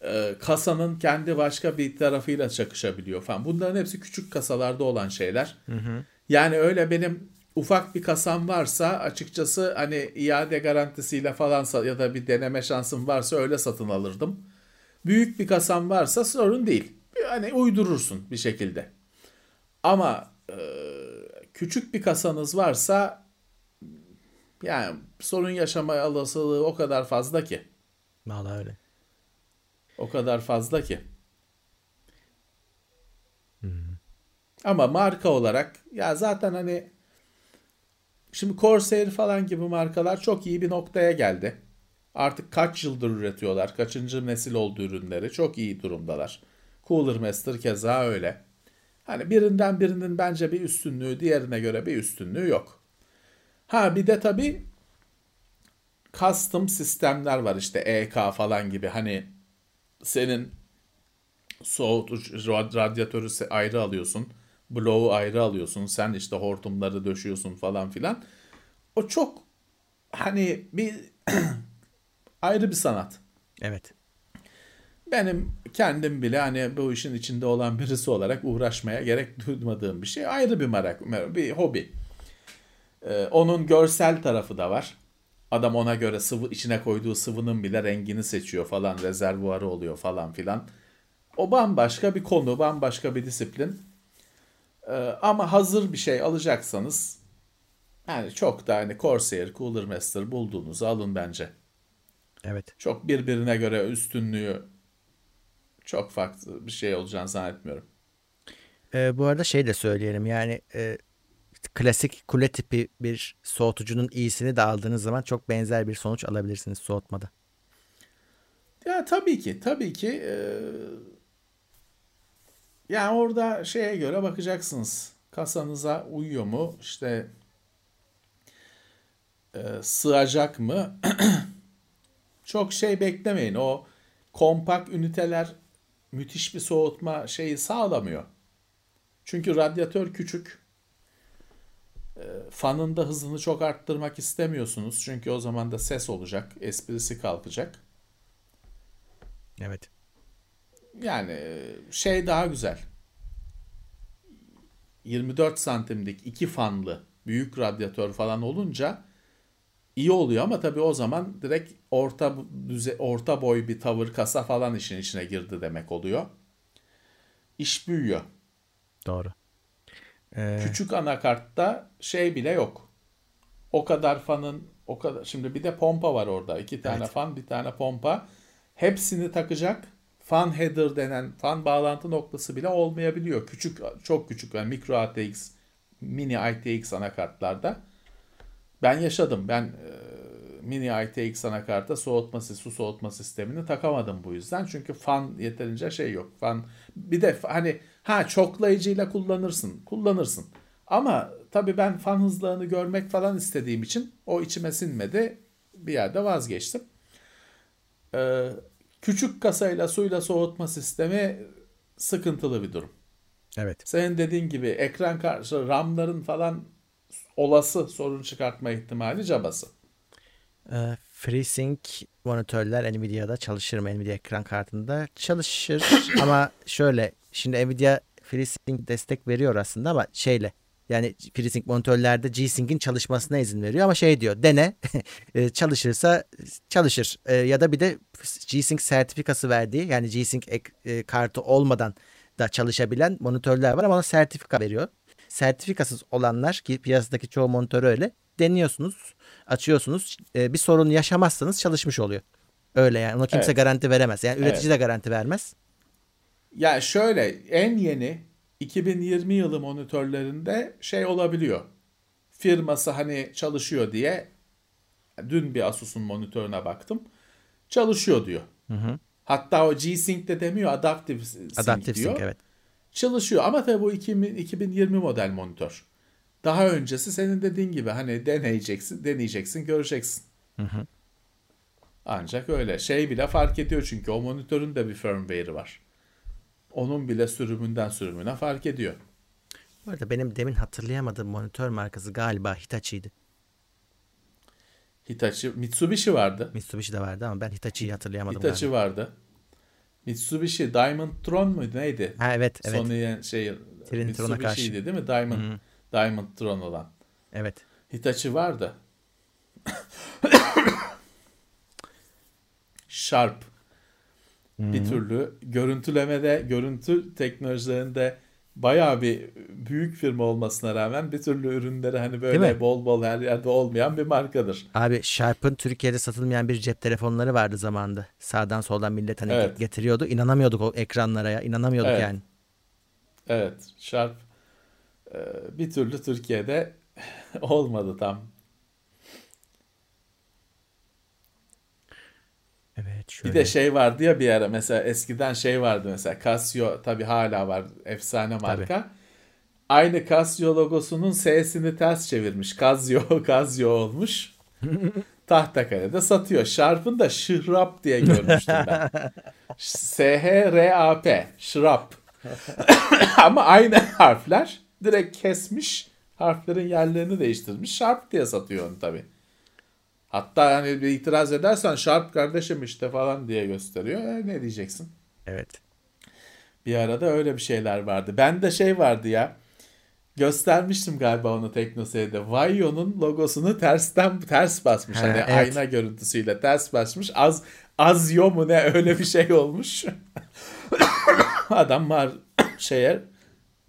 e, kasanın kendi başka bir tarafıyla çakışabiliyor falan. Bunların hepsi küçük kasalarda olan şeyler. Yani öyle benim ufak bir kasan varsa açıkçası hani iade garantisiyle falan ya da bir deneme şansım varsa öyle satın alırdım. Büyük bir kasan varsa sorun değil. Hani uydurursun bir şekilde. Ama e, küçük bir kasanız varsa yani sorun yaşama olasılığı o kadar fazla ki. Vallahi öyle. O kadar fazla ki. Ama marka olarak ya zaten hani şimdi Corsair falan gibi markalar çok iyi bir noktaya geldi. Artık kaç yıldır üretiyorlar. Kaçıncı nesil oldu ürünleri. Çok iyi durumdalar. Cooler Master keza öyle. Hani birinden birinin bence bir üstünlüğü diğerine göre bir üstünlüğü yok. Ha bir de tabii custom sistemler var işte EK falan gibi hani senin soğutucu rad- radyatörü ayrı alıyorsun. Blow'u ayrı alıyorsun. Sen işte hortumları döşüyorsun falan filan. O çok hani bir ayrı bir sanat. Evet. Benim kendim bile hani bu işin içinde olan birisi olarak uğraşmaya gerek duymadığım bir şey. Ayrı bir merak, bir hobi. Ee, onun görsel tarafı da var. Adam ona göre sıvı içine koyduğu sıvının bile rengini seçiyor falan, rezervuarı oluyor falan filan. O bambaşka bir konu, bambaşka bir disiplin. Ee, ama hazır bir şey alacaksanız yani çok da hani Corsair, Cooler Master bulduğunuzu alın bence. Evet. Çok birbirine göre üstünlüğü çok farklı bir şey olacağını zannetmiyorum. Ee, bu arada şey de söyleyelim yani e, klasik kule tipi bir soğutucunun iyisini de aldığınız zaman çok benzer bir sonuç alabilirsiniz soğutmada. Ya tabii ki, tabii ki e, yani orada şeye göre bakacaksınız. Kasanıza uyuyor mu? İşte e, sığacak mı? Çok şey beklemeyin. O kompakt üniteler müthiş bir soğutma şeyi sağlamıyor. Çünkü radyatör küçük. E, fanın da hızını çok arttırmak istemiyorsunuz. Çünkü o zaman da ses olacak. Esprisi kalkacak. Evet. Yani şey daha güzel. 24 santimlik iki fanlı büyük radyatör falan olunca iyi oluyor ama tabii o zaman direkt orta düze orta boy bir tavır kasa falan işin içine girdi demek oluyor. İş büyüyor. Doğru. Ee, Küçük anakartta şey bile yok. O kadar fanın o kadar şimdi bir de pompa var orada. iki tane Evet. fan, bir tane pompa. Hepsini takacak fan header denen fan bağlantı noktası bile olmayabiliyor. Küçük çok küçük yani mikro ATX, mini ITX anakartlarda. Ben yaşadım. Ben e, mini ITX anakarta soğutma sis- su soğutma sistemini takamadım bu yüzden. Çünkü fan yeterince şey yok. Fan bir de hani ha çoklayıcıyla kullanırsın. Kullanırsın. Ama tabii ben fan hızlarını görmek falan istediğim için o içime sinmedi. Bir yerde vazgeçtim. Ee, küçük kasayla suyla soğutma sistemi sıkıntılı bir durum. evet. Senin dediğin gibi ekran karşı RAM'ların falan olası sorun çıkartma ihtimali cabası. Ee, FreeSync monitörler Nvidia'da çalışır mı? Nvidia ekran kartında çalışır ama şöyle şimdi Nvidia FreeSync destek veriyor aslında ama şeyle yani FreeSync monitörlerde G-Sync'in çalışmasına izin veriyor ama şey diyor dene e, çalışırsa çalışır E, ya da bir de G-Sync sertifikası verdiği yani G-Sync ek- e, kartı olmadan da çalışabilen monitörler var ama ona sertifika veriyor. Sertifikasız olanlar ki piyasadaki çoğu monitör öyle deniyorsunuz açıyorsunuz e, bir sorun yaşamazsanız çalışmış oluyor. Öyle yani ona kimse Evet. garanti veremez yani üretici Evet. de garanti vermez. Ya şöyle en yeni 2020 yılı monitörlerinde şey olabiliyor. Firması hani çalışıyor diye dün bir Asus'un monitörüne baktım. Çalışıyor diyor. Hatta o G-Sync de demiyor Adaptive Sync Adaptive diyor. Sync evet. Çalışıyor ama tabii bu 2000 2020 model monitör. Daha öncesi senin dediğin gibi hani deneyeceksin, deneyeceksin, göreceksin. Ancak öyle. Şey bile fark ediyor çünkü o monitörün de bir firmware'i var. Onun bile sürümünden sürümüne fark ediyor. Bu arada benim demin hatırlayamadığım monitör markası galiba Hitachi'ydi. Hitachi, Mitsubishi vardı. Mitsubishi de vardı ama ben Hitachi'yi hatırlayamadım Hitachi galiba. vardı. Mitsubishi Diamond Tron muydu neydi? Ha evet evet. Sony'nin şey Trinitron'a karşı. Değil mi? Diamond Diamond Tron olan. Evet. Hitachi vardı. Sharp. Bir türlü görüntülemede, görüntü teknolojilerinde bayağı bir büyük firma olmasına rağmen bir türlü ürünleri hani böyle bol bol her yerde olmayan bir markadır. Abi Sharp'ın Türkiye'de satılmayan bir cep telefonları vardı zamanında. Sağdan soldan millet hani Evet. getiriyordu. İnanamıyorduk o ekranlara ya. İnanamıyorduk Evet. yani. Evet, Sharp bir türlü Türkiye'de olmadı tam. Evet Bir şöyle. de şey vardı ya bir ara mesela eskiden şey vardı mesela Casio tabii hala var efsane marka. Aynı Casio logosunun S'sini ters çevirmiş. Casio, Casio olmuş. Tahtakale'de satıyor. Sharp'ın da Şırap diye görmüştüm ben. S-H-R-A-P. Şırap. Ama aynı harfler direkt kesmiş. Harflerin yerlerini değiştirmiş. Sharp diye satıyor onu tabii. Hatta hani bir itiraz edersen Sharp kardeşim işte falan diye gösteriyor. E, ne diyeceksin? Evet. Bir arada öyle bir şeyler vardı. Ben de şey vardı ya. Göstermiştim galiba onu Teknoseyir'de. Vaio'nun logosunu tersten ters basmış. Ha, hani evet. ayna görüntüsüyle ters basmış. Az Azio mu ne öyle bir şey olmuş. Adam var şeye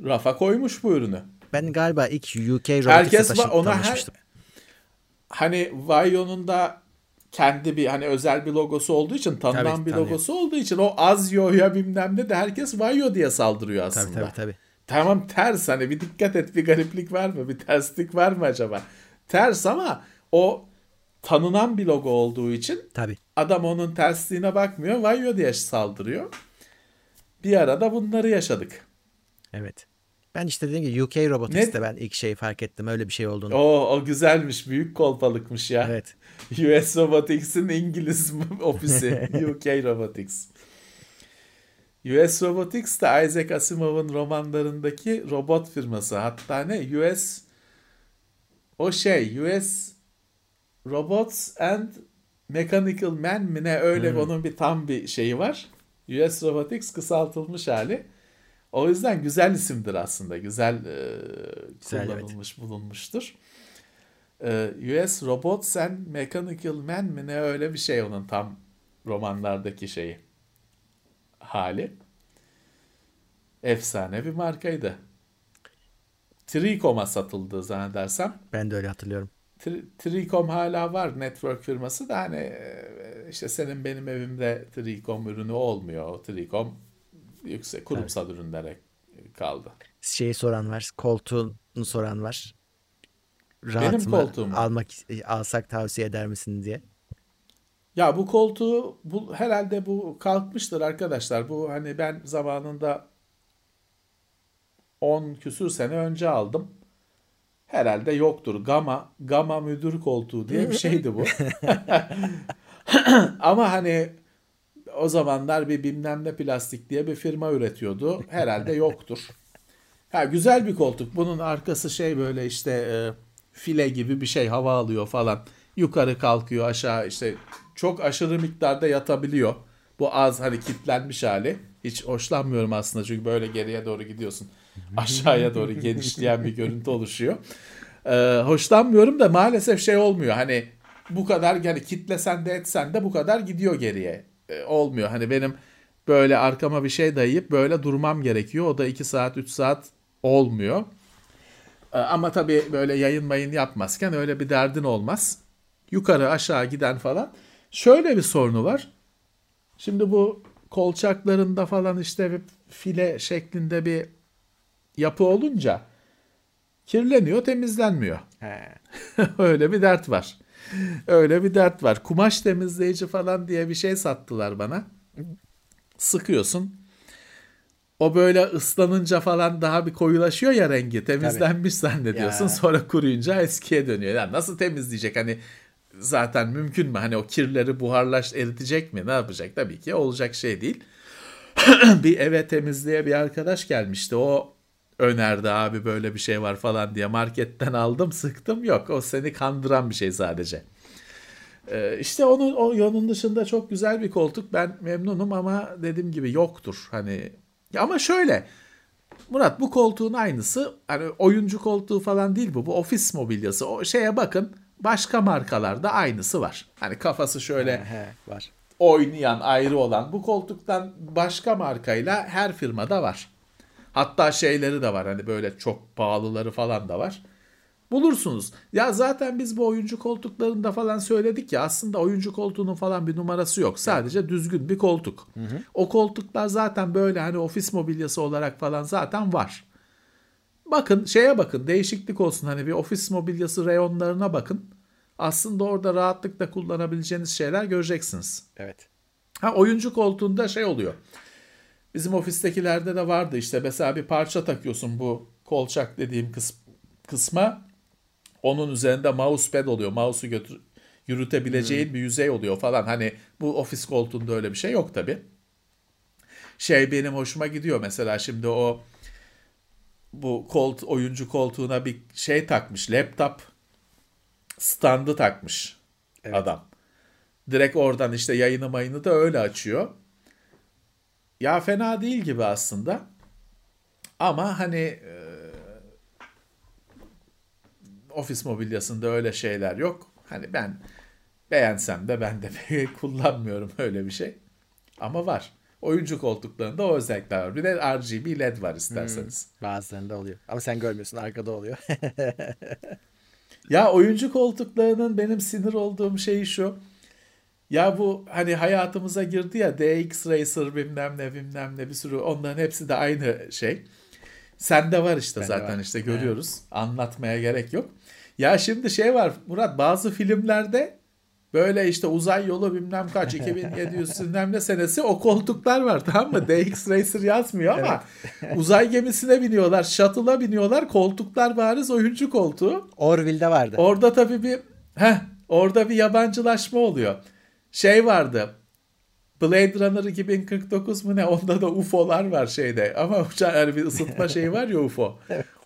rafa koymuş bu ürünü. Ben galiba ilk UK Herkes Robotics'e var taşı- ona her. Hani Vaio'nun da kendi bir hani özel bir logosu olduğu için tanınan Tabii, bir tanıyor. logosu olduğu için o Azio'ya bilmem ne de herkes Vaio diye saldırıyor Tabii aslında. tabii tabii. Tamam ters hani bir dikkat et bir gariplik var mı? Bir terslik var mı acaba? Ters ama o tanınan bir logo olduğu için Tabii. adam onun tersliğine bakmıyor. Vayo diye saldırıyor. Bir arada bunları yaşadık. Evet. Ben işte dediğim gibi UK Robotics'te ben ilk şeyi fark ettim. Öyle bir şey olduğunu. O, o güzelmiş. Büyük kolpalıkmış ya. Evet. US Robotics'in İngiliz ofisi. UK Robotics. US Robotics de Isaac Asimov'un romanlarındaki robot firması. Hatta ne? US o şey US Robots and Mechanical Man mi ne öyle Hmm. onun bir tam bir şeyi var. US Robotics kısaltılmış hali. O yüzden güzel isimdir aslında. Güzel, e, Güzel, evet. kullanılmış bulunmuştur. E, US Robots and Mechanical Man mi ne öyle bir şey onun tam romanlardaki şeyi hali. Efsane bir markaydı. Tricom'a satıldığı zannedersem. Ben de öyle hatırlıyorum. Tri- Tricom hala var network firması da hani e, işte senin benim evimde Tricom ürünü olmuyor. O Tricom yüksek kurumsal ürünlere kaldı. Şeyi soran var. Koltuğunu soran var. Rahat Benim mı? koltuğum. Almak alsak tavsiye eder misin diye. Ya bu koltuğu bu herhalde bu kalkmıştır arkadaşlar. Bu hani ben zamanında 10 küsür sene önce aldım. Herhalde yoktur. Gama Gama müdür koltuğu diye bir şeydi bu. Ama hani o zamanlar bir bilmem ne plastik diye bir firma üretiyordu. Herhalde yoktur. Ha güzel bir koltuk. Bunun arkası şey böyle işte e, file gibi bir şey hava alıyor falan. Yukarı kalkıyor aşağı işte çok aşırı miktarda yatabiliyor. Bu az hani kitlenmiş hali. Hiç hoşlanmıyorum aslında çünkü böyle geriye doğru gidiyorsun. Aşağıya doğru genişleyen bir görüntü oluşuyor. Ee, hoşlanmıyorum da maalesef şey olmuyor. Hani bu kadar yani kitlesen de etsen de bu kadar gidiyor geriye. Ee, olmuyor. Hani benim böyle arkama bir şey dayayıp böyle durmam gerekiyor. O da 2 saat 3 saat olmuyor. Ee, ama tabii böyle yayın mayın yapmazken öyle bir derdin olmaz. Yukarı aşağı giden falan. Şöyle bir sorunu var. Şimdi bu kolçaklarında falan işte bir file şeklinde bir yapı olunca kirleniyor, temizlenmiyor. Öyle bir dert var. Öyle bir dert var. Kumaş temizleyici falan diye bir şey sattılar bana. Sıkıyorsun. O böyle ıslanınca falan daha bir koyulaşıyor ya rengi. Temizlenmiş zannediyorsun. Ya. Sonra kuruyunca eskiye dönüyor. Yani nasıl temizleyecek? Hani zaten mümkün mü? Hani o kirleri buharlaş eritecek mi? Ne yapacak? Tabii ki olacak şey değil. bir eve temizliğe bir arkadaş gelmişti. O önerdi abi böyle bir şey var falan diye marketten aldım sıktım yok o seni kandıran bir şey sadece. Ee, işte onun o yönün dışında çok güzel bir koltuk ben memnunum ama dediğim gibi yoktur hani ama şöyle Murat bu koltuğun aynısı hani oyuncu koltuğu falan değil bu. Bu ofis mobilyası. O şeye bakın başka markalarda aynısı var. Hani kafası şöyle He, var. oynayan ayrı olan bu koltuktan başka markayla her firmada var. Hatta şeyleri de var hani böyle çok pahalıları falan da var. Bulursunuz. Ya zaten biz bu oyuncu koltuklarında falan söyledik ya aslında oyuncu koltuğunun falan bir numarası yok. Sadece düzgün bir koltuk. O koltuklar zaten böyle hani ofis mobilyası olarak falan zaten var. Bakın şeye bakın değişiklik olsun hani bir ofis mobilyası reyonlarına bakın. Aslında orada rahatlıkla kullanabileceğiniz şeyler göreceksiniz. Evet. Ha oyuncu koltuğunda şey oluyor. Bizim ofistekilerde de vardı işte mesela bir parça takıyorsun bu kolçak dediğim kıs- kısma. Onun üzerinde mousepad oluyor. Mouse'u götür yürütebileceğin bir yüzey oluyor falan. Hani bu ofis koltuğunda öyle bir şey yok tabi. Şey benim hoşuma gidiyor mesela şimdi o bu kolt oyuncu koltuğuna bir şey takmış. Laptop standı takmış adam. Direkt oradan işte yayını mayını da öyle açıyor. Ya fena değil gibi aslında. Ama hani e, ofis mobilyasında öyle şeyler yok. Hani ben beğensem de ben de kullanmıyorum öyle bir şey. Ama var. Oyuncu koltuklarında o özellikler var. Bir de RGB LED var isterseniz. Bazılarında oluyor. Ama sen görmüyorsun arkada oluyor. Ya oyuncu koltuklarının benim sinir olduğum şey şu. Ya bu hani hayatımıza girdi ya DX Racer bilmem ne bilmem ne bir sürü onların hepsi de aynı şey. Sende var işte Bende zaten var. işte görüyoruz. Anlatmaya gerek yok. Ya şimdi şey var Murat bazı filmlerde böyle işte uzay yolu bilmem kaç 2700 bilmem ne senesi o koltuklar var tamam mı? DX Racer yazmıyor ama uzay gemisine biniyorlar, shuttle'a biniyorlar. Koltuklar bariz oyuncu koltuğu. Orville'de vardı. Orada tabii bir heh, orada bir yabancılaşma oluyor. Şey vardı. Blade Runner 2049 mu ne? Onda da UFO'lar var şeyde. Ama uçan yani bir ısıtma şeyi var ya UFO.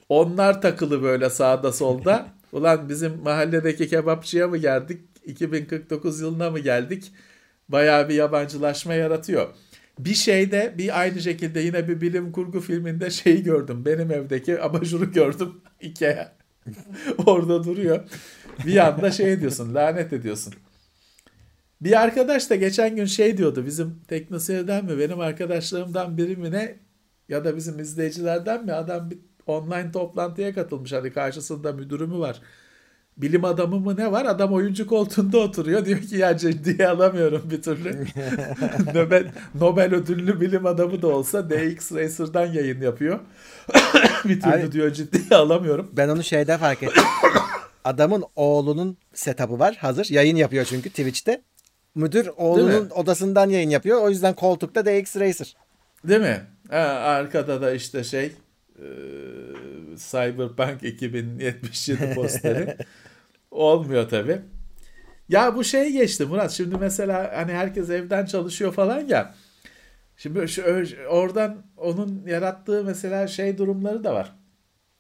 Onlar takılı böyle sağda solda. Ulan bizim mahalledeki kebapçıya mı geldik? 2049 yılına mı geldik? Bayağı bir yabancılaşma yaratıyor. Bir şeyde bir aynı şekilde yine bir bilim kurgu filminde şeyi gördüm. Benim evdeki abajuru gördüm. Ikea. Orada duruyor. Bir anda şey diyorsun lanet ediyorsun. Bir arkadaş da geçen gün şey diyordu bizim teknoseyirden mi benim arkadaşlarımdan biri mi ne? Ya da bizim izleyicilerden mi? Adam bir online toplantıya katılmış hani karşısında müdürü mü var. Bilim adamı mı ne var? Adam oyuncu koltuğunda oturuyor. Diyor ki ya ciddiye alamıyorum bir türlü. Nobel, Nobel ödüllü bilim adamı da olsa DX Racer'dan yayın yapıyor. Bir türlü Abi- diyor ciddiye alamıyorum. Ben onu şeyde fark ettim. Adamın oğlunun setup'ı var hazır. Yayın yapıyor çünkü Twitch'te. Müdür oğlunun odasından yayın yapıyor. O yüzden koltukta DX Racer. Değil mi? Ha, arkada da işte şey e, Cyberpunk 2077 posteri. Olmuyor tabi. Ya bu şey geçti Murat. Şimdi mesela hani herkes evden çalışıyor falan ya. Şimdi şu, oradan onun yarattığı mesela şey durumları da var.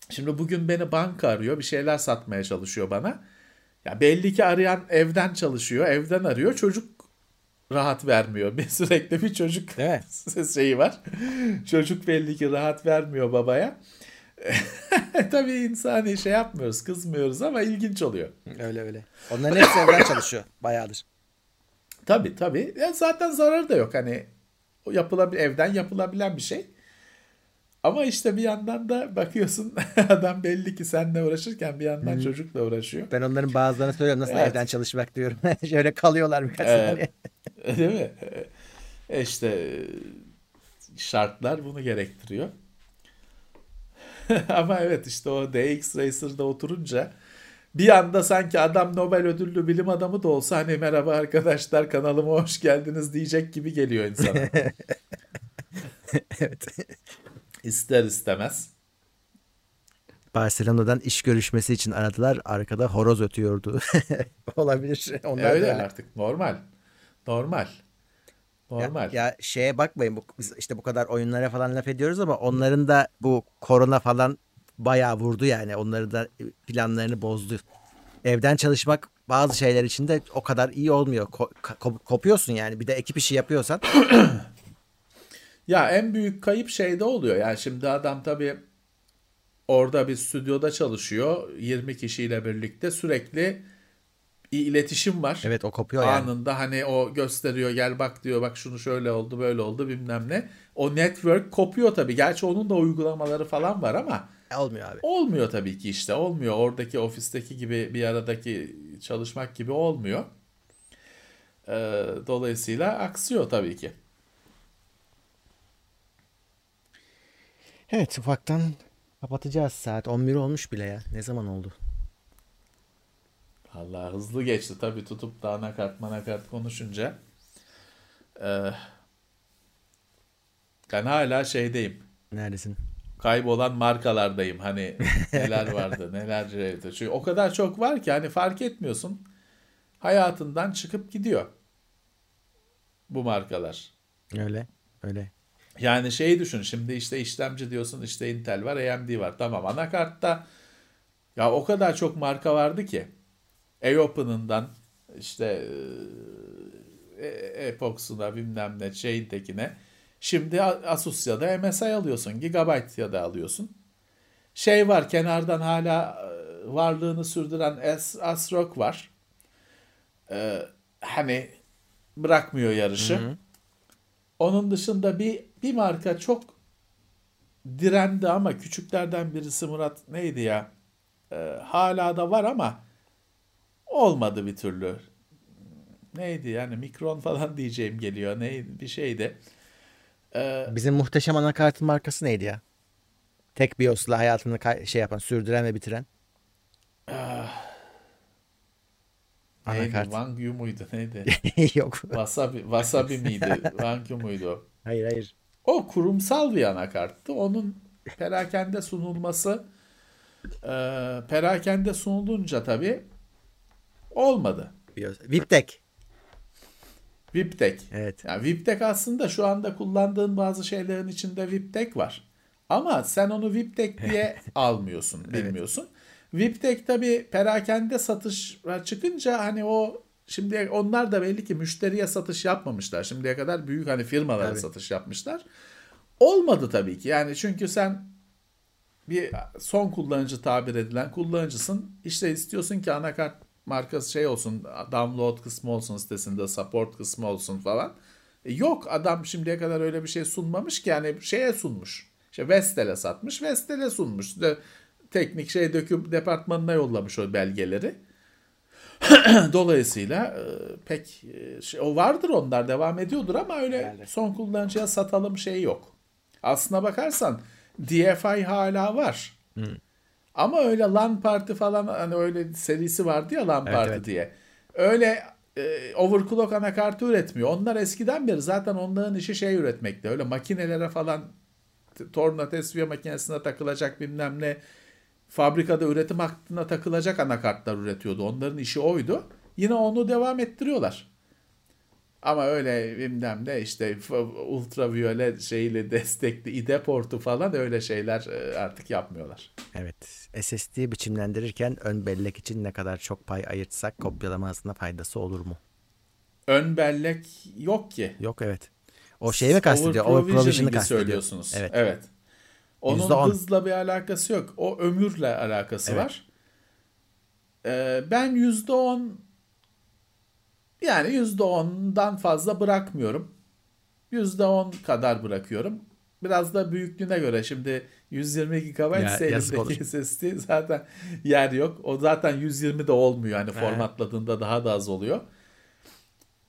Şimdi bugün beni banka arıyor. Bir şeyler satmaya çalışıyor bana. Ya belli ki arayan evden çalışıyor. Evden arıyor. Çocuk rahat vermiyor. Bir sürekli bir çocuk mi? şeyi var. Çocuk belli ki rahat vermiyor babaya. Tabii insani şey yapmıyoruz, kızmıyoruz ama ilginç oluyor. Öyle öyle. Onların hepsi evden çalışıyor. Bayağıdır. Tabii tabii. Ya zaten zararı da yok. Hani yapılabil evden yapılabilen bir şey. Ama işte bir yandan da bakıyorsun adam belli ki seninle uğraşırken bir yandan çocukla uğraşıyor. Ben onların bazılarına söylüyorum nasıl Evet. evden çalışmak diyorum. Şöyle kalıyorlar birkaç Evet. saniye. Değil mi? E işte şartlar bunu gerektiriyor. Ama evet işte o DX Racer'da oturunca bir anda sanki adam Nobel ödüllü bilim adamı da olsa hani merhaba arkadaşlar kanalıma hoş geldiniz diyecek gibi geliyor insana. evet. İster istemez. Barcelona'dan iş görüşmesi için aradılar. Arkada horoz ötüyordu. Olabilir. Onlar öyle öyle. artık normal. Normal. Normal. Ya, ya şeye bakmayın bu, işte bu kadar oyunlara falan laf ediyoruz ama onların da bu korona falan bayağı vurdu yani. Onları da planlarını bozdu. Evden çalışmak bazı şeyler için de o kadar iyi olmuyor. Ko- kopuyorsun yani. Bir de ekip işi yapıyorsan. Ya en büyük kayıp şeyde oluyor. Yani şimdi adam tabii orada bir stüdyoda çalışıyor. 20 kişiyle birlikte sürekli iletişim var. Evet o kopuyor yani. Anında hani o gösteriyor gel bak diyor bak şunu şöyle oldu böyle oldu bilmem ne. O network kopuyor tabii. Gerçi onun da uygulamaları falan var ama Olmuyor abi. olmuyor tabii ki işte olmuyor. Oradaki ofisteki gibi bir aradaki çalışmak gibi olmuyor. Ee, dolayısıyla aksıyor tabii ki. Evet ufaktan kapatacağız. Saat 11 olmuş bile ya. Ne zaman oldu? Allah hızlı geçti tabii tutup da anakart manakart konuşunca. Ee, ben hala şeydeyim. Neredesin? Kaybolan markalardayım. Hani neler vardı neler şeydi. Çünkü o kadar çok var ki hani fark etmiyorsun. Hayatından çıkıp gidiyor. Bu markalar. Öyle. Öyle. Yani şeyi düşün şimdi işte işlemci diyorsun işte Intel var AMD var tamam anakartta ya o kadar çok marka vardı ki Eopen'ından işte e, Epox'una bilmem ne şeyintekine şimdi Asus ya da MSI alıyorsun Gigabyte ya da alıyorsun şey var kenardan hala e, varlığını sürdüren ASRock var ee, hani bırakmıyor yarışı. Hı hı. Onun dışında bir bir marka çok direndi ama küçüklerden birisi Murat neydi ya? Ee, hala da var ama olmadı bir türlü. Neydi yani mikron falan diyeceğim geliyor. Neydi bir şeydi. Ee, Bizim muhteşem anakartın markası neydi ya? Tek BIOS'la hayatını şey yapan, sürdüren ve bitiren. neydi? Anakart. Wangyu muydu neydi? Yok. Wasabi, wasabi miydi? Wangyu muydu? Hayır hayır. O kurumsal bir anakarttı. Onun perakende sunulması e, perakende sunulunca tabii olmadı. Viptek. Viptek. Evet. Yani Viptek aslında şu anda kullandığın bazı şeylerin içinde Viptek var. Ama sen onu Viptek diye almıyorsun, bilmiyorsun. Viptek tabii perakende satışa çıkınca hani o şimdi onlar da belli ki müşteriye satış yapmamışlar. Şimdiye kadar büyük hani firmalara Tabii. satış yapmışlar. Olmadı tabii ki. Yani çünkü sen bir son kullanıcı tabir edilen kullanıcısın. İşte istiyorsun ki anakart markası şey olsun, download kısmı olsun sitesinde, support kısmı olsun falan. E yok adam şimdiye kadar öyle bir şey sunmamış ki yani şeye sunmuş. İşte Vestel'e satmış, Vestel'e sunmuş. İşte teknik şey döküm departmanına yollamış o belgeleri. Dolayısıyla e, pek e, şey, o vardır onlar devam ediyordur ama öyle Herhalde. son kullanıcıya satalım şey yok. Aslına bakarsan DFI hala var. Ama öyle LAN parti falan hani öyle serisi vardı ya LAN Evet, parti evet. diye. Öyle e, overclock anakartı üretmiyor. Onlar eskiden beri zaten onların işi şey üretmekte. Öyle makinelere falan torna tesviye makinesine takılacak bilmem ne fabrikada üretim hattına takılacak anakartlar üretiyordu. Onların işi oydu. Yine onu devam ettiriyorlar. Ama öyle bilmem ne işte ultraviyole şeyle destekli IDE portu falan öyle şeyler e, artık yapmıyorlar. Evet. SSD biçimlendirirken ön bellek için ne kadar çok pay ayırtsak kopyalama hızına faydası olur mu? Ön bellek yok ki. Yok evet. O şeyi mi kastediyor? Overprovision'ı Overprovisioning'i kastediyor. söylüyorsunuz. Evet. Evet. Onun %10. hızla bir alakası yok. O ömürle alakası Evet. var. Ee, ben yüzde on yani yüzde ondan fazla bırakmıyorum. Yüzde on kadar bırakıyorum. Biraz da büyüklüğüne göre şimdi 120 GB yazık elimdeki SSD zaten yer yok. O zaten 120 de olmuyor. Hani formatladığında daha da az oluyor.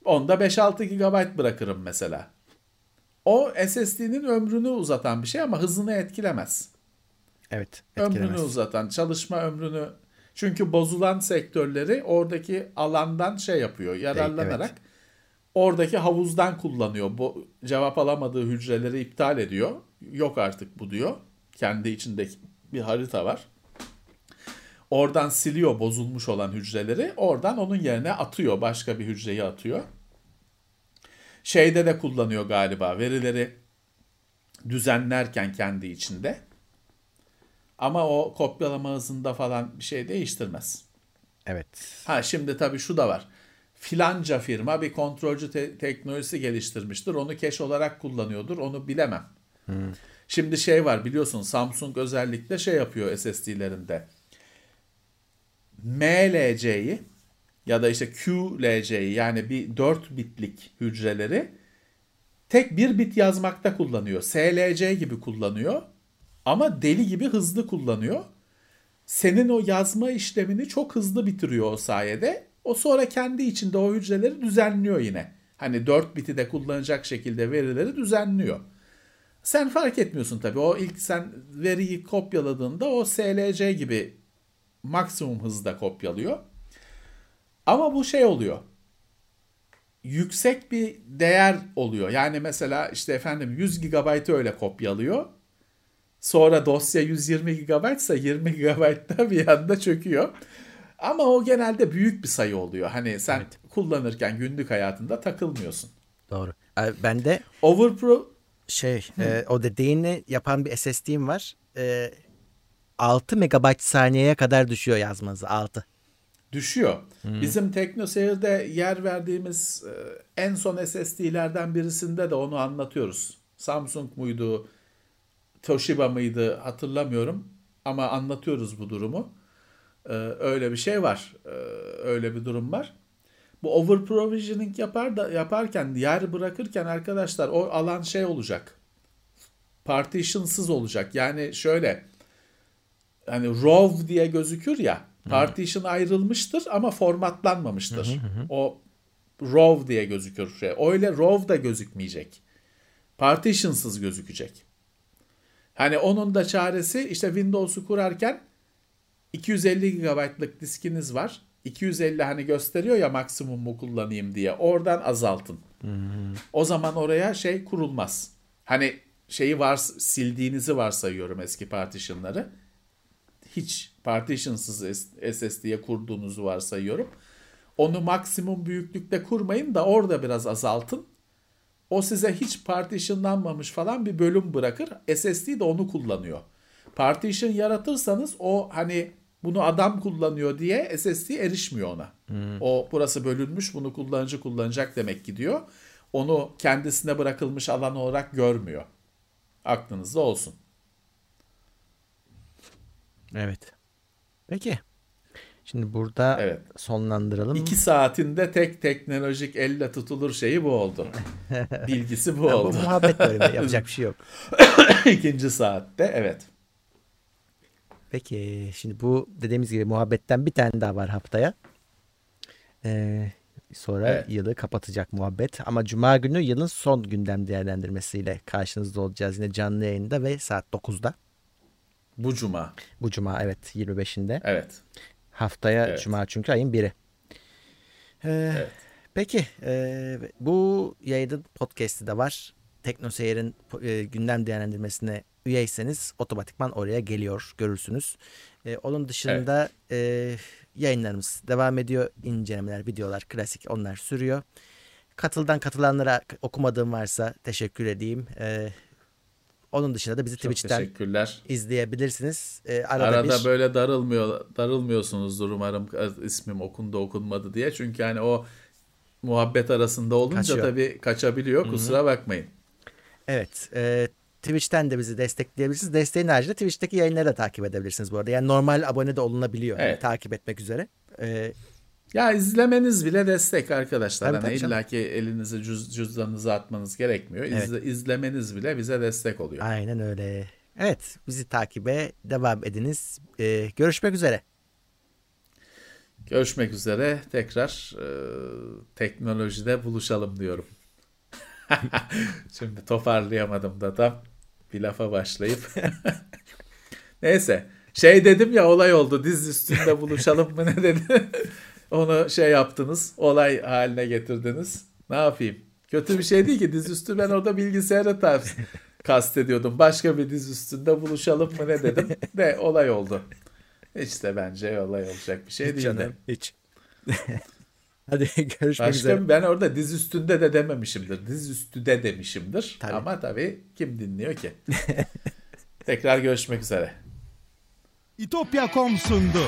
Onda 5-6 GB bırakırım mesela. O SSD'nin ömrünü uzatan bir şey ama hızını etkilemez. Evet. Ömrünü Etkilemez. uzatan, çalışma ömrünü çünkü bozulan sektörleri oradaki alandan şey yapıyor, yararlanarak evet. oradaki havuzdan kullanıyor. Bu cevap alamadığı hücreleri iptal ediyor. Yok artık bu diyor. Kendi içindeki bir harita var. Oradan siliyor bozulmuş olan hücreleri. Oradan onun yerine atıyor. Başka bir hücreyi atıyor. Şeyde de kullanıyor galiba. Verileri düzenlerken kendi içinde. Ama o kopyalama hızında falan bir şey değiştirmez. Evet. Ha şimdi tabii şu da var. filanca firma bir kontrolcü te- teknolojisi geliştirmiştir. Onu cache olarak kullanıyordur. Onu bilemem. Şimdi şey var biliyorsun Samsung özellikle şey yapıyor SSD'lerinde. MLC'yi ya da işte QLC'yi yani bir 4 bitlik hücreleri tek bir bit yazmakta kullanıyor. SLC gibi kullanıyor ama deli gibi hızlı kullanıyor. Senin o yazma işlemini çok hızlı bitiriyor o sayede. O sonra kendi içinde o hücreleri düzenliyor yine. Hani 4 biti de kullanacak şekilde verileri düzenliyor. Sen fark etmiyorsun tabii. O ilk sen veriyi kopyaladığında o SLC gibi maksimum hızda kopyalıyor. Ama bu şey oluyor. Yüksek bir değer oluyor. Yani mesela işte efendim 100 GB'ı öyle kopyalıyor. Sonra dosya 120 GB ise 20 GB'da bir anda çöküyor. Ama o genelde büyük bir sayı oluyor. Hani sen kullanırken günlük hayatında takılmıyorsun. Doğru. Ben de Overpro şey e, o dediğini yapan bir SSD'm var. E, 6 megabayt saniyeye kadar düşüyor yazmanızı 6. düşüyor. Bizim TeknoSeyir'de yer verdiğimiz e, en son SSD'lerden birisinde de onu anlatıyoruz. Samsung muydu, Toshiba mıydı hatırlamıyorum ama anlatıyoruz bu durumu. E, öyle bir şey var. E, öyle bir durum var. Bu over provisioning yapar da yaparken yer bırakırken arkadaşlar o alan şey olacak. Partitionsız olacak. Yani şöyle hani RAW diye gözükür ya. Partition ayrılmıştır ama formatlanmamıştır. O RAW diye gözükür. Şey. Öyle RAW da gözükmeyecek. Partitionsız gözükecek. Hani onun da çaresi işte Windows'u kurarken 250 GB'lık diskiniz var. 250 hani gösteriyor ya maksimumu kullanayım diye. Oradan azaltın. O zaman oraya şey kurulmaz. Hani şeyi var sildiğinizi varsayıyorum eski partitionları. Hiç partitionsız SSD'ye kurduğunuzu varsayıyorum. Onu maksimum büyüklükte kurmayın da orada biraz azaltın. O size hiç partitionlanmamış falan bir bölüm bırakır. SSD de onu kullanıyor. Partition yaratırsanız o hani bunu adam kullanıyor diye SSD erişmiyor ona. O burası bölünmüş bunu kullanıcı kullanacak demek gidiyor. Onu kendisine bırakılmış alan olarak görmüyor. Aklınızda olsun. Evet. Peki. Şimdi burada Evet. sonlandıralım. İki saatinde tek teknolojik elle tutulur şeyi bu oldu. Bilgisi bu Ya bu oldu. muhabbet bölümü yapacak bir şey yok. İkinci saatte evet. Peki şimdi bu dediğimiz gibi muhabbetten bir tane daha var haftaya. Ee, sonra Evet. yılı kapatacak muhabbet. Ama cuma günü yılın son gündem değerlendirmesiyle karşınızda olacağız yine canlı yayında ve saat 9'da. Bu cuma. Bu cuma evet 25'inde. Evet. Haftaya Evet. cuma çünkü ayın biri. Ee, Evet. Peki e, bu yayının podcast'i de var. Teknoseyir'in e, gündem değerlendirmesine üyeyseniz otomatikman oraya geliyor görürsünüz. E, onun dışında e, yayınlarımız devam ediyor. İncelemeler, videolar, klasik onlar sürüyor. Katıldan katılanlara okumadığım varsa teşekkür edeyim. E, onun dışında da bizi Çok Twitch'ten teşekkürler. izleyebilirsiniz. E, arada, Arada bir böyle darılmıyor darılmıyorsunuzdur umarım ismim okundu okunmadı diye. Çünkü hani o muhabbet arasında olunca Kaçıyor. tabii kaçabiliyor. Kusura bakmayın. Evet. E, Twitch'ten de bizi destekleyebilirsiniz. Desteğin haricinde Twitch'teki yayınları da takip edebilirsiniz bu arada. Yani normal abone de olunabiliyor. Yani Evet. takip etmek üzere. E, Ya izlemeniz bile destek arkadaşlar. Tabii, hani illa ki elinizi cüz, cüzdanınıza atmanız gerekmiyor. İzle, izlemeniz bile bize destek oluyor. aynen öyle. Evet. Bizi takibe devam ediniz. E, görüşmek üzere. Görüşmek üzere. Tekrar e, teknolojide buluşalım diyorum. Şimdi toparlayamadım da tam bir lafa başlayıp. Neyse. Şey dedim ya olay oldu. Diz üstünde buluşalım mı ne dedi. Onu şey yaptınız. Olay haline getirdiniz. Ne yapayım? Kötü bir şey değil ki. Diz üstü ben orada bilgisayarı ters kastediyordum. Başka bir diz üstünde buluşalım mı ne dedim. De olay oldu. Hiç de bence olay olacak bir şey Hiç değil. de. canım. Hiç. Hadi görüşmek Başka üzere. ben orada diz üstünde de dememişimdir. Diz üstü de demişimdir. Tabii. Ama tabii kim dinliyor ki? Tekrar görüşmek üzere. İtopya.com sundu.